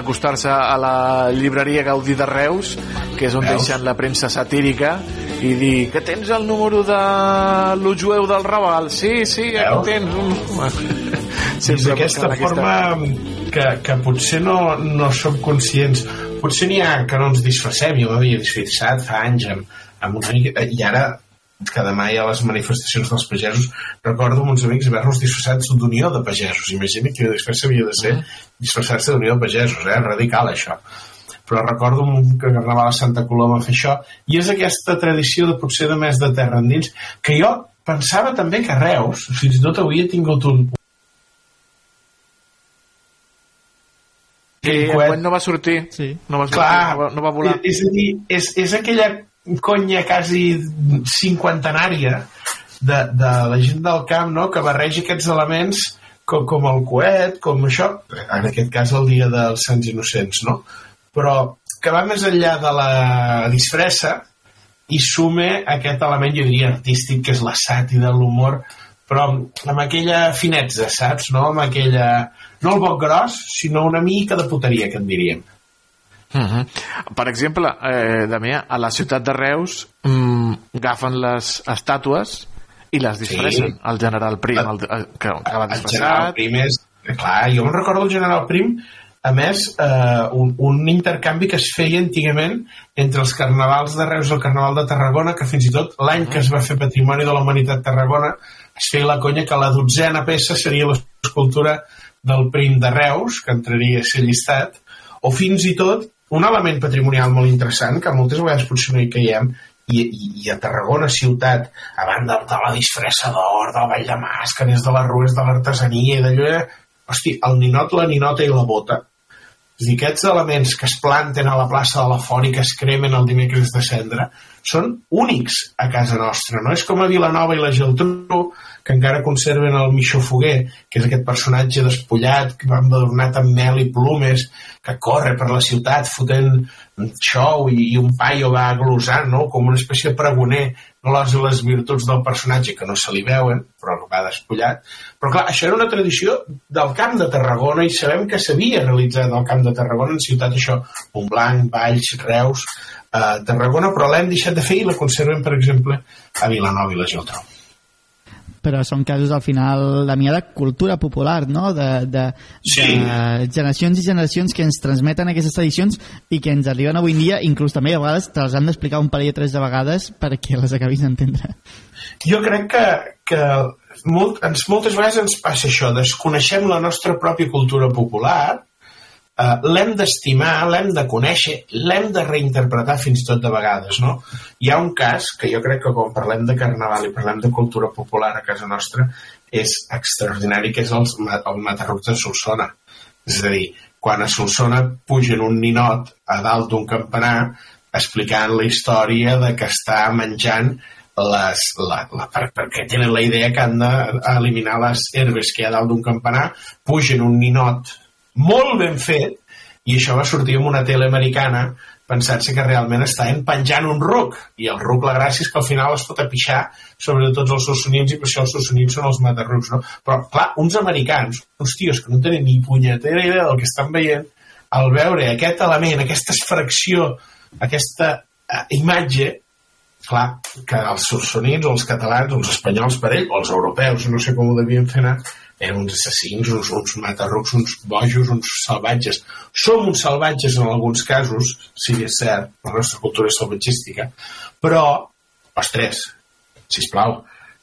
Speaker 8: acostar-se a la llibreria Gaudí de Reus, que és on Veus? deixen la premsa satírica, i dir que tens el número de lo jueu del Raval. Sí, sí, aquí tens.
Speaker 22: Sempre d'aquesta forma aquesta... que, que potser no, no som conscients. Potser n'hi ha que no ens disfressem. Jo m'havia disfressat fa anys amb, amb una mica... I ara que demà hi ha les manifestacions dels pagesos recordo amb uns amics haver-nos disfressats d'unió de pagesos imagina que després havia de ser disfressar-se d'unió de pagesos eh? radical això però recordo que Carnaval a Santa Coloma fer això i és aquesta tradició de potser de més de terra endins que jo pensava també que Reus fins i tot avui he tingut un
Speaker 8: que quan no va sortir sí. no va sortir,
Speaker 22: Clar,
Speaker 8: no va, no va volar
Speaker 22: és a dir, és, és aquella conya quasi cinquantenària de, de la gent del camp no? que barreja aquests elements com, com el coet, com això, en aquest cas el dia dels Sants Innocents, no? però que va més enllà de la disfressa i sume aquest element, jo diria, artístic, que és la sàtira, l'humor, però amb aquella finetza, saps? No? Amb aquella... No el boc gros, sinó una mica de puteria, que en diríem.
Speaker 8: Uh -huh. Per exemple, eh, Damià, a la ciutat de Reus mm, agafen les estàtues i les disfressen. Sí. El general Prim, el, el, que, que va disfressat...
Speaker 22: El general Prim és... Clar, jo em recordo el general Prim a més, eh, un, un intercanvi que es feia antigament entre els carnavals de Reus i el carnaval de Tarragona, que fins i tot l'any que es va fer Patrimoni de la Humanitat Tarragona es feia la conya que la dotzena peça seria l'escultura del Prim de Reus, que entraria a ser llistat, o fins i tot un element patrimonial molt interessant que moltes vegades potser no hi caiem i, i, i a Tarragona ciutat a banda de la disfressa d'or del Vall de Màscares, de les rues de l'artesania i d'allò, hosti, el ninot, la ninota i la bota és dir, aquests elements que es planten a la plaça de la Font i que es cremen el dimecres de cendra són únics a casa nostra, no? És com a Vilanova i la Geltrú, que encara conserven el Mixó Foguer, que és aquest personatge despullat, que va adornat amb mel i plumes, que corre per la ciutat fotent show i, i un paio va glosant, no? com una espècie de pregoner, no les, les virtuts del personatge que no se li veuen, però va despullat. Però clar, això era una tradició del Camp de Tarragona i sabem que s'havia realitzat al Camp de Tarragona en ciutat això, Montblanc, Valls, Reus, eh, Tarragona, però l'hem deixat de fer i la conserven, per exemple, a Vilanova i la Geltrú
Speaker 20: però són casos al final la de cultura popular no? de, de, sí. de generacions i generacions que ens transmeten aquestes tradicions i que ens arriben avui en dia inclús també a vegades te les han d'explicar un parell o tres de vegades perquè les acabis d'entendre
Speaker 22: jo crec que, que molt, ens, moltes vegades ens passa això desconeixem la nostra pròpia cultura popular eh, l'hem d'estimar, l'hem de conèixer, l'hem de reinterpretar fins tot de vegades, no? Hi ha un cas que jo crec que quan parlem de carnaval i parlem de cultura popular a casa nostra és extraordinari, que és el, el Matarruc de Solsona. És a dir, quan a Solsona pugen un ninot a dalt d'un campanar explicant la història de que està menjant les, la, la, per, perquè tenen la idea que han d'eliminar les herbes que hi ha dalt d'un campanar, pugen un ninot molt ben fet, i això va sortir en una tele americana pensant-se que realment estaven penjant un ruc i el ruc la gràcia és que al final es pot apixar sobre tots els sossonins i per això els sossonins són els matarrucs no? però clar, uns americans uns tios que no tenen ni punyetera idea del que estan veient al veure aquest element, aquesta fracció aquesta eh, imatge clar, que els sossonins o els catalans o els espanyols per ell o els europeus, no sé com ho devien fer anar eren uns assassins, uns, uns matarrucs, uns bojos, uns salvatges. Som uns salvatges en alguns casos, si és cert, la nostra cultura és salvatgística, però, ostres, sisplau,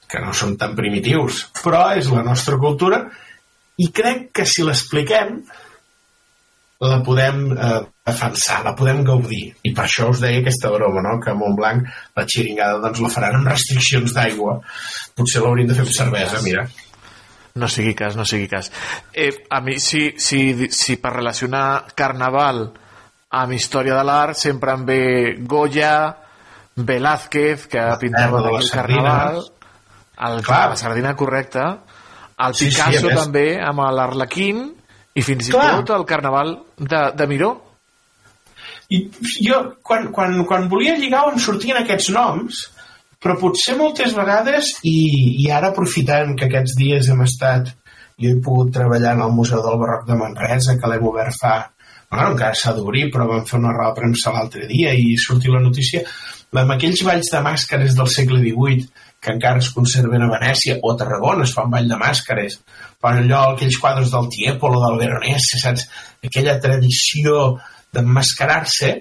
Speaker 22: que no som tan primitius, però és la nostra cultura i crec que si l'expliquem la podem eh, defensar, la podem gaudir. I per això us deia aquesta broma, no? que a Montblanc la xiringada doncs, la faran amb restriccions d'aigua. Potser l'hauríem de fer amb cervesa, mira.
Speaker 8: No sigui cas, no sigui cas. Eh, a mi, si, si, si per relacionar carnaval amb història de l'art sempre em ve Goya, Velázquez, que pintava
Speaker 22: de la
Speaker 8: el carnaval, el,
Speaker 22: Clar.
Speaker 8: la sardina correcta, el
Speaker 22: Sí, sí,
Speaker 8: Picasso
Speaker 22: més-
Speaker 8: també amb l'Arlequín i fins i
Speaker 22: Clar.
Speaker 8: tot el carnaval de, de Miró.
Speaker 22: I jo, quan, quan, quan volia lligar on sortien aquests noms, però potser moltes vegades, i, i ara aprofitant que aquests dies hem estat, jo he pogut treballar en el Museu del Barroc de Manresa, que l'hem obert fa... Bueno, encara s'ha d'obrir, però vam fer una roda de premsa l'altre dia i sortir la notícia amb aquells balls de màscares del segle XVIII que encara es conserven a Venècia o a Tarragona es fan ball de màscares fan allò, aquells quadres del Tiepolo, del Veronese, saps? Aquella tradició d'emmascarar-se.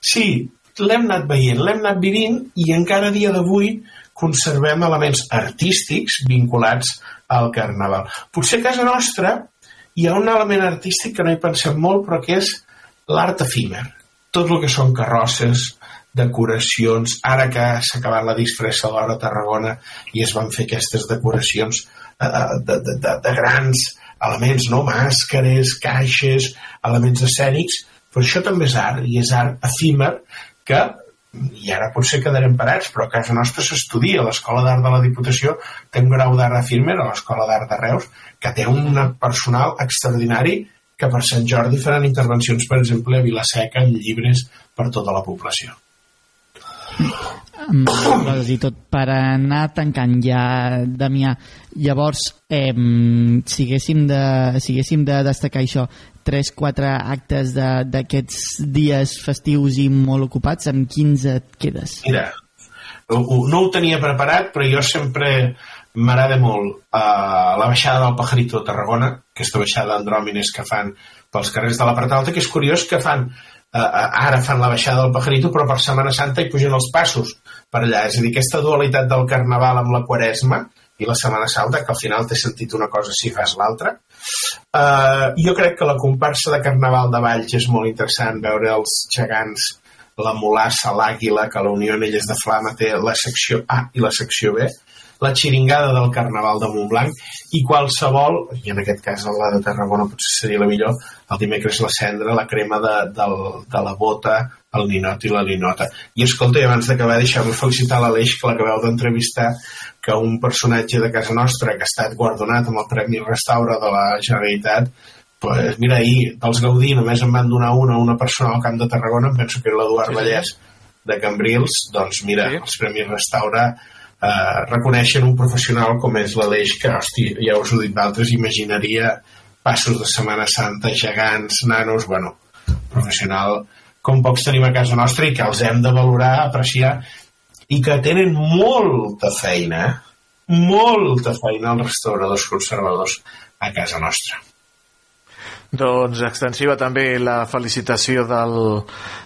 Speaker 22: Sí, l'hem anat veient, l'hem anat vivint i encara a dia d'avui conservem elements artístics vinculats al carnaval. Potser a casa nostra hi ha un element artístic que no hi pensem molt, però que és l'art efímer. Tot el que són carrosses, decoracions, ara que s'ha acabat la disfressa a l'hora a Tarragona i es van fer aquestes decoracions eh, de, de, de, de grans elements, no? màscares, caixes, elements escènics, però això també és art, i és art efímer que i ara potser quedarem parats, però a casa nostra s'estudia. L'Escola d'Art de la Diputació té un grau d'art efímer a l'Escola d'Art de Reus, que té un personal extraordinari que per Sant Jordi faran intervencions, per exemple, a Vilaseca, en llibres per tota la població.
Speaker 20: Coses i tot per anar tancant ja, Damià. Llavors, eh, si, haguéssim de, si haguéssim de destacar això, 3-4 actes d'aquests dies festius i molt ocupats, amb quins et quedes?
Speaker 22: Mira, no ho tenia preparat, però jo sempre m'agrada molt uh, la baixada del Pajarito de Tarragona, aquesta baixada d'andròmines que fan pels carrers de la Part Alta, que és curiós que fan uh, ara fan la baixada del Pajarito, però per Setmana Santa hi pugen els passos per allà. És a dir, aquesta dualitat del Carnaval amb la Quaresma i la Setmana Santa, que al final té sentit una cosa si fas l'altra. Uh, jo crec que la comparsa de Carnaval de Valls és molt interessant veure els gegants la mulassa, l'àguila, que la Unió Anelles de Flama té la secció A i la secció B, la xiringada del Carnaval de Montblanc i qualsevol, i en aquest cas la de Tarragona potser seria la millor, el dimecres la cendra, la crema de, del, de la bota, el ninot i la linota. I escolta, i abans d'acabar, deixeu-me felicitar l'Aleix, que l'acabeu d'entrevistar, que un personatge de casa nostra que ha estat guardonat amb el Premi Restaura de la Generalitat pues, mira, ahir dels Gaudí només em van donar una a una persona al Camp de Tarragona, em penso que era l'Eduard
Speaker 8: Sí.
Speaker 22: Vallès, de Cambrils, doncs mira, sí. els Premis Restaura eh, reconeixen un professional com és l'Aleix, que, hosti, ja us ho he dit d'altres, imaginaria passos de Setmana Santa, gegants, nanos, bueno, professional com pocs tenim a casa nostra i que els hem de valorar, apreciar i que tenen molta feina, molta feina els restauradors conservadors a casa nostra.
Speaker 8: Doncs extensiva també la felicitació del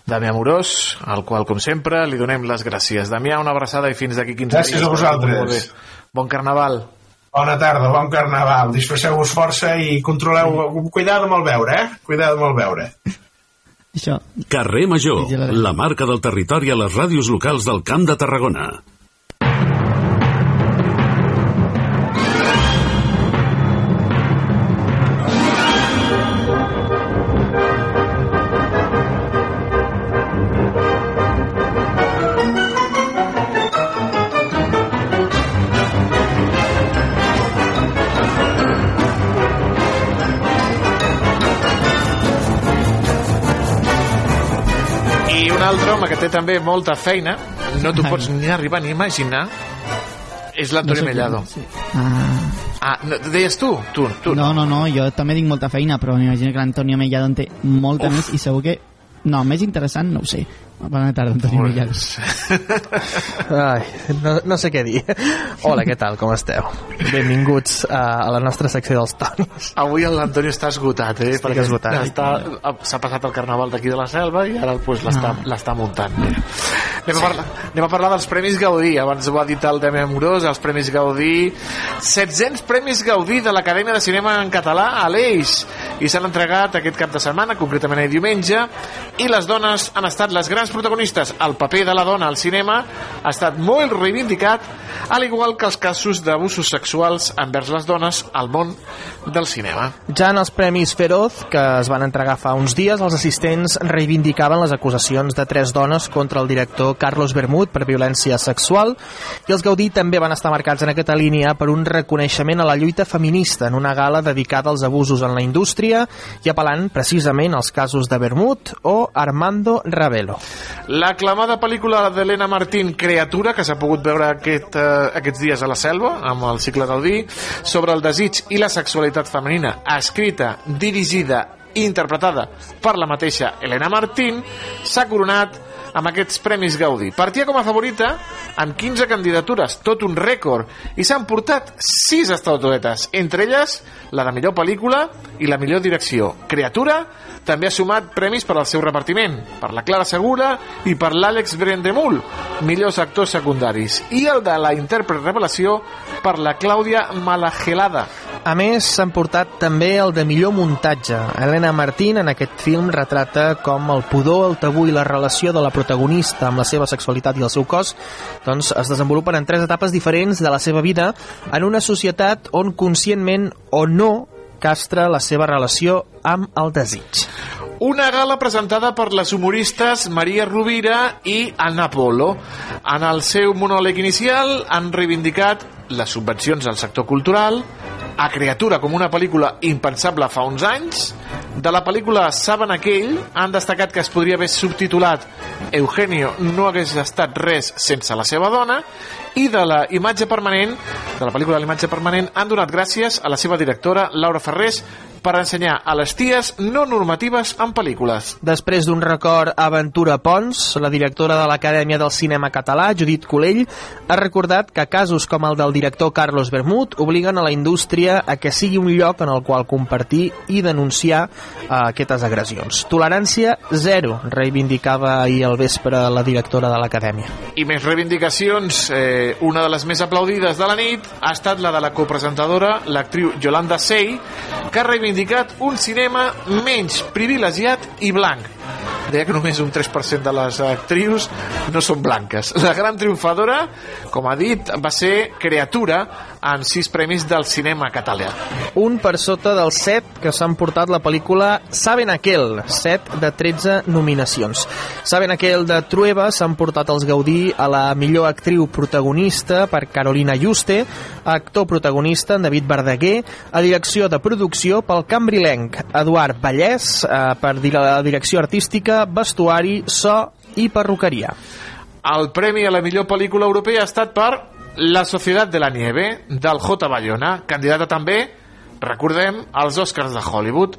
Speaker 8: Damià Morós, al qual, com sempre, li donem les gràcies. Damià, una abraçada i fins d'aquí 15
Speaker 22: Gràcies
Speaker 8: dies.
Speaker 22: a vosaltres.
Speaker 8: Bon carnaval.
Speaker 22: Bona tarda, bon carnaval. Disfresseu-vos força i controleu... Cuidado amb el beure, eh? Cuidado amb el beure.
Speaker 20: Això.
Speaker 6: Carrer Major, la marca del territori a les ràdios locals del Camp de Tarragona.
Speaker 8: Altre home que té també molta feina, no t'ho pots ni arribar ni imaginar, és l'Antoni
Speaker 20: No sé
Speaker 8: Mellado.
Speaker 20: sí. Ah.
Speaker 8: Ah, no, deies tu? Tu, tu.
Speaker 20: No, no, no, jo també tinc molta feina, però m'imagino que l'Antonio Mellado en té molta
Speaker 8: Uf.
Speaker 20: més i segur que... No, més interessant no ho sé. Bona tarda, Antonio Mellado.
Speaker 23: Ai, no, no sé què dir. Hola, què tal, com esteu? Benvinguts a, a la nostra secció dels tonis.
Speaker 8: Avui l'Antoni està esgotat, eh?
Speaker 23: Estic esgotat.
Speaker 8: està- S'ha passat el carnaval d'aquí de la selva i ara pues, l'està
Speaker 23: Ah.
Speaker 8: l'està muntant. Mira. Anem, a parlar, anem a parlar dels Premis Gaudí. Abans ho ha dit el Demi Amorós, els Premis Gaudí. 700 Premis Gaudí de l'Acadèmia de Cinema en Català a l'Eix. I s'han entregat aquest cap de setmana, concretament el diumenge. I les dones han estat les grans protagonistes. El paper de la dona al cinema ha estat molt reivindicat, al igual que els casos d'abusos sexuals envers les dones al món del cinema.
Speaker 23: Ja en els Premis Feroz, que es van entregar fa uns dies, els assistents reivindicaven les acusacions de tres dones contra el director Carlos Bermud per violència sexual i els Gaudí també van estar marcats en aquesta línia per un reconeixement a la lluita feminista en una gala dedicada als abusos en la indústria i apel·lant precisament als casos de Bermud o Armando Ravelo.
Speaker 8: L'aclamada pel·lícula d'Helena Martín, Creatura, que s'ha pogut veure aquest, eh, aquests dies a la selva, amb el cicle vi, sobre el desig i la sexualitat femenina, escrita, dirigida i interpretada per la mateixa Helena Martín, s'ha coronat amb aquests Premis Gaudí. Partia com a favorita amb 15 candidatures, tot un rècord, i s'han portat 6 estatuetes, entre elles la de millor pel·lícula i la millor direcció. Creatura també ha sumat premis per al seu repartiment, per la Clara Segura i per l'Àlex Brendemul, millors actors secundaris, i el de la intèrpret revelació per la Clàudia Malagelada.
Speaker 23: A més, s'han portat també el de millor muntatge. Helena Martín en aquest film retrata com el pudor, el tabú i la relació de la protagonista amb la seva sexualitat i el seu cos doncs, es desenvolupen en tres etapes diferents de la seva vida en una societat on conscientment o no castra la seva relació amb el desig.
Speaker 8: Una gala presentada per les humoristes Maria Rovira i Anna Polo. En el seu monòleg inicial han reivindicat les subvencions al sector cultural, a Creatura com una pel·lícula impensable fa uns anys, de la pel·lícula Saben aquell han destacat que es podria haver subtitulat Eugenio no hagués estat res sense la seva dona. I de la imatge permanent de la pel·lícula de l'imatge permanent han donat gràcies a la seva directora Laura Ferrés per ensenyar a les ties no normatives en pel·lícules.
Speaker 23: Després d'un record a Aventura Pons, la directora de l'Acadèmia del Cinema Català, Judit Colell, ha recordat que casos com el del director Carlos Bermud obliguen a la indústria a que sigui un lloc en el qual compartir i denunciar eh, aquestes agressions. Tolerància zero, reivindicava ahir al vespre la directora de l'Acadèmia.
Speaker 8: I més reivindicacions, eh, una de les més aplaudides de la nit ha estat la de la copresentadora, l'actriu Yolanda Sey, que ha reivindicat un cinema menys privilegiat i blanc. Deia que només un 3% de les actrius no són blanques. La gran triomfadora, com ha dit, va ser Creatura en sis premis del cinema català.
Speaker 23: Un per sota dels 7 que s'han portat la pel·lícula Saben aquel, 7 de 13 nominacions. Saben aquel de Trueba s'han portat els Gaudí a la millor actriu protagonista per Carolina Juste, actor protagonista en David Verdaguer, a direcció de producció pel cambrilenc Eduard Vallès, eh, per la direcció artística, vestuari, so i perruqueria.
Speaker 8: El premi a la millor pel·lícula europea ha estat per La Societat de la Nieve, del J. Bayona, candidata també, recordem, als Oscars de Hollywood.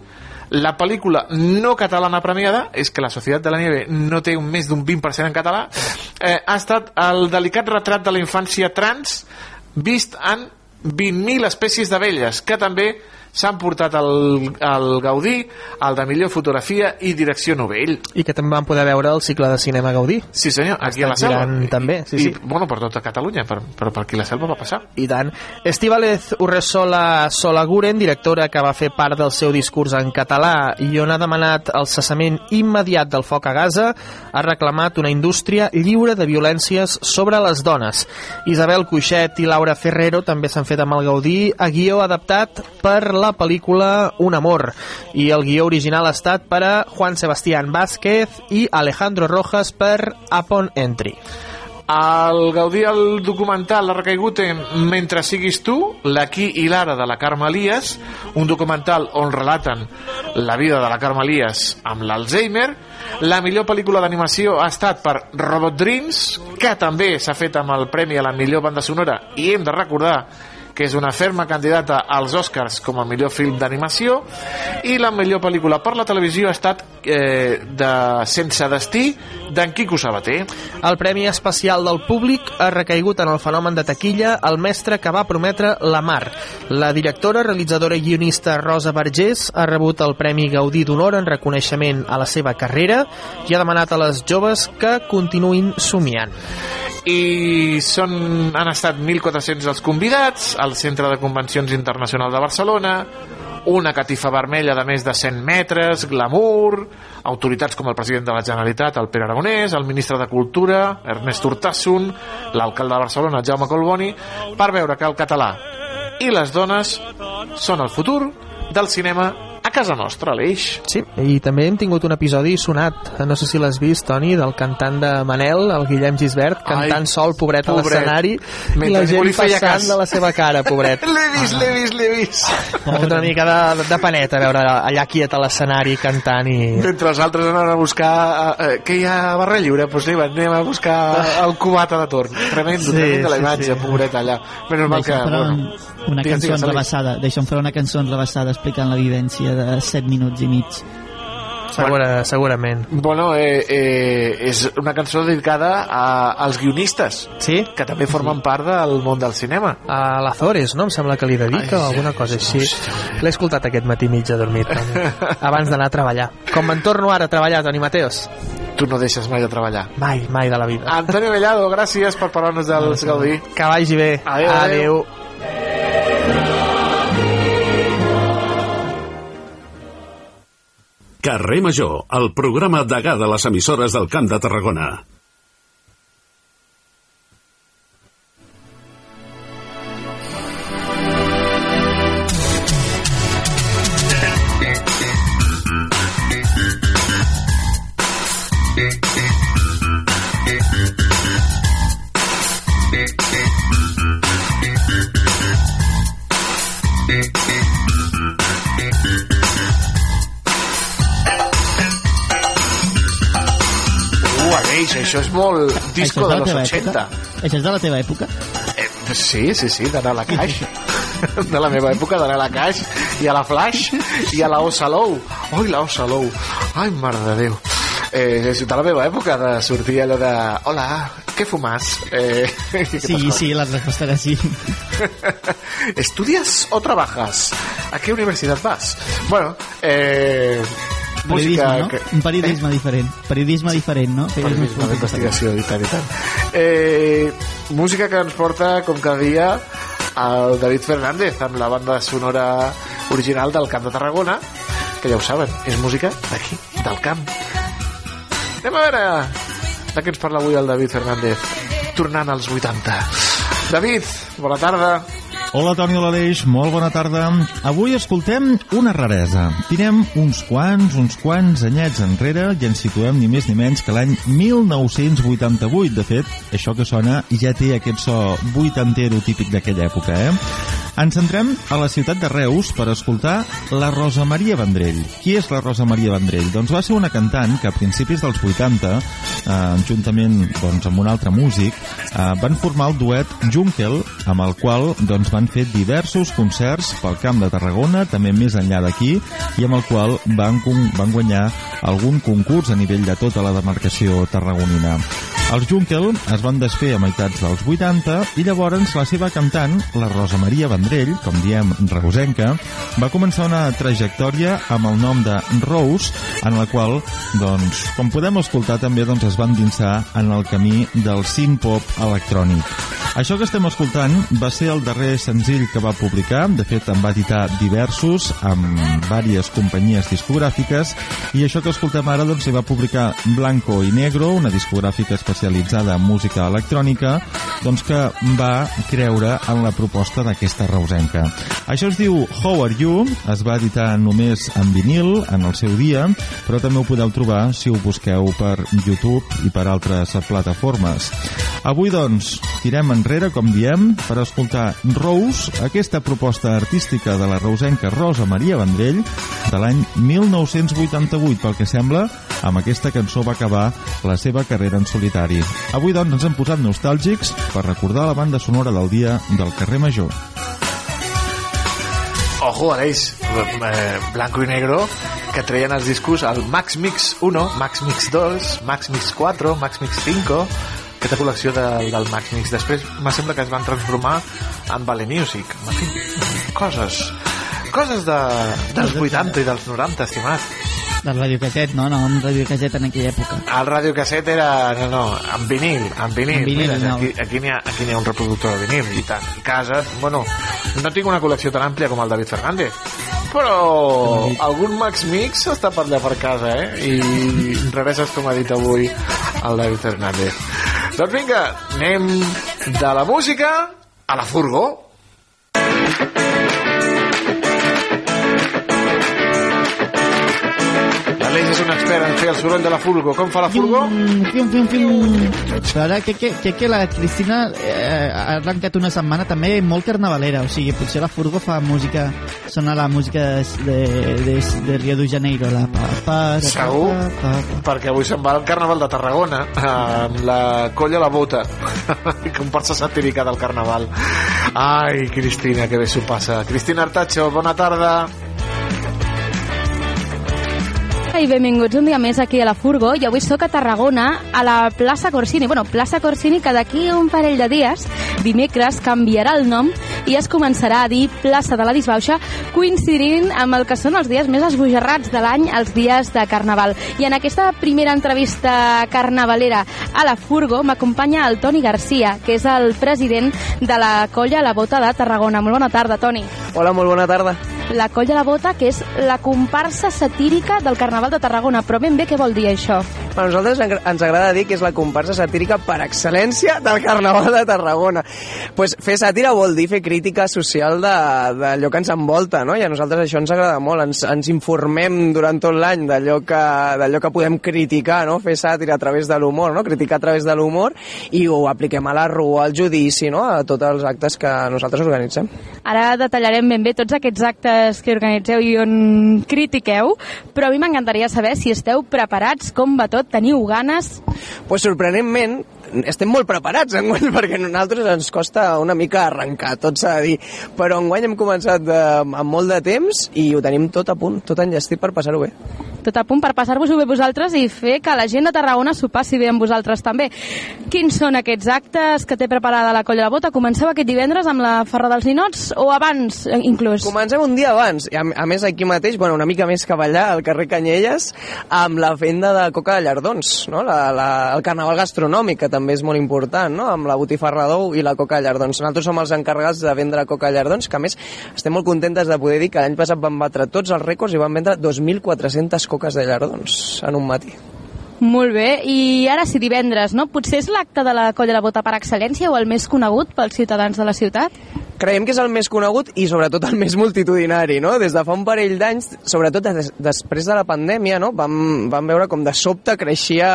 Speaker 8: La pel·lícula no catalana premiada, és que La Societat de la Nieve no té un més d'un 20% en català, eh, ha estat el delicat retrat de la infància trans vist en 20.000 espècies d'abelles, que també s'han portat el, el Gaudí, el de millor fotografia i direcció novell.
Speaker 23: I que també van poder veure el cicle de cinema Gaudí.
Speaker 8: Sí senyor, aquí a la selva.
Speaker 23: girant també, sí,
Speaker 8: I,
Speaker 23: sí.
Speaker 8: I, bueno, per tota Catalunya, per, però per aquí la selva va passar.
Speaker 23: I tant. Estíbalez Urresola Solaguren, directora que va fer part del seu discurs en català i on ha demanat el cessament immediat del foc a Gaza, ha reclamat una indústria lliure de violències sobre les dones. Isabel Cuixet i Laura Ferrero també s'han fet amb el Gaudí a guió adaptat per la pel·lícula Un amor i el guió original ha estat per a Juan Sebastián Vázquez i Alejandro Rojas per Upon Entry.
Speaker 8: El Gaudí el documental ha recaigut en Mentre siguis tu, l'aquí i l'ara de la Carme Elias, un documental on relaten la vida de la Carme Elias amb l'Alzheimer. La millor pel·lícula d'animació ha estat per Robot Dreams, que també s'ha fet amb el premi a la millor banda sonora, i hem de recordar que és una ferma candidata als Oscars com a millor film d'animació, i la millor pel·lícula per la televisió ha estat eh, de Sense destí, d'en Quico Sabater.
Speaker 23: El Premi Especial del Públic ha recaigut en el fenomen de taquilla El mestre que va prometre la mar. La directora, realitzadora i guionista Rosa Vergés ha rebut el Premi Gaudí d'Honor en reconeixement a la seva carrera i ha demanat a les joves que continuïn somiant.
Speaker 8: i són, han estat 1.400 els convidats al Centre de Convencions Internacional de Barcelona una catifa vermella de més de 100 metres, glamour, autoritats com el president de la Generalitat, el Pere Aragonès, el ministre de Cultura, Ernest Urtasun, l'alcalde de Barcelona, Jaume Colboni, per veure que el català i les dones són el futur del cinema casa nostra, Aleix.
Speaker 23: Sí, i també hem tingut un episodi sonat, no sé si l'has vist, Toni, del cantant de Manel, el Guillem Gisbert, cantant
Speaker 8: Ai,
Speaker 23: sol, pobret, a
Speaker 8: pobret.
Speaker 23: l'escenari, i
Speaker 8: Mentre
Speaker 23: la gent passant
Speaker 8: cas.
Speaker 23: de la seva cara, pobret. *laughs*
Speaker 8: L'he vist, l'he vist, l'he vist.
Speaker 23: Ha fet una mica de, de paneta veure allà quiet a l'escenari cantant i...
Speaker 8: Mentre els altres anaven a buscar eh, eh, que hi ha barra lliure, doncs anem, anem a buscar el cubata de torn. Tremendo,
Speaker 20: Sí,
Speaker 8: sí, tremendo la
Speaker 20: sí,
Speaker 8: imatge,
Speaker 20: sí.
Speaker 8: pobret allà. Menys mal que, bueno,
Speaker 20: una
Speaker 8: digues,
Speaker 20: cançó
Speaker 8: digues,
Speaker 20: enrebaçada. Deixa'm fer una cançó enrebaçada explicant la vivència de 7 minuts i mig.
Speaker 23: Segura, segurament.
Speaker 8: Bueno, eh, eh, és una cançó dedicada a, als guionistes,
Speaker 23: sí?
Speaker 8: que també formen part del món del cinema.
Speaker 23: A l'Azores, no? Em sembla que li dedica o alguna cosa així. L'he escoltat aquest matí mig adormit, abans d'anar a treballar. Com me'n torno ara a treballar, Toni Mateos.
Speaker 8: Tu no deixes mai de treballar.
Speaker 23: Mai, mai de la vida.
Speaker 8: Antonio Bellado, gràcies per parlar-nos del Gaudí.
Speaker 23: Que vagi bé.
Speaker 8: Adéu, adéu.
Speaker 23: adéu.
Speaker 6: Carrer Major, el programa degà de les emissores del Camp de Tarragona.
Speaker 8: Uh, Aleix, això és molt disco
Speaker 20: és
Speaker 8: de
Speaker 20: la
Speaker 8: los
Speaker 20: teva
Speaker 8: 80.
Speaker 20: època? Això és de la teva època?
Speaker 8: Eh, sí, sí, sí, d'anar a la Caix. *laughs* de la meva època, d'anar a la Caix i a la Flash i a la Osalou. Oi, la Osalou. Ai, mare de Déu. Eh, és de la meva època de sortir allò de hola, què fumas? Eh, *laughs*
Speaker 20: Sí, sí, la resposta era sí. *laughs*
Speaker 8: ¿Estudias o trabajas? ¿A qué universidad vas? Bueno, eh,
Speaker 20: Periodisme,
Speaker 8: música...
Speaker 20: no?
Speaker 8: que-
Speaker 20: Un periodisme diferent. Periodisme diferent, no?
Speaker 8: periodisme d'investigació i tant i tant. Eh, música que ens porta, com cada dia, el David Fernández amb la banda sonora original del Camp de Tarragona, que ja ho saben, és música d'aquí, del camp. Anem a veure de què ens parla avui el David Fernández, tornant als 80. David, bona tarda.
Speaker 24: Hola, Toni Oladeix, molt bona tarda. Avui escoltem una raresa. Tirem uns quants, uns quants anyets enrere i ens situem ni més ni menys que l'any 1988. De fet, això que sona ja té aquest so vuitantero típic d'aquella època, eh? Ens centrem a la ciutat de Reus per escoltar la Rosa Maria Vendrell. Qui és la Rosa Maria Vendrell? Doncs va ser una cantant que a principis dels 80, eh, juntament doncs, amb un altre músic, eh, van formar el duet Junkel, amb el qual doncs, van fer diversos concerts pel Camp de Tarragona, també més enllà d'aquí, i amb el qual van, van guanyar algun concurs a nivell de tota la demarcació tarragonina. Els Junkel es van desfer a meitats dels 80 i llavors la seva cantant, la Rosa Maria Vendrell, com diem reusenca, va començar una trajectòria amb el nom de Rose, en la qual, doncs, com podem escoltar, també doncs, es van dinsar en el camí del synth-pop electrònic. Això que estem escoltant va ser el darrer senzill que va publicar, de fet en va editar diversos amb diverses companyies discogràfiques i això que escoltem ara doncs, hi va publicar Blanco i Negro, una discogràfica especialitzada en música electrònica, doncs que va creure en la proposta d'aquesta reusenca. Això es diu How Are You, es va editar només en vinil en el seu dia, però també ho podeu trobar si ho busqueu per YouTube i per altres plataformes. Avui, doncs, tirem enrere, com diem, per escoltar Rose, aquesta proposta artística de la reusenca Rosa Maria Vendrell de l'any 1988, pel que sembla, amb aquesta cançó va acabar la seva carrera en solitari. Avui, doncs, ens hem posat nostàlgics per recordar la banda sonora del dia del carrer Major.
Speaker 8: ojo, Aleix, eh, blanco i negro, que treien els discos al Max Mix 1, Max Mix 2, Max Mix 4, Max Mix 5, aquesta col·lecció de, del Max Mix. Després me sembla que es van transformar en Vale Music. En fi, coses, coses de, dels 80 i dels 90, estimat.
Speaker 20: Del radiocasset, no? No, un radiocasset en aquella època.
Speaker 8: El radiocasset era, no, no, en vinil, en vinil.
Speaker 20: En vinil,
Speaker 8: Mira,
Speaker 20: no.
Speaker 8: aquí, aquí n'hi ha, aquí ha un reproductor de vinil, i tant. I casa, bueno, no tinc una col·lecció tan àmplia com el David Fernández, però algun Max Mix està per allà per casa, eh? I rereses, com ha dit avui el David Fernández. Doncs vinga, anem de la música a la furgó. L'Aleix és un expert en fer el soroll de la furgó. Com fa la furgó?
Speaker 20: Fium, fium, fium. Ara crec que, crec que la Cristina eh, ha arrencat una setmana també molt carnavalera, o sigui, potser la Furgo fa música, sona la música de, de, de Rio de Janeiro, la pa, pa, pa,
Speaker 8: Segur,
Speaker 20: pa, pa.
Speaker 8: perquè avui se'n va al Carnaval de Tarragona amb la colla a la bota *laughs* comparsa satírica del Carnaval ai Cristina, que bé s'ho passa Cristina Artacho, bona tarda
Speaker 25: i benvinguts un dia més aquí a la Furgo. I avui sóc a Tarragona a la plaça Corsini. Bueno, plaça Corsini que d'aquí un parell de dies dimecres canviarà el nom i es començarà a dir plaça de la Disbauxa coincidint amb el que són els dies més esbojarrats de l'any, els dies de Carnaval. I en aquesta primera entrevista carnavalera a la Furgo m'acompanya el Toni Garcia que és el president de la colla La Bota de Tarragona. Molt bona tarda Toni.
Speaker 26: Hola, molt bona tarda.
Speaker 25: La colla La Bota, que és la comparsa satírica del Carnaval de Tarragona. Però ben bé què vol dir això?
Speaker 26: A nosaltres en- ens agrada dir que és la comparsa satírica per excel·lència del Carnaval de Tarragona. pues fer sàtira vol dir fer crítica social de- d'allò que ens envolta, no? I a nosaltres això ens agrada molt. Ens, ens informem durant tot l'any d'allò que, d'allò que podem criticar, no? Fer sàtira a través de l'humor, no? Criticar a través de l'humor i ho apliquem a la rua, al judici, no? A tots els actes que nosaltres organitzem.
Speaker 25: Ara detallarem ben bé tots aquests actes que organitzeu i on critiqueu, però a mi m'encantaria saber si esteu preparats, com va tot, teniu ganes...
Speaker 26: pues sorprenentment estem molt preparats enguany *laughs* perquè a nosaltres ens costa una mica arrencar, tot s'ha de dir però enguany hem començat de, amb molt de temps i ho tenim tot a punt, tot enllestit per passar-ho bé
Speaker 25: tot a punt per passar-vos-ho bé vosaltres i fer que la gent de Tarragona s'ho passi bé amb vosaltres també. Quins són aquests actes que té preparada la Colla de la Bota? Comenceu aquest divendres amb la Ferra dels Ninots o abans, eh, inclús?
Speaker 26: Comencem un dia abans, i a, a més aquí mateix, bueno, una mica més cap allà, al carrer Canyelles, amb la venda de coca de llardons, no? la, la, el carnaval gastronòmic, que també és molt important, no? amb la botifarra d'ou i la coca llardons. Nosaltres som els encarregats de vendre coca llardons, que a més estem molt contentes de poder dir que l'any passat van batre tots els rècords i van vendre 2.400 coques de llardons en un matí.
Speaker 25: Molt bé, i ara sí, divendres, no? Potser és l'acte de la Colla de Bota per excel·lència o el més conegut pels ciutadans de la ciutat?
Speaker 26: Creiem que és el més conegut i sobretot el més multitudinari, no? Des de fa un parell d'anys, sobretot des, després de la pandèmia, no? Vam, vam veure com de sobte creixia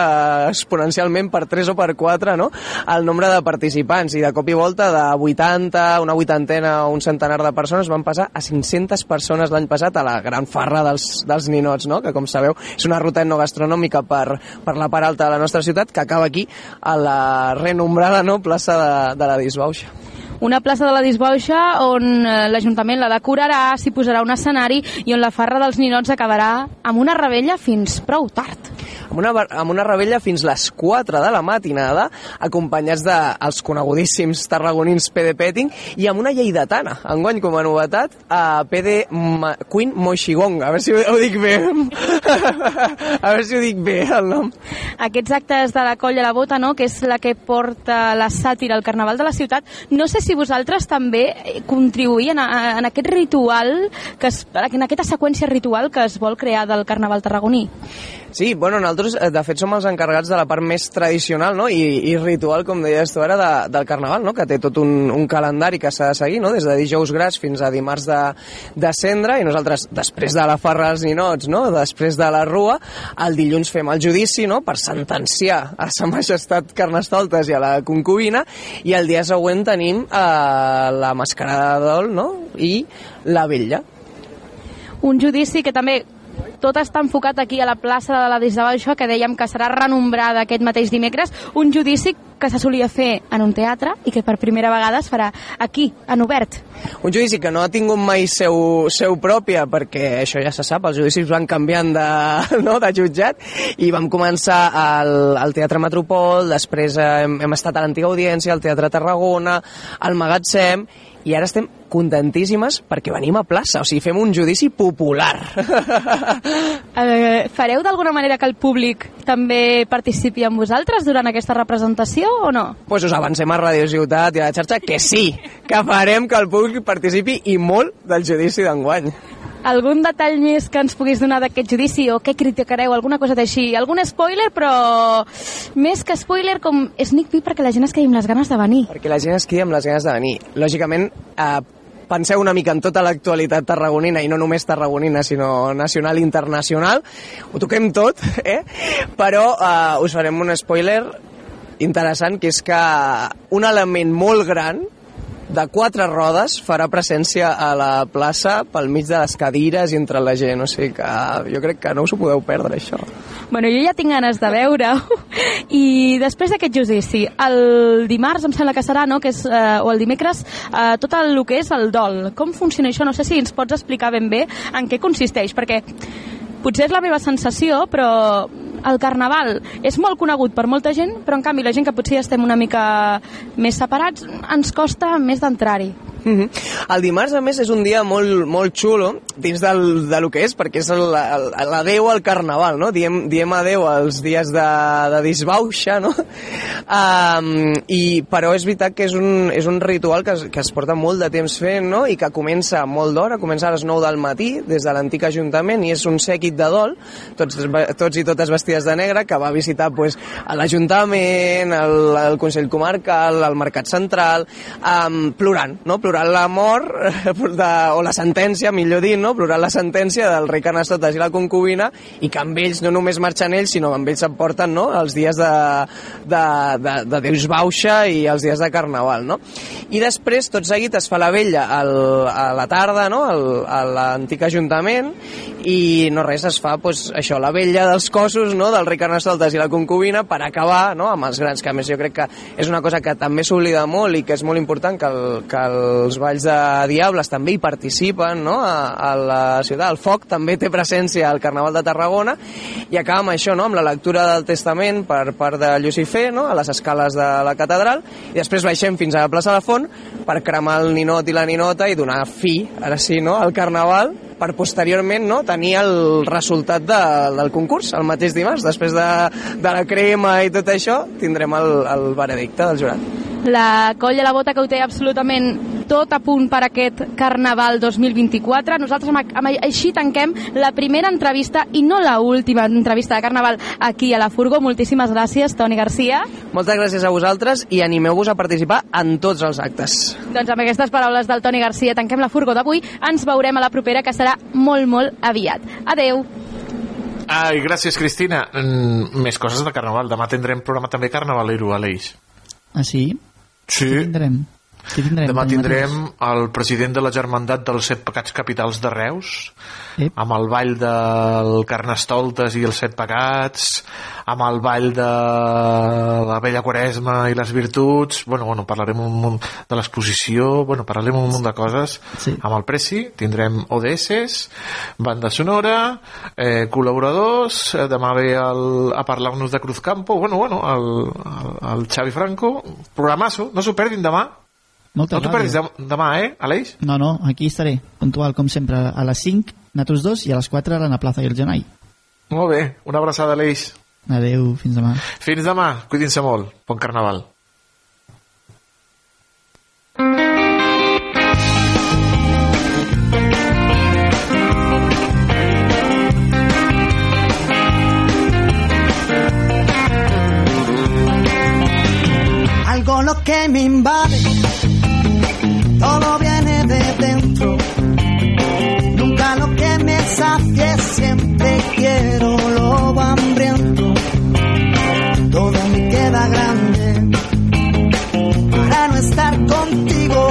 Speaker 26: exponencialment per 3 o per 4, no? El nombre de participants i de cop i volta de 80, una vuitantena o un centenar de persones van passar a 500 persones l'any passat a la gran farra dels, dels ninots, no? Que com sabeu és una ruta etnogastronòmica per, per la part alta de la nostra ciutat que acaba aquí a la renombrada no? plaça de, de la Disbauxa.
Speaker 25: Una plaça de la Disbauxa on eh, l'Ajuntament la decorarà, s'hi posarà un escenari i on la farra dels ninots acabarà amb una rebella fins prou tard.
Speaker 26: amb una, amb una rebella fins les 4 de la matinada, acompanyats dels conegudíssims tarragonins PD Petting i amb una lleidatana, enguany com a novetat, a PD Ma Queen Moixigong. A veure si ho, ho dic bé. *laughs* a veure si ho dic bé, el nom.
Speaker 25: Aquests actes de la Colla la Bota, no?, que és la que porta la sàtira al Carnaval de la ciutat, no sé si vosaltres també eh, contribuïen a, a, en aquest ritual, que es, en aquesta seqüència ritual que es vol crear del Carnaval tarragoní.
Speaker 26: Sí, bueno, nosaltres eh, de fet som els encarregats de la part més tradicional no? I, i ritual, com deies tu ara, de, del Carnaval, no? que té tot un, un calendari que s'ha de seguir, no? des de dijous gras fins a dimarts de, de cendre, i nosaltres, després de la farra als ninots, no? després de la rua, el dilluns fem el judici no? per sentenciar a sa majestat Carnestoltes i a la concubina, i el dia següent tenim eh, la mascarada de dol no? i la vetlla.
Speaker 25: Un judici que també tot està enfocat aquí a la plaça de la Disbauxa, que dèiem que serà renombrada aquest mateix dimecres, un judici que se solia fer en un teatre i que per primera vegada es farà aquí, en obert.
Speaker 26: Un judici que no ha tingut mai seu, seu pròpia, perquè això ja se sap, els judicis van canviant de, *laughs* no, de jutjat, i vam començar al, al Teatre Metropol, després hem, hem estat a l'antiga audiència, al Teatre Tarragona, al Magatzem, i ara estem contentíssimes perquè venim a plaça, o sigui, fem un judici popular. *laughs*
Speaker 25: Eh, fareu d'alguna manera que el públic també participi amb vosaltres durant aquesta representació o no?
Speaker 26: pues us avancem a Radio Ciutat i a la xarxa que sí, que farem que el públic participi i molt del judici d'enguany.
Speaker 25: Algun detall més que ens puguis donar d'aquest judici o què criticareu, alguna cosa d'així? Algun spoiler, però més que spoiler com sneak peek perquè la gent es quedi amb les ganes de venir.
Speaker 26: Perquè la gent es quedi amb les ganes de venir. Lògicament, eh, penseu una mica en tota l'actualitat tarragonina i no només tarragonina, sinó nacional i internacional. Ho toquem tot, *laughs* eh? Però eh, us farem un spoiler interessant, que és que un element molt gran de quatre rodes farà presència a la plaça pel mig de les cadires i entre la gent, o sigui que jo crec que no us ho podeu perdre, això.
Speaker 25: Bueno, jo ja tinc ganes de veure *laughs* i després d'aquest judici, el dimarts em sembla que serà, no?, que és, eh, o el dimecres, eh, tot el, el que és el dol. Com funciona això? No sé si ens pots explicar ben bé en què consisteix, perquè potser és la meva sensació, però el carnaval és molt conegut per molta gent, però en canvi la gent que potser estem una mica més separats ens costa més d'entrar-hi.
Speaker 26: Mm -hmm. El dimarts, a més, és un dia molt, molt xulo dins del, de lo que és, perquè és l'adeu al carnaval, no? Diem, diem adeu als dies de, de disbauxa, no? *laughs* Um, i, però és veritat que és un, és un ritual que es, que es porta molt de temps fent, no? I que comença molt d'hora, comença a les 9 del matí, des de l'antic Ajuntament, i és un sèquit de dol, tots, tots i totes vestides de negre, que va visitar pues, l'Ajuntament, el, el Consell Comarcal, el Mercat Central, um, plorant, no? Plorant plorant la mort, de, o la sentència, millor dir, no? plorant la sentència del rei Carnestotes i la concubina, i que amb ells no només marxen ells, sinó amb ells s'emporten no? els dies de, de, de, de Deus Bauxa i els dies de Carnaval. No? I després, tot seguit, es fa la vella al, a la tarda no? al, a l'antic ajuntament i no res, es fa pues, això, la vella dels cossos no? del rei Carnestoltes i la concubina per acabar no? amb els grans, que a més jo crec que és una cosa que també s'oblida molt i que és molt important que el, que el els balls de Diables també hi participen, no?, a, a la ciutat. El foc també té presència al Carnaval de Tarragona i acaba amb això, no?, amb la lectura del Testament per part de Lucifer, no?, a les escales de la catedral, i després baixem fins a la plaça de Font per cremar el ninot i la ninota i donar fi, ara sí, no?, al Carnaval per posteriorment no, tenir el resultat de, del concurs el mateix dimarts. Després de, de la crema i tot això, tindrem el, el veredicte del jurat.
Speaker 25: La colla La Bota que ho té absolutament tot a punt per aquest Carnaval 2024. Nosaltres amb, amb, així tanquem la primera entrevista i no la última entrevista de Carnaval aquí a la Furgo. Moltíssimes gràcies, Toni Garcia.
Speaker 26: Moltes gràcies a vosaltres i animeu-vos a participar en tots els actes.
Speaker 25: Doncs amb aquestes paraules del Toni Garcia tanquem la Furgo d'avui. Ens veurem a la propera, que serà molt, molt aviat. Adeu.
Speaker 8: Ai, gràcies, Cristina. Mm, més coses de Carnaval. Demà tindrem programa també carnavalero, Aleix.
Speaker 20: Ah, sí?
Speaker 8: Sí.
Speaker 20: Què tindrem?
Speaker 8: Demà tindrem el president de la Germandat dels Set Pecats Capitals de Reus,
Speaker 20: Ep.
Speaker 8: amb el ball del Carnestoltes i els Set Pecats, amb el ball de la Vella Quaresma i les Virtuts, bueno, bueno parlarem un munt de l'exposició, bueno, parlarem un munt de coses.
Speaker 20: Sí.
Speaker 8: Amb el Preci tindrem ODS, banda sonora, eh, col·laboradors, eh, demà ve el, a parlar-nos de Cruzcampo, bueno, bueno, el, el, el Xavi Franco, programasso, no s'ho perdin demà,
Speaker 20: Moltes
Speaker 8: no t'ho perdis dem- demà, eh, Aleix?
Speaker 20: No, no, aquí estaré, puntual, com sempre, a les 5, nosaltres dos, i a les 4 a la Plaza del Genai.
Speaker 8: Molt bé, una abraçada, Aleix.
Speaker 20: Adeu, fins demà.
Speaker 8: Fins demà, cuidin-se molt. Bon carnaval.
Speaker 27: Algo lo que me invade, siempre quiero lo hambriento. Todo me queda grande para no estar contigo.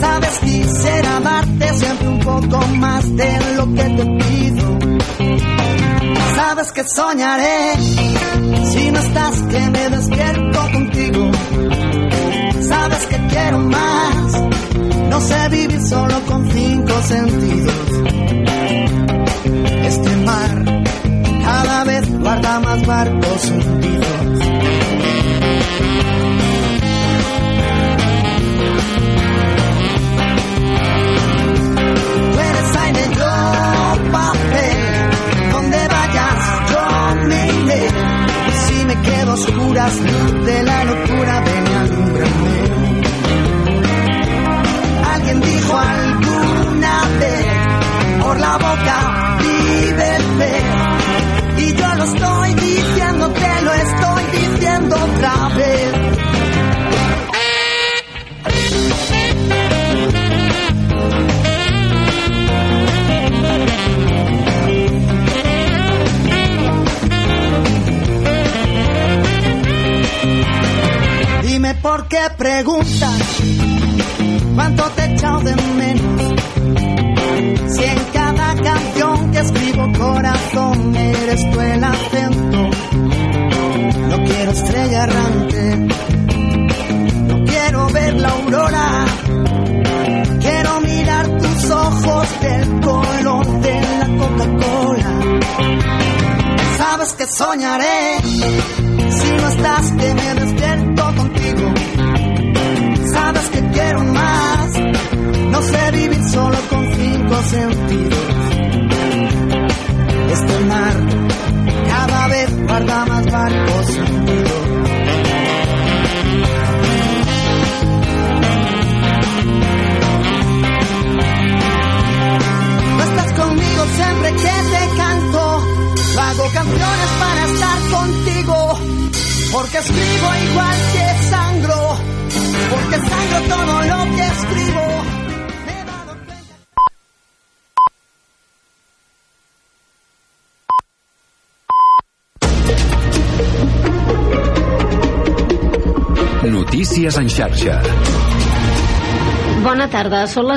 Speaker 27: Sabes, quisiera darte siempre un poco más de lo que te pido. Sabes que soñaré si no estás, que me despierto contigo. Sabes que quiero más no sé vivir solo con cinco sentidos. Este mar cada vez guarda más barcos hundidos. Tú eres aire, yo papel. Donde vayas, yo me iré. Si me quedo a oscuras, de la locura alguna vez, por la boca vive. Y yo lo estoy diciendo, te lo estoy diciendo otra vez. Dime por qué preguntas cuánto te he echado de menos. Si en cada canción que escribo corazón eres tú el acento. No quiero estrella errante, no quiero ver la aurora. Quiero mirar tus ojos del color de la Coca-Cola. Sabes que soñaré si no estás que me despierto contigo. Que quiero más, no sé vivir solo con cinco sentidos. Este mar cada vez guarda más barcos hundidos. No estás conmigo siempre que te canto. Yo hago canciones para estar contigo. Porque escribo igual que sangro. Porque sangro todo lo que escribo.
Speaker 1: Notícies en xarxa.
Speaker 2: Bona tarda, són les